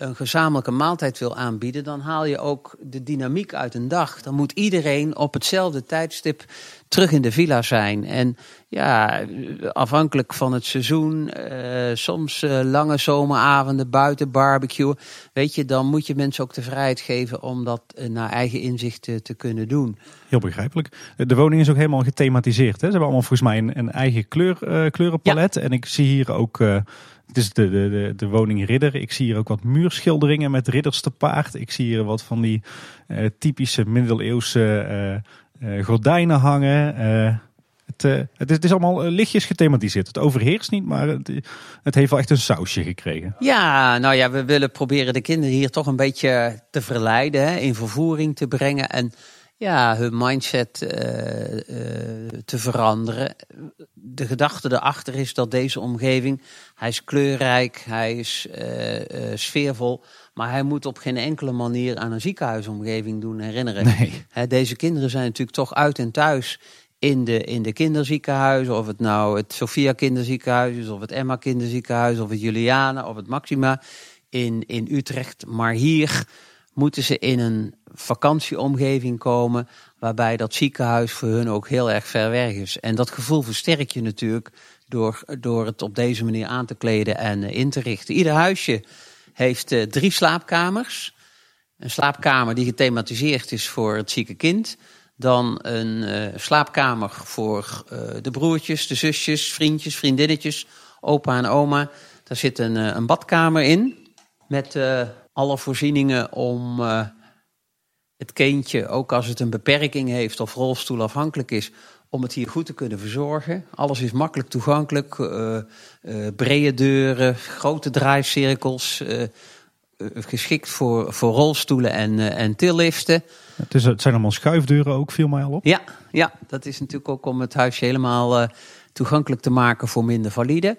een gezamenlijke maaltijd wil aanbieden, dan haal je ook de dynamiek uit een dag. Dan moet iedereen op hetzelfde tijdstip terug in de villa zijn. En ja, afhankelijk van het seizoen, uh, soms uh, lange zomeravonden buiten barbecue. Weet je, dan moet je mensen ook de vrijheid geven om dat uh, naar eigen inzicht te, kunnen doen. Heel begrijpelijk. De woning is ook helemaal gethematiseerd. Hè? Ze hebben allemaal volgens mij een, een eigen kleur, kleurenpalet. Ja. En ik zie hier ook het is de, de, de, de woning Ridder. Ik zie hier ook wat muurschilderingen met ridders te paard. Ik zie hier wat van die uh, typische middeleeuwse gordijnen hangen. Het, het, is, het, is, allemaal lichtjes gethematiseerd. Het overheerst niet, maar het, het, heeft wel echt een sausje gekregen. Ja, nou ja, we willen proberen de kinderen hier toch een beetje te verleiden, hè, in vervoering te brengen. En ja, hun mindset te veranderen. De gedachte erachter is dat deze omgeving, hij is kleurrijk, hij is sfeervol, maar hij moet op geen enkele manier aan een ziekenhuisomgeving doen herinneren. Nee. He, deze kinderen zijn natuurlijk toch uit en thuis in de, in de kinderziekenhuizen, of het nou het Sophia kinderziekenhuis is, of het Emma kinderziekenhuis, of het Juliana, of het Maxima in, in Utrecht. Maar hier moeten ze in een vakantieomgeving komen. Waarbij dat ziekenhuis voor hun ook heel erg ver weg is. En dat gevoel versterk je natuurlijk door, door het op deze manier aan te kleden en eh, in te richten. Ieder huisje heeft uh, drie slaapkamers. Een slaapkamer die gethematiseerd is voor het zieke kind. Dan een uh, slaapkamer voor uh, de broertjes, de zusjes, vriendjes, vriendinnetjes, opa en oma. Daar zit een, een badkamer in. Met alle voorzieningen om het kindje, ook als het een beperking heeft of rolstoelafhankelijk is, om het hier goed te kunnen verzorgen. Alles is makkelijk toegankelijk. brede deuren, grote draaicirkels geschikt voor, voor rolstoelen en, en tilliften. Het, is, het zijn allemaal schuifdeuren ook, viel mij al op. Ja, ja dat is natuurlijk ook om het huisje helemaal toegankelijk te maken voor minder valide.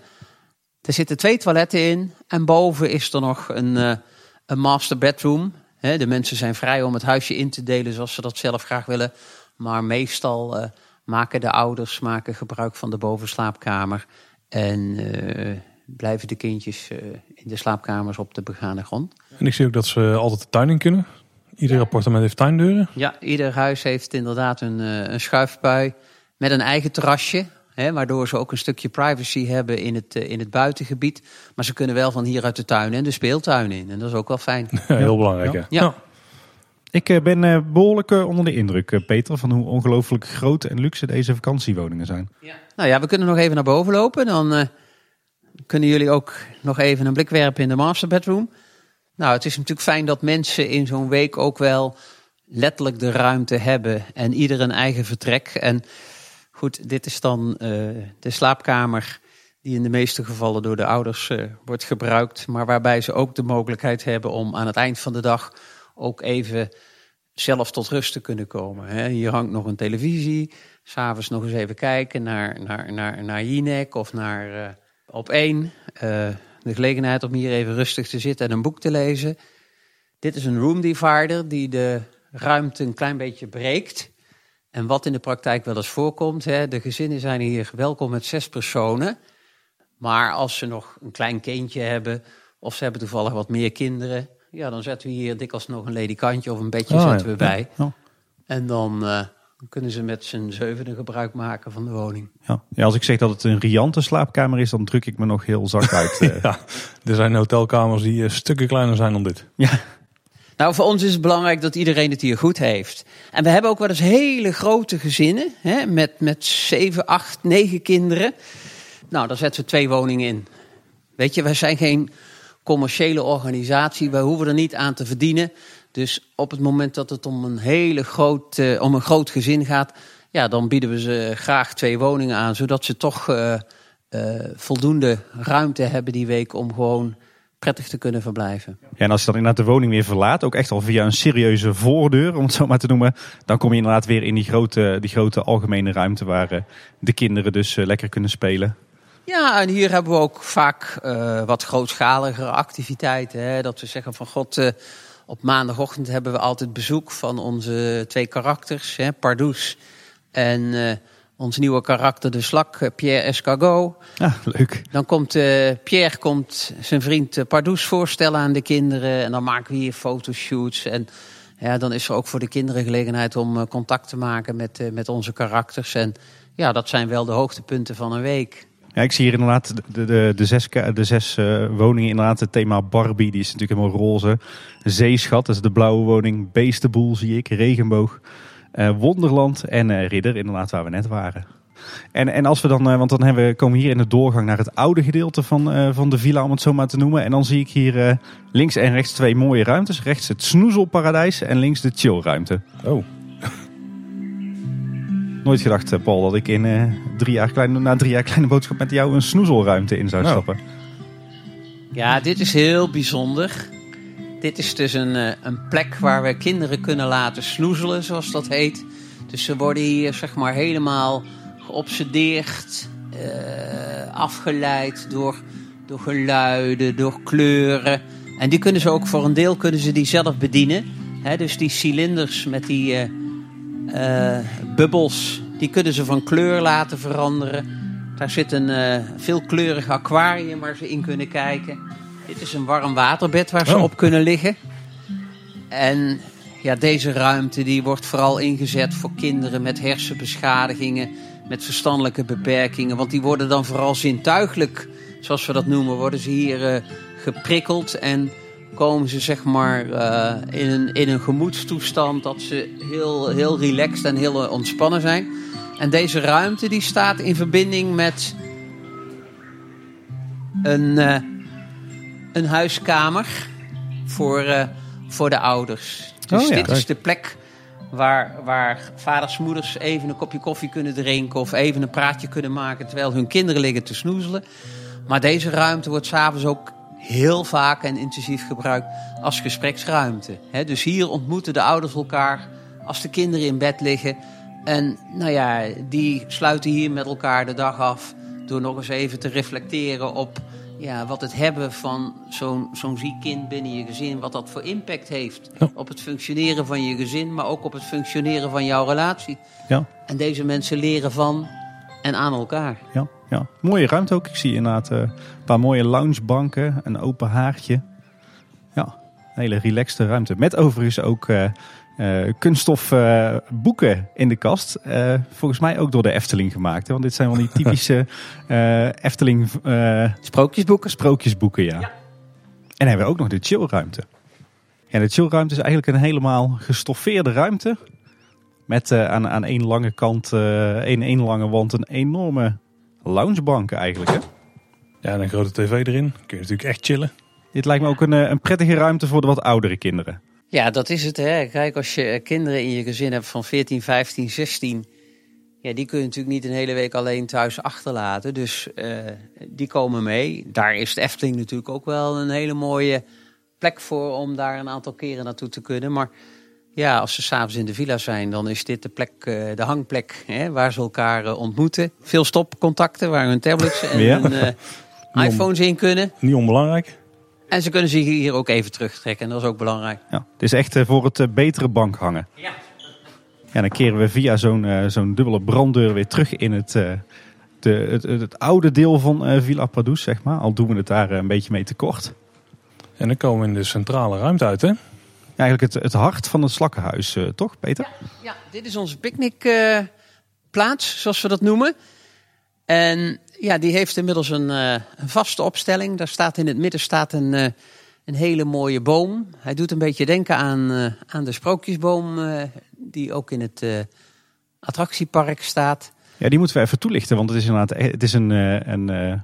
Er zitten twee toiletten in en boven is er nog een, een master bedroom. He, de mensen zijn vrij om het huisje in te delen zoals ze dat zelf graag willen. Maar meestal maken de ouders maken gebruik van de bovenslaapkamer. En blijven de kindjes uh, in de slaapkamers op de begane grond. En ik zie ook dat ze altijd de tuin in kunnen. Ieder ja. appartement heeft tuindeuren. Ja, ieder huis heeft inderdaad een, uh, een schuifpui met een eigen terrasje. Hè, waardoor ze ook een stukje privacy hebben in het, uh, in het buitengebied. Maar ze kunnen wel van hier uit de tuin en de speeltuin in. En dat is ook wel fijn. Ja, heel belangrijk. Ja. ja. Ik ben behoorlijk onder de indruk, Peter, van hoe ongelooflijk groot en luxe deze vakantiewoningen zijn. Ja. Nou ja, we kunnen nog even naar boven lopen. Dan kunnen jullie ook nog even een blik werpen in de master bedroom. Nou, het is natuurlijk fijn dat mensen in zo'n week ook wel letterlijk de ruimte hebben en ieder een eigen vertrek. En goed, dit is dan de slaapkamer die in de meeste gevallen door de ouders wordt gebruikt, maar waarbij ze ook de mogelijkheid hebben om aan het eind van de dag ook even zelf tot rust te kunnen komen. Hè. Hier hangt nog een televisie, s'avonds nog eens even kijken naar, naar, naar, naar of naar... Uh, op één, uh, de gelegenheid om hier even rustig te zitten en een boek te lezen. Dit is een room divider die de ruimte een klein beetje breekt. En wat in de praktijk wel eens voorkomt, hè, de gezinnen zijn hier welkom met zes personen. Maar als ze nog een klein kindje hebben, of ze hebben toevallig wat meer kinderen, ja, dan zetten we hier dikwijls nog een ledikantje of een bedje Oh, zetten we bij. En dan uh, kunnen ze met z'n zevende gebruik maken van de woning. Ja. ja, als ik zeg dat het een riante slaapkamer is, dan druk ik me nog heel zacht uit. eh. Ja, er zijn hotelkamers die eh, stukken kleiner zijn dan dit. ja. Nou, voor ons is het belangrijk dat iedereen het hier goed heeft. En we hebben ook wel eens hele grote gezinnen, hè, met, met zeven, acht, negen kinderen. Nou, daar zetten we twee woningen in. Weet je, wij zijn geen commerciële organisatie, wij hoeven er niet aan te verdienen. Dus op het moment dat het om een hele groot, uh, om een groot gezin gaat, ja, dan bieden we ze graag twee woningen aan, zodat ze toch uh, uh, voldoende ruimte hebben die week om gewoon prettig te kunnen verblijven. Ja, en als je dan inderdaad de woning weer verlaat, ook echt al via een serieuze voordeur, om het zo maar te noemen, dan kom je inderdaad weer in die grote, die grote algemene ruimte waar de kinderen dus lekker kunnen spelen. Ja, en hier hebben we ook vaak uh, wat grootschaligere activiteiten. Hè? Dat we zeggen van god, uh, op maandagochtend hebben we altijd bezoek van onze twee karakters, hè? Pardoes en uh, ons nieuwe karakter, de slak, Pierre Escargot. Ja, leuk. Dan komt Pierre komt zijn vriend Pardoes voorstellen aan de kinderen. En dan maken we hier fotoshoots. En ja, dan is er ook voor de kinderen gelegenheid om contact te maken met, met onze karakters. En ja, dat zijn wel de hoogtepunten van een week. Ja, ik zie hier inderdaad de, de, de zes, de zes uh, woningen. Inderdaad, het thema Barbie, die is natuurlijk helemaal roze. Zeeschat, dat is de blauwe woning. Beestenboel zie ik, regenboog. Uh, Wonderland en uh, Ridder, inderdaad, waar we net waren. En, en als we dan, want dan hebben we, komen we hier in de doorgang naar het oude gedeelte van, van de villa, om het zo maar te noemen. En dan zie ik hier links en rechts twee mooie ruimtes. Rechts het snoezelparadijs en links de chillruimte. Oh. Nooit gedacht, Paul, dat ik in drie jaar kleine, na drie jaar kleine boodschap met jou een snoezelruimte in zou Nou. stappen. Ja, dit is heel bijzonder. Dit is dus een, een plek waar we kinderen kunnen laten snoezelen, zoals dat heet. Dus ze worden hier zeg maar helemaal geobsedeerd, uh, afgeleid door, door geluiden, door kleuren. En die kunnen ze ook voor een deel kunnen ze die zelf bedienen. He, dus die cilinders met die uh, uh, bubbels, die kunnen ze van kleur laten veranderen. Daar zit een veelkleurig aquarium waar ze in kunnen kijken. Dit is een warm waterbed waar ze Oh. op kunnen liggen. En ja, deze ruimte die wordt vooral ingezet voor kinderen met hersenbeschadigingen, met verstandelijke beperkingen. Want die worden dan vooral zintuigelijk, zoals we dat noemen, worden ze hier uh, geprikkeld en komen ze zeg maar uh, in, een, in een gemoedstoestand dat ze heel, heel relaxed en heel ontspannen zijn. En deze ruimte die staat in verbinding met een, uh, een huiskamer voor, uh, voor de ouders. Dus oh, ja, dit is de plek waar, waar vaders, moeders even een kopje koffie kunnen drinken of even een praatje kunnen maken terwijl hun kinderen liggen te snoezelen. Maar deze ruimte wordt s'avonds ook heel vaak en intensief gebruikt als gespreksruimte. dus hier ontmoeten de ouders elkaar als de kinderen in bed liggen. En nou ja, die sluiten hier met elkaar de dag af door nog eens even te reflecteren op ja, wat het hebben van zo'n zo'n ziek kind binnen je gezin, wat dat voor impact heeft op het functioneren van je gezin, maar ook op het functioneren van jouw relatie. Ja. En deze mensen leren van en aan elkaar. Ja, ja. mooie ruimte ook. Ik zie inderdaad uh, een paar mooie loungebanken, een open haartje. Ja, een hele relaxte ruimte. Met overigens ook uh, uh, kunststof boeken in de kast. volgens mij ook door de Efteling gemaakt. Hè? Want dit zijn wel die typische Efteling... sprookjesboeken? Sprookjesboeken, ja. ja. En hebben we ook nog de chillruimte. Ja, de chillruimte is eigenlijk een helemaal gestoffeerde ruimte. Met aan, aan één lange kant, één, één lange wand, een enorme loungebank eigenlijk. Hè? Ja, en een grote tv erin. Kun je natuurlijk echt chillen. Dit lijkt me ook een, een prettige ruimte voor de wat oudere kinderen. Ja, dat is het. Hè. Kijk, als je kinderen in je gezin hebt van 14, 15, 16... Ja, die kun je natuurlijk niet een hele week alleen thuis achterlaten. Dus uh, die komen mee. Daar is de Efteling natuurlijk ook wel een hele mooie plek voor... om daar een aantal keren naartoe te kunnen. Maar ja, als ze s'avonds in de villa zijn, dan is dit de plek, uh, de hangplek hè, waar ze elkaar uh, ontmoeten. Veel stopcontacten waar hun tablets en ja. hun uh, iPhones in kunnen. Niet onbelangrijk. En ze kunnen zich hier ook even terugtrekken. En dat is ook belangrijk. Ja, het is echt voor het betere bank hangen. Ja. Ja, dan keren we via zo'n zo'n dubbele branddeur weer terug in het, de, het, het, oude deel van Villa Padus, zeg maar. Al doen we het daar een beetje mee tekort. En dan komen we in de centrale ruimte uit, hè? Eigenlijk het, het hart van het slakkenhuis, uh, toch Peter? Ja, ja, dit is onze picknickplaats, uh, zoals we dat noemen. En ja, die heeft inmiddels een, uh, een, vaste opstelling. Daar staat in het midden staat een, een hele mooie boom. Hij doet een beetje denken aan, aan de sprookjesboom die ook in het attractiepark staat. Ja, die moeten we even toelichten, want het is inderdaad het is een, een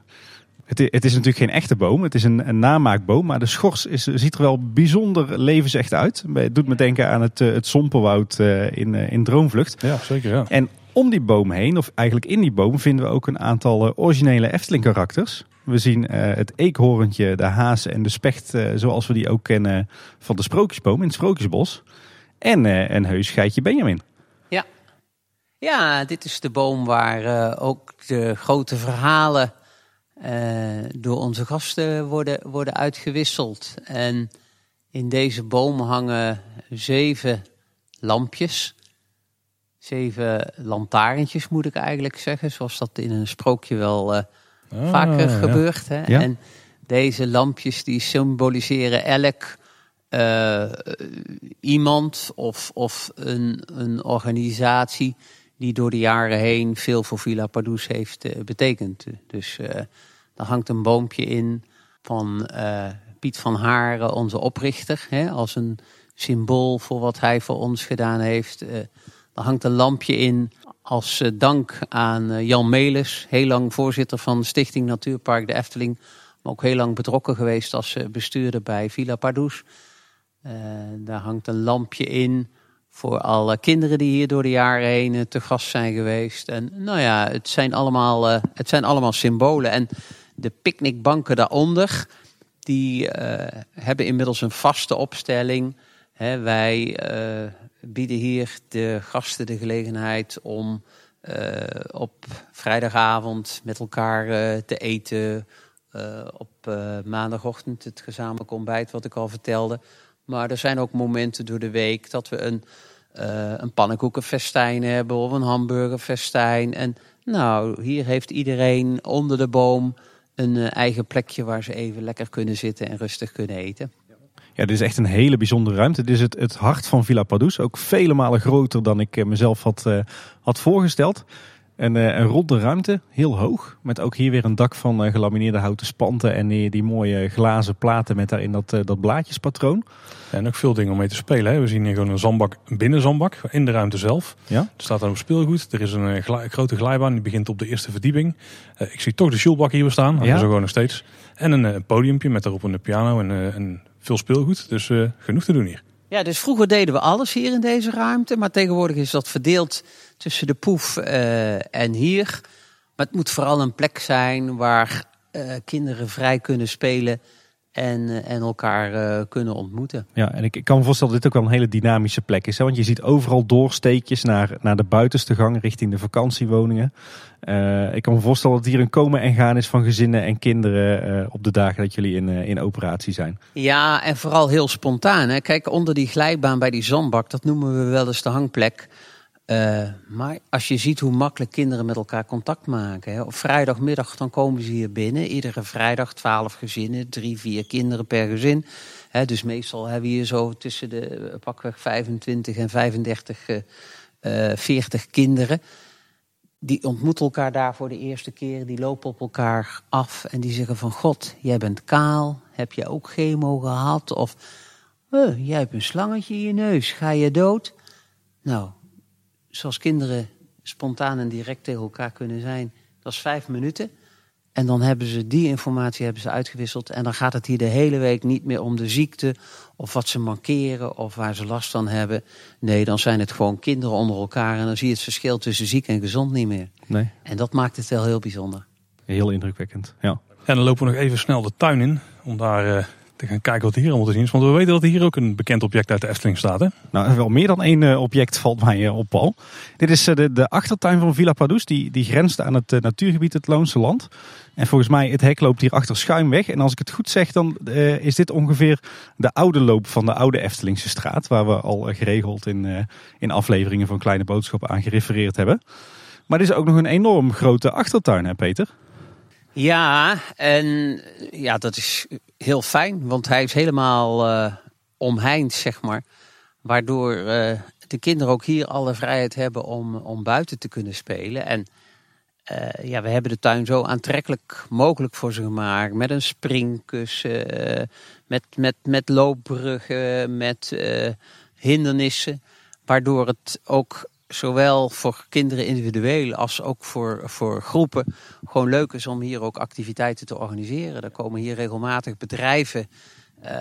het, het, is natuurlijk geen echte boom, het is een, een namaakboom, maar de schors is, ziet er wel bijzonder levensecht uit. Het doet me denken aan het, eh, het Sompenwoud eh, in, eh, in Droomvlucht. Ja, zeker. Ja. En om die boom heen, of eigenlijk in die boom, vinden we ook een aantal originele Efteling karakters. We zien het eekhoorntje, de haas en de specht zoals we die ook kennen van de Sprookjesboom in het Sprookjesbos. En een heus geitje Benjamin. Ja. ja, dit is de boom waar ook de grote verhalen uh, door onze gasten worden, worden uitgewisseld. En in deze boom hangen zeven lampjes. Zeven lantaarntjes moet ik eigenlijk zeggen. Zoals dat in een sprookje wel uh, vaker gebeurt. Hè? En deze lampjes die symboliseren elk uh, iemand of, of een, een organisatie die door de jaren heen veel voor Villa Padus heeft uh, betekend. Dus uh, er hangt een boompje in van uh, Piet van Haren, onze oprichter, hè, als een symbool voor wat hij voor ons gedaan heeft. Er hangt een lampje in als dank aan Jan Melis, heel lang voorzitter van Stichting Natuurpark de Efteling, maar ook heel lang betrokken geweest als bestuurder bij Villa Padus. daar hangt een lampje in voor alle kinderen die hier door de jaren heen eh, te gast zijn geweest. En nou ja, het zijn allemaal, uh, het zijn allemaal symbolen. En de picknickbanken daaronder, die uh, hebben inmiddels een vaste opstelling. Wij bieden hier de gasten de gelegenheid om op vrijdagavond met elkaar te eten. op maandagochtend het gezamenlijk ontbijt, wat ik al vertelde. Maar er zijn ook momenten door de week dat we een, uh, een pannenkoekenfestijn hebben of een hamburgerfestijn. En nou, hier heeft iedereen onder de boom een uh, eigen plekje waar ze even lekker kunnen zitten en rustig kunnen eten. Ja, dit is echt een hele bijzondere ruimte. Dit is het, het hart van Villa Padus. Ook vele malen groter dan ik mezelf had, had voorgesteld. En uh, een ronde ruimte, heel hoog. Met ook hier weer een dak van uh, gelamineerde houten spanten. En die, die mooie glazen platen met daarin dat, uh, dat blaadjespatroon. en ook veel dingen om mee te spelen. Hè. We zien hier gewoon een zandbak, een binnenzandbak in de ruimte zelf. Ja? Er staat dan op speelgoed. Er is een grote glijbaan, die begint op de eerste verdieping. ik zie toch de shoelbak hier staan. Ja? Zo gewoon nog steeds. En een podiumpje met daarop een piano en, en veel speelgoed. Dus genoeg te doen hier. Ja, dus vroeger deden we alles hier in deze ruimte. Maar tegenwoordig is dat verdeeld tussen de poef uh, en hier. Maar het moet vooral een plek zijn waar uh, kinderen vrij kunnen spelen en, uh, en elkaar kunnen ontmoeten. Ja, en ik, ik, kan me voorstellen dat dit ook wel een hele dynamische plek is. Hè? Want je ziet overal doorsteekjes naar, naar de buitenste gang richting de vakantiewoningen. ik kan me voorstellen dat hier een komen en gaan is van gezinnen en kinderen op de dagen dat jullie in, in operatie zijn. Ja, en vooral heel spontaan. Hè? Kijk, onder die glijbaan bij die zandbak, dat noemen we wel eens de hangplek. Uh, maar als je ziet hoe makkelijk kinderen met elkaar contact maken. Hè. Op vrijdagmiddag dan komen ze hier binnen. Iedere vrijdag twaalf gezinnen, drie, vier kinderen per gezin. Hè, dus meestal hebben we hier zo tussen de eh, pakweg 25 en 35, uh, 40 kinderen. Die ontmoeten elkaar daar voor de eerste keer. Die lopen op elkaar af en die zeggen van... God, jij bent kaal. Heb je ook chemo gehad? Of uh, jij hebt een slangetje in je neus. Ga je dood? Nou, zoals kinderen spontaan en direct tegen elkaar kunnen zijn, dat is vijf minuten. En dan hebben ze die informatie hebben ze uitgewisseld. En dan gaat het hier de hele week niet meer om de ziekte of wat ze mankeren of waar ze last van hebben. Nee, dan zijn het gewoon kinderen onder elkaar. En dan zie je het verschil tussen ziek en gezond niet meer. Nee. En dat maakt het wel heel bijzonder. Heel indrukwekkend, ja. En dan lopen we nog even snel de tuin in om daar uh, te gaan kijken wat hier allemaal te zien is. Want we weten dat hier ook een bekend object uit de Efteling staat. Hè? Nou, wel meer dan één uh, object valt mij uh, op, Paul. Dit is uh, de, de achtertuin van Villa Padus. Die, die grenst aan het natuurgebied het Loonse Land. En volgens mij, het hek loopt hier achter schuin weg. En als ik het goed zeg, dan is dit ongeveer de oude loop van de oude Eftelingse straat. Waar we al geregeld in, in afleveringen van Kleine Boodschappen aan gerefereerd hebben. Maar dit is ook nog een enorm grote achtertuin, hè Peter? Ja, en ja, dat is heel fijn, want hij is helemaal uh, omheind, zeg maar. Waardoor uh, de kinderen ook hier alle vrijheid hebben om, om buiten te kunnen spelen. En uh, ja, we hebben de tuin zo aantrekkelijk mogelijk voor ze gemaakt. Met een springkussen, met, met, met loopbruggen, met hindernissen. Waardoor het ook zowel voor kinderen individueel als ook voor, voor groepen gewoon leuk is om hier ook activiteiten te organiseren. Er komen hier regelmatig bedrijven, uh,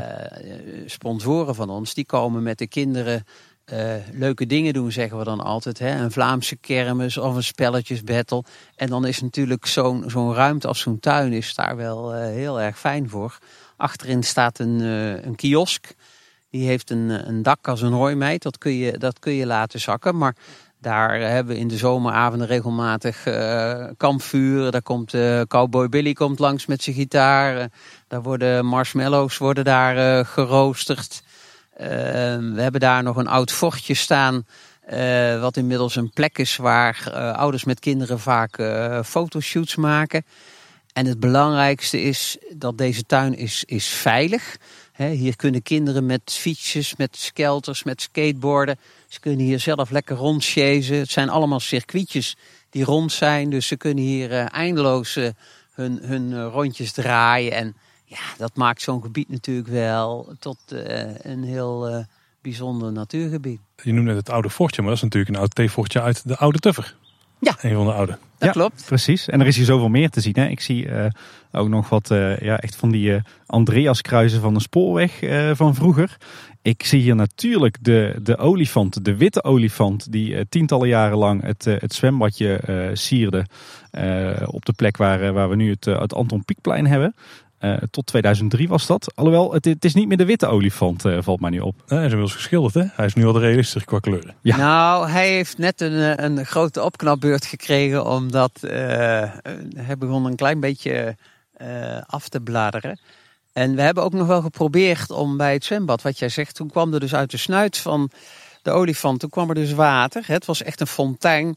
sponsoren van ons, die komen met de kinderen uh, leuke dingen doen, zeggen we dan altijd. Hè? Een Vlaamse kermis of een spelletjesbattle. En dan is natuurlijk zo'n zo'n ruimte als zo'n tuin is daar wel uh, heel erg fijn voor. Achterin staat een, een kiosk. Die heeft een, een dak als een hooimeid. Dat kun, je, dat kun je laten zakken. Maar daar hebben we in de zomeravonden regelmatig uh, kampvuur. Daar komt uh, Cowboy Billy komt langs met zijn gitaar. Daar worden marshmallows worden daar geroosterd. we hebben daar nog een oud fortje staan. wat inmiddels een plek is waar ouders met kinderen vaak fotoshoots maken. En het belangrijkste is dat deze tuin is, is veilig. He, hier kunnen kinderen met fietsjes, met skelters, met skateboarden. Ze kunnen hier zelf lekker rondchasen. Het zijn allemaal circuitjes die rond zijn. Dus ze kunnen hier uh, eindeloos uh, hun, hun uh, rondjes draaien. En ja, dat maakt zo'n gebied natuurlijk wel tot een heel bijzonder natuurgebied. Je noemde het oude fortje, maar dat is natuurlijk een oud theefortje uit de oude Tuffer. Ja. Een van de oude. Dat klopt. Precies. En er is hier zoveel meer te zien. Hè? Ik zie uh, ook nog wat uh, ja, echt van die uh, Andreas kruisen van de spoorweg van vroeger. Ik zie hier natuurlijk de, de olifant, de witte olifant, die tientallen jaren lang het, het zwembadje sierde. op de plek waar, waar we nu het, het Anton Pieckplein hebben. Uh, tot 2003 was dat. Alhoewel, het, het, is niet meer de witte olifant, uh, valt mij nu op. hij is inmiddels geschilderd, hè? Hij is nu al de realistisch qua kleuren. Ja. Nou, hij heeft net een, eh, een grote opknapbeurt gekregen, omdat uh, hij begon een klein beetje af te bladeren. En we hebben ook nog wel geprobeerd om bij het zwembad, wat jij zegt, toen kwam er dus uit de snuit van de olifant, toen kwam er dus water. Het was echt een fontein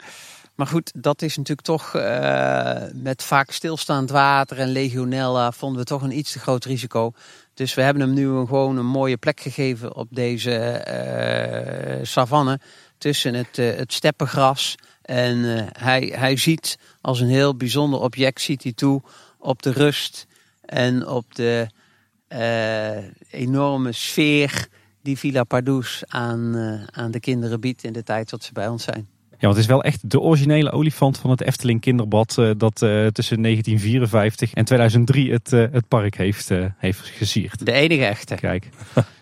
Maar goed, dat is natuurlijk toch uh, met vaak stilstaand water en legionella vonden we toch een iets te groot risico. Dus we hebben hem nu gewoon een mooie plek gegeven op deze uh, savanne tussen het, uh, het steppengras. En hij, hij ziet als een heel bijzonder object ziet hij toe op de rust en op de enorme sfeer die Villa Pardoes aan, aan de kinderen biedt in de tijd dat ze bij ons zijn. Ja, want het is wel echt de originele olifant van het Efteling Kinderbad uh, dat uh, tussen 1954 en 2003 het, uh, het park heeft, heeft gesierd. De enige echte. Kijk.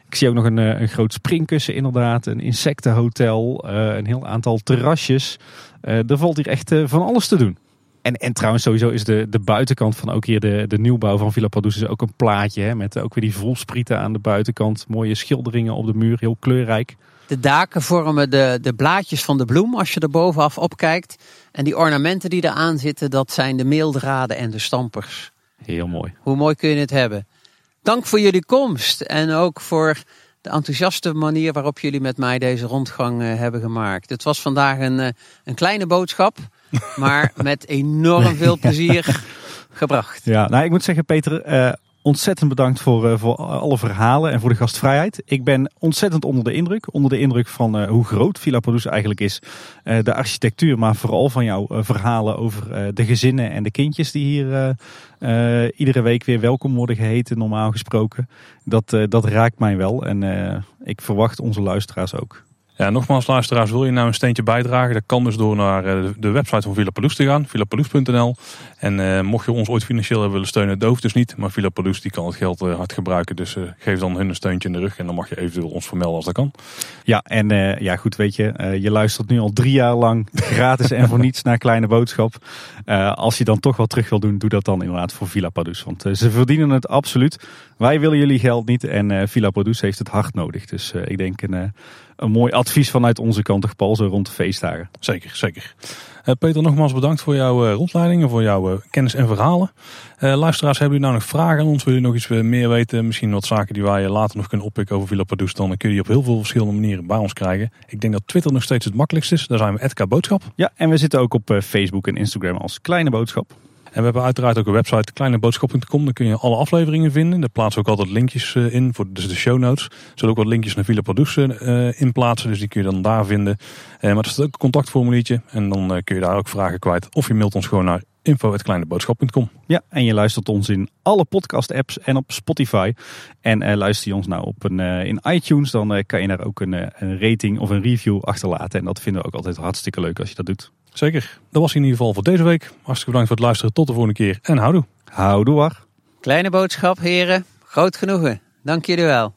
Ik zie ook nog een, een groot springkussen inderdaad, een insectenhotel, een heel aantal terrasjes. er valt hier echt van alles te doen. En, en trouwens sowieso is de, de buitenkant van ook hier de, de nieuwbouw van Villa Padus is ook een plaatje. Hè, met ook weer die volsprieten aan de buitenkant. Mooie schilderingen op de muur, heel kleurrijk. De daken vormen de, de blaadjes van de bloem als je er bovenaf opkijkt. En die ornamenten die eraan zitten, dat zijn de meeldraden en de stampers. Heel mooi. Hoe mooi kun je het hebben. Dank voor jullie komst en ook voor de enthousiaste manier waarop jullie met mij deze rondgang uh, hebben gemaakt. Het was vandaag een, uh, een kleine boodschap, maar met enorm veel plezier gebracht. Ja, nou ik moet zeggen Peter, uh, ontzettend bedankt voor, uh, voor alle verhalen en voor de gastvrijheid. Ik ben ontzettend onder de indruk. Onder de indruk van uh, hoe groot Villa Produce eigenlijk is. Uh, de architectuur, maar vooral van jouw verhalen over de gezinnen en de kindjes die hier iedere week weer welkom worden geheten, normaal gesproken. Dat, dat raakt mij wel en ik verwacht onze luisteraars ook. Ja, nogmaals luisteraars, wil je nou een steentje bijdragen? Dat kan dus door naar eh, de website van Villa Paloes te gaan, villapaloes.nl. En uh, mocht je ons ooit financieel willen steunen, het hoeft dus niet. Maar Villa Paloes die kan het geld uh, hard gebruiken. Dus uh, geef dan hun een steuntje in de rug en dan mag je eventueel ons vermelden als dat kan. Ja, en ja goed, weet je, je luistert nu al drie jaar lang gratis en voor niets naar Kleine Boodschap. als je dan toch wat terug wil doen, doe dat dan inderdaad voor Villa Paloes. Want ze verdienen het absoluut. Wij willen jullie geld niet en Villa Paloes heeft het hard nodig. Dus ik denk een een mooi advies vanuit onze kant, toch Paul, zo rond de feestdagen. Zeker, zeker. Uh, Peter, nogmaals bedankt voor jouw uh, rondleiding en voor jouw uh, kennis en verhalen. luisteraars, hebben jullie nou nog vragen aan ons? Wil je nog iets meer weten? Misschien wat zaken die wij later nog kunnen oppikken over Villa Padus? Dan kun je die op heel veel verschillende manieren bij ons krijgen. Ik denk dat Twitter nog steeds het makkelijkst is. Daar zijn we Edka Boodschap. Ja, en we zitten ook op Facebook en Instagram als Kleine Boodschap. En we hebben uiteraard ook een website, kleineboodschap.com. Daar kun je alle afleveringen vinden. Daar plaatsen we ook altijd linkjes eh, in, voor dus de show notes. Er zullen ook wat linkjes naar Villa Produce uh, in plaatsen, dus die kun je dan daar vinden. Uh, maar er staat ook een contactformuliertje en dan uh, kun je daar ook vragen kwijt. Of je mailt ons gewoon naar info.kleineboodschap.com. Ja, en je luistert ons in alle podcast-apps en op Spotify. En luister je ons nou op een, in iTunes, dan kan je daar ook een, een rating of een review achterlaten. En dat vinden we ook altijd hartstikke leuk als je dat doet. Zeker. Dat was in ieder geval voor deze week. Hartstikke bedankt voor het luisteren. Tot de volgende keer. En houdoe. Houdoe war. Kleine boodschap, heren. Groot genoegen. Dank jullie wel.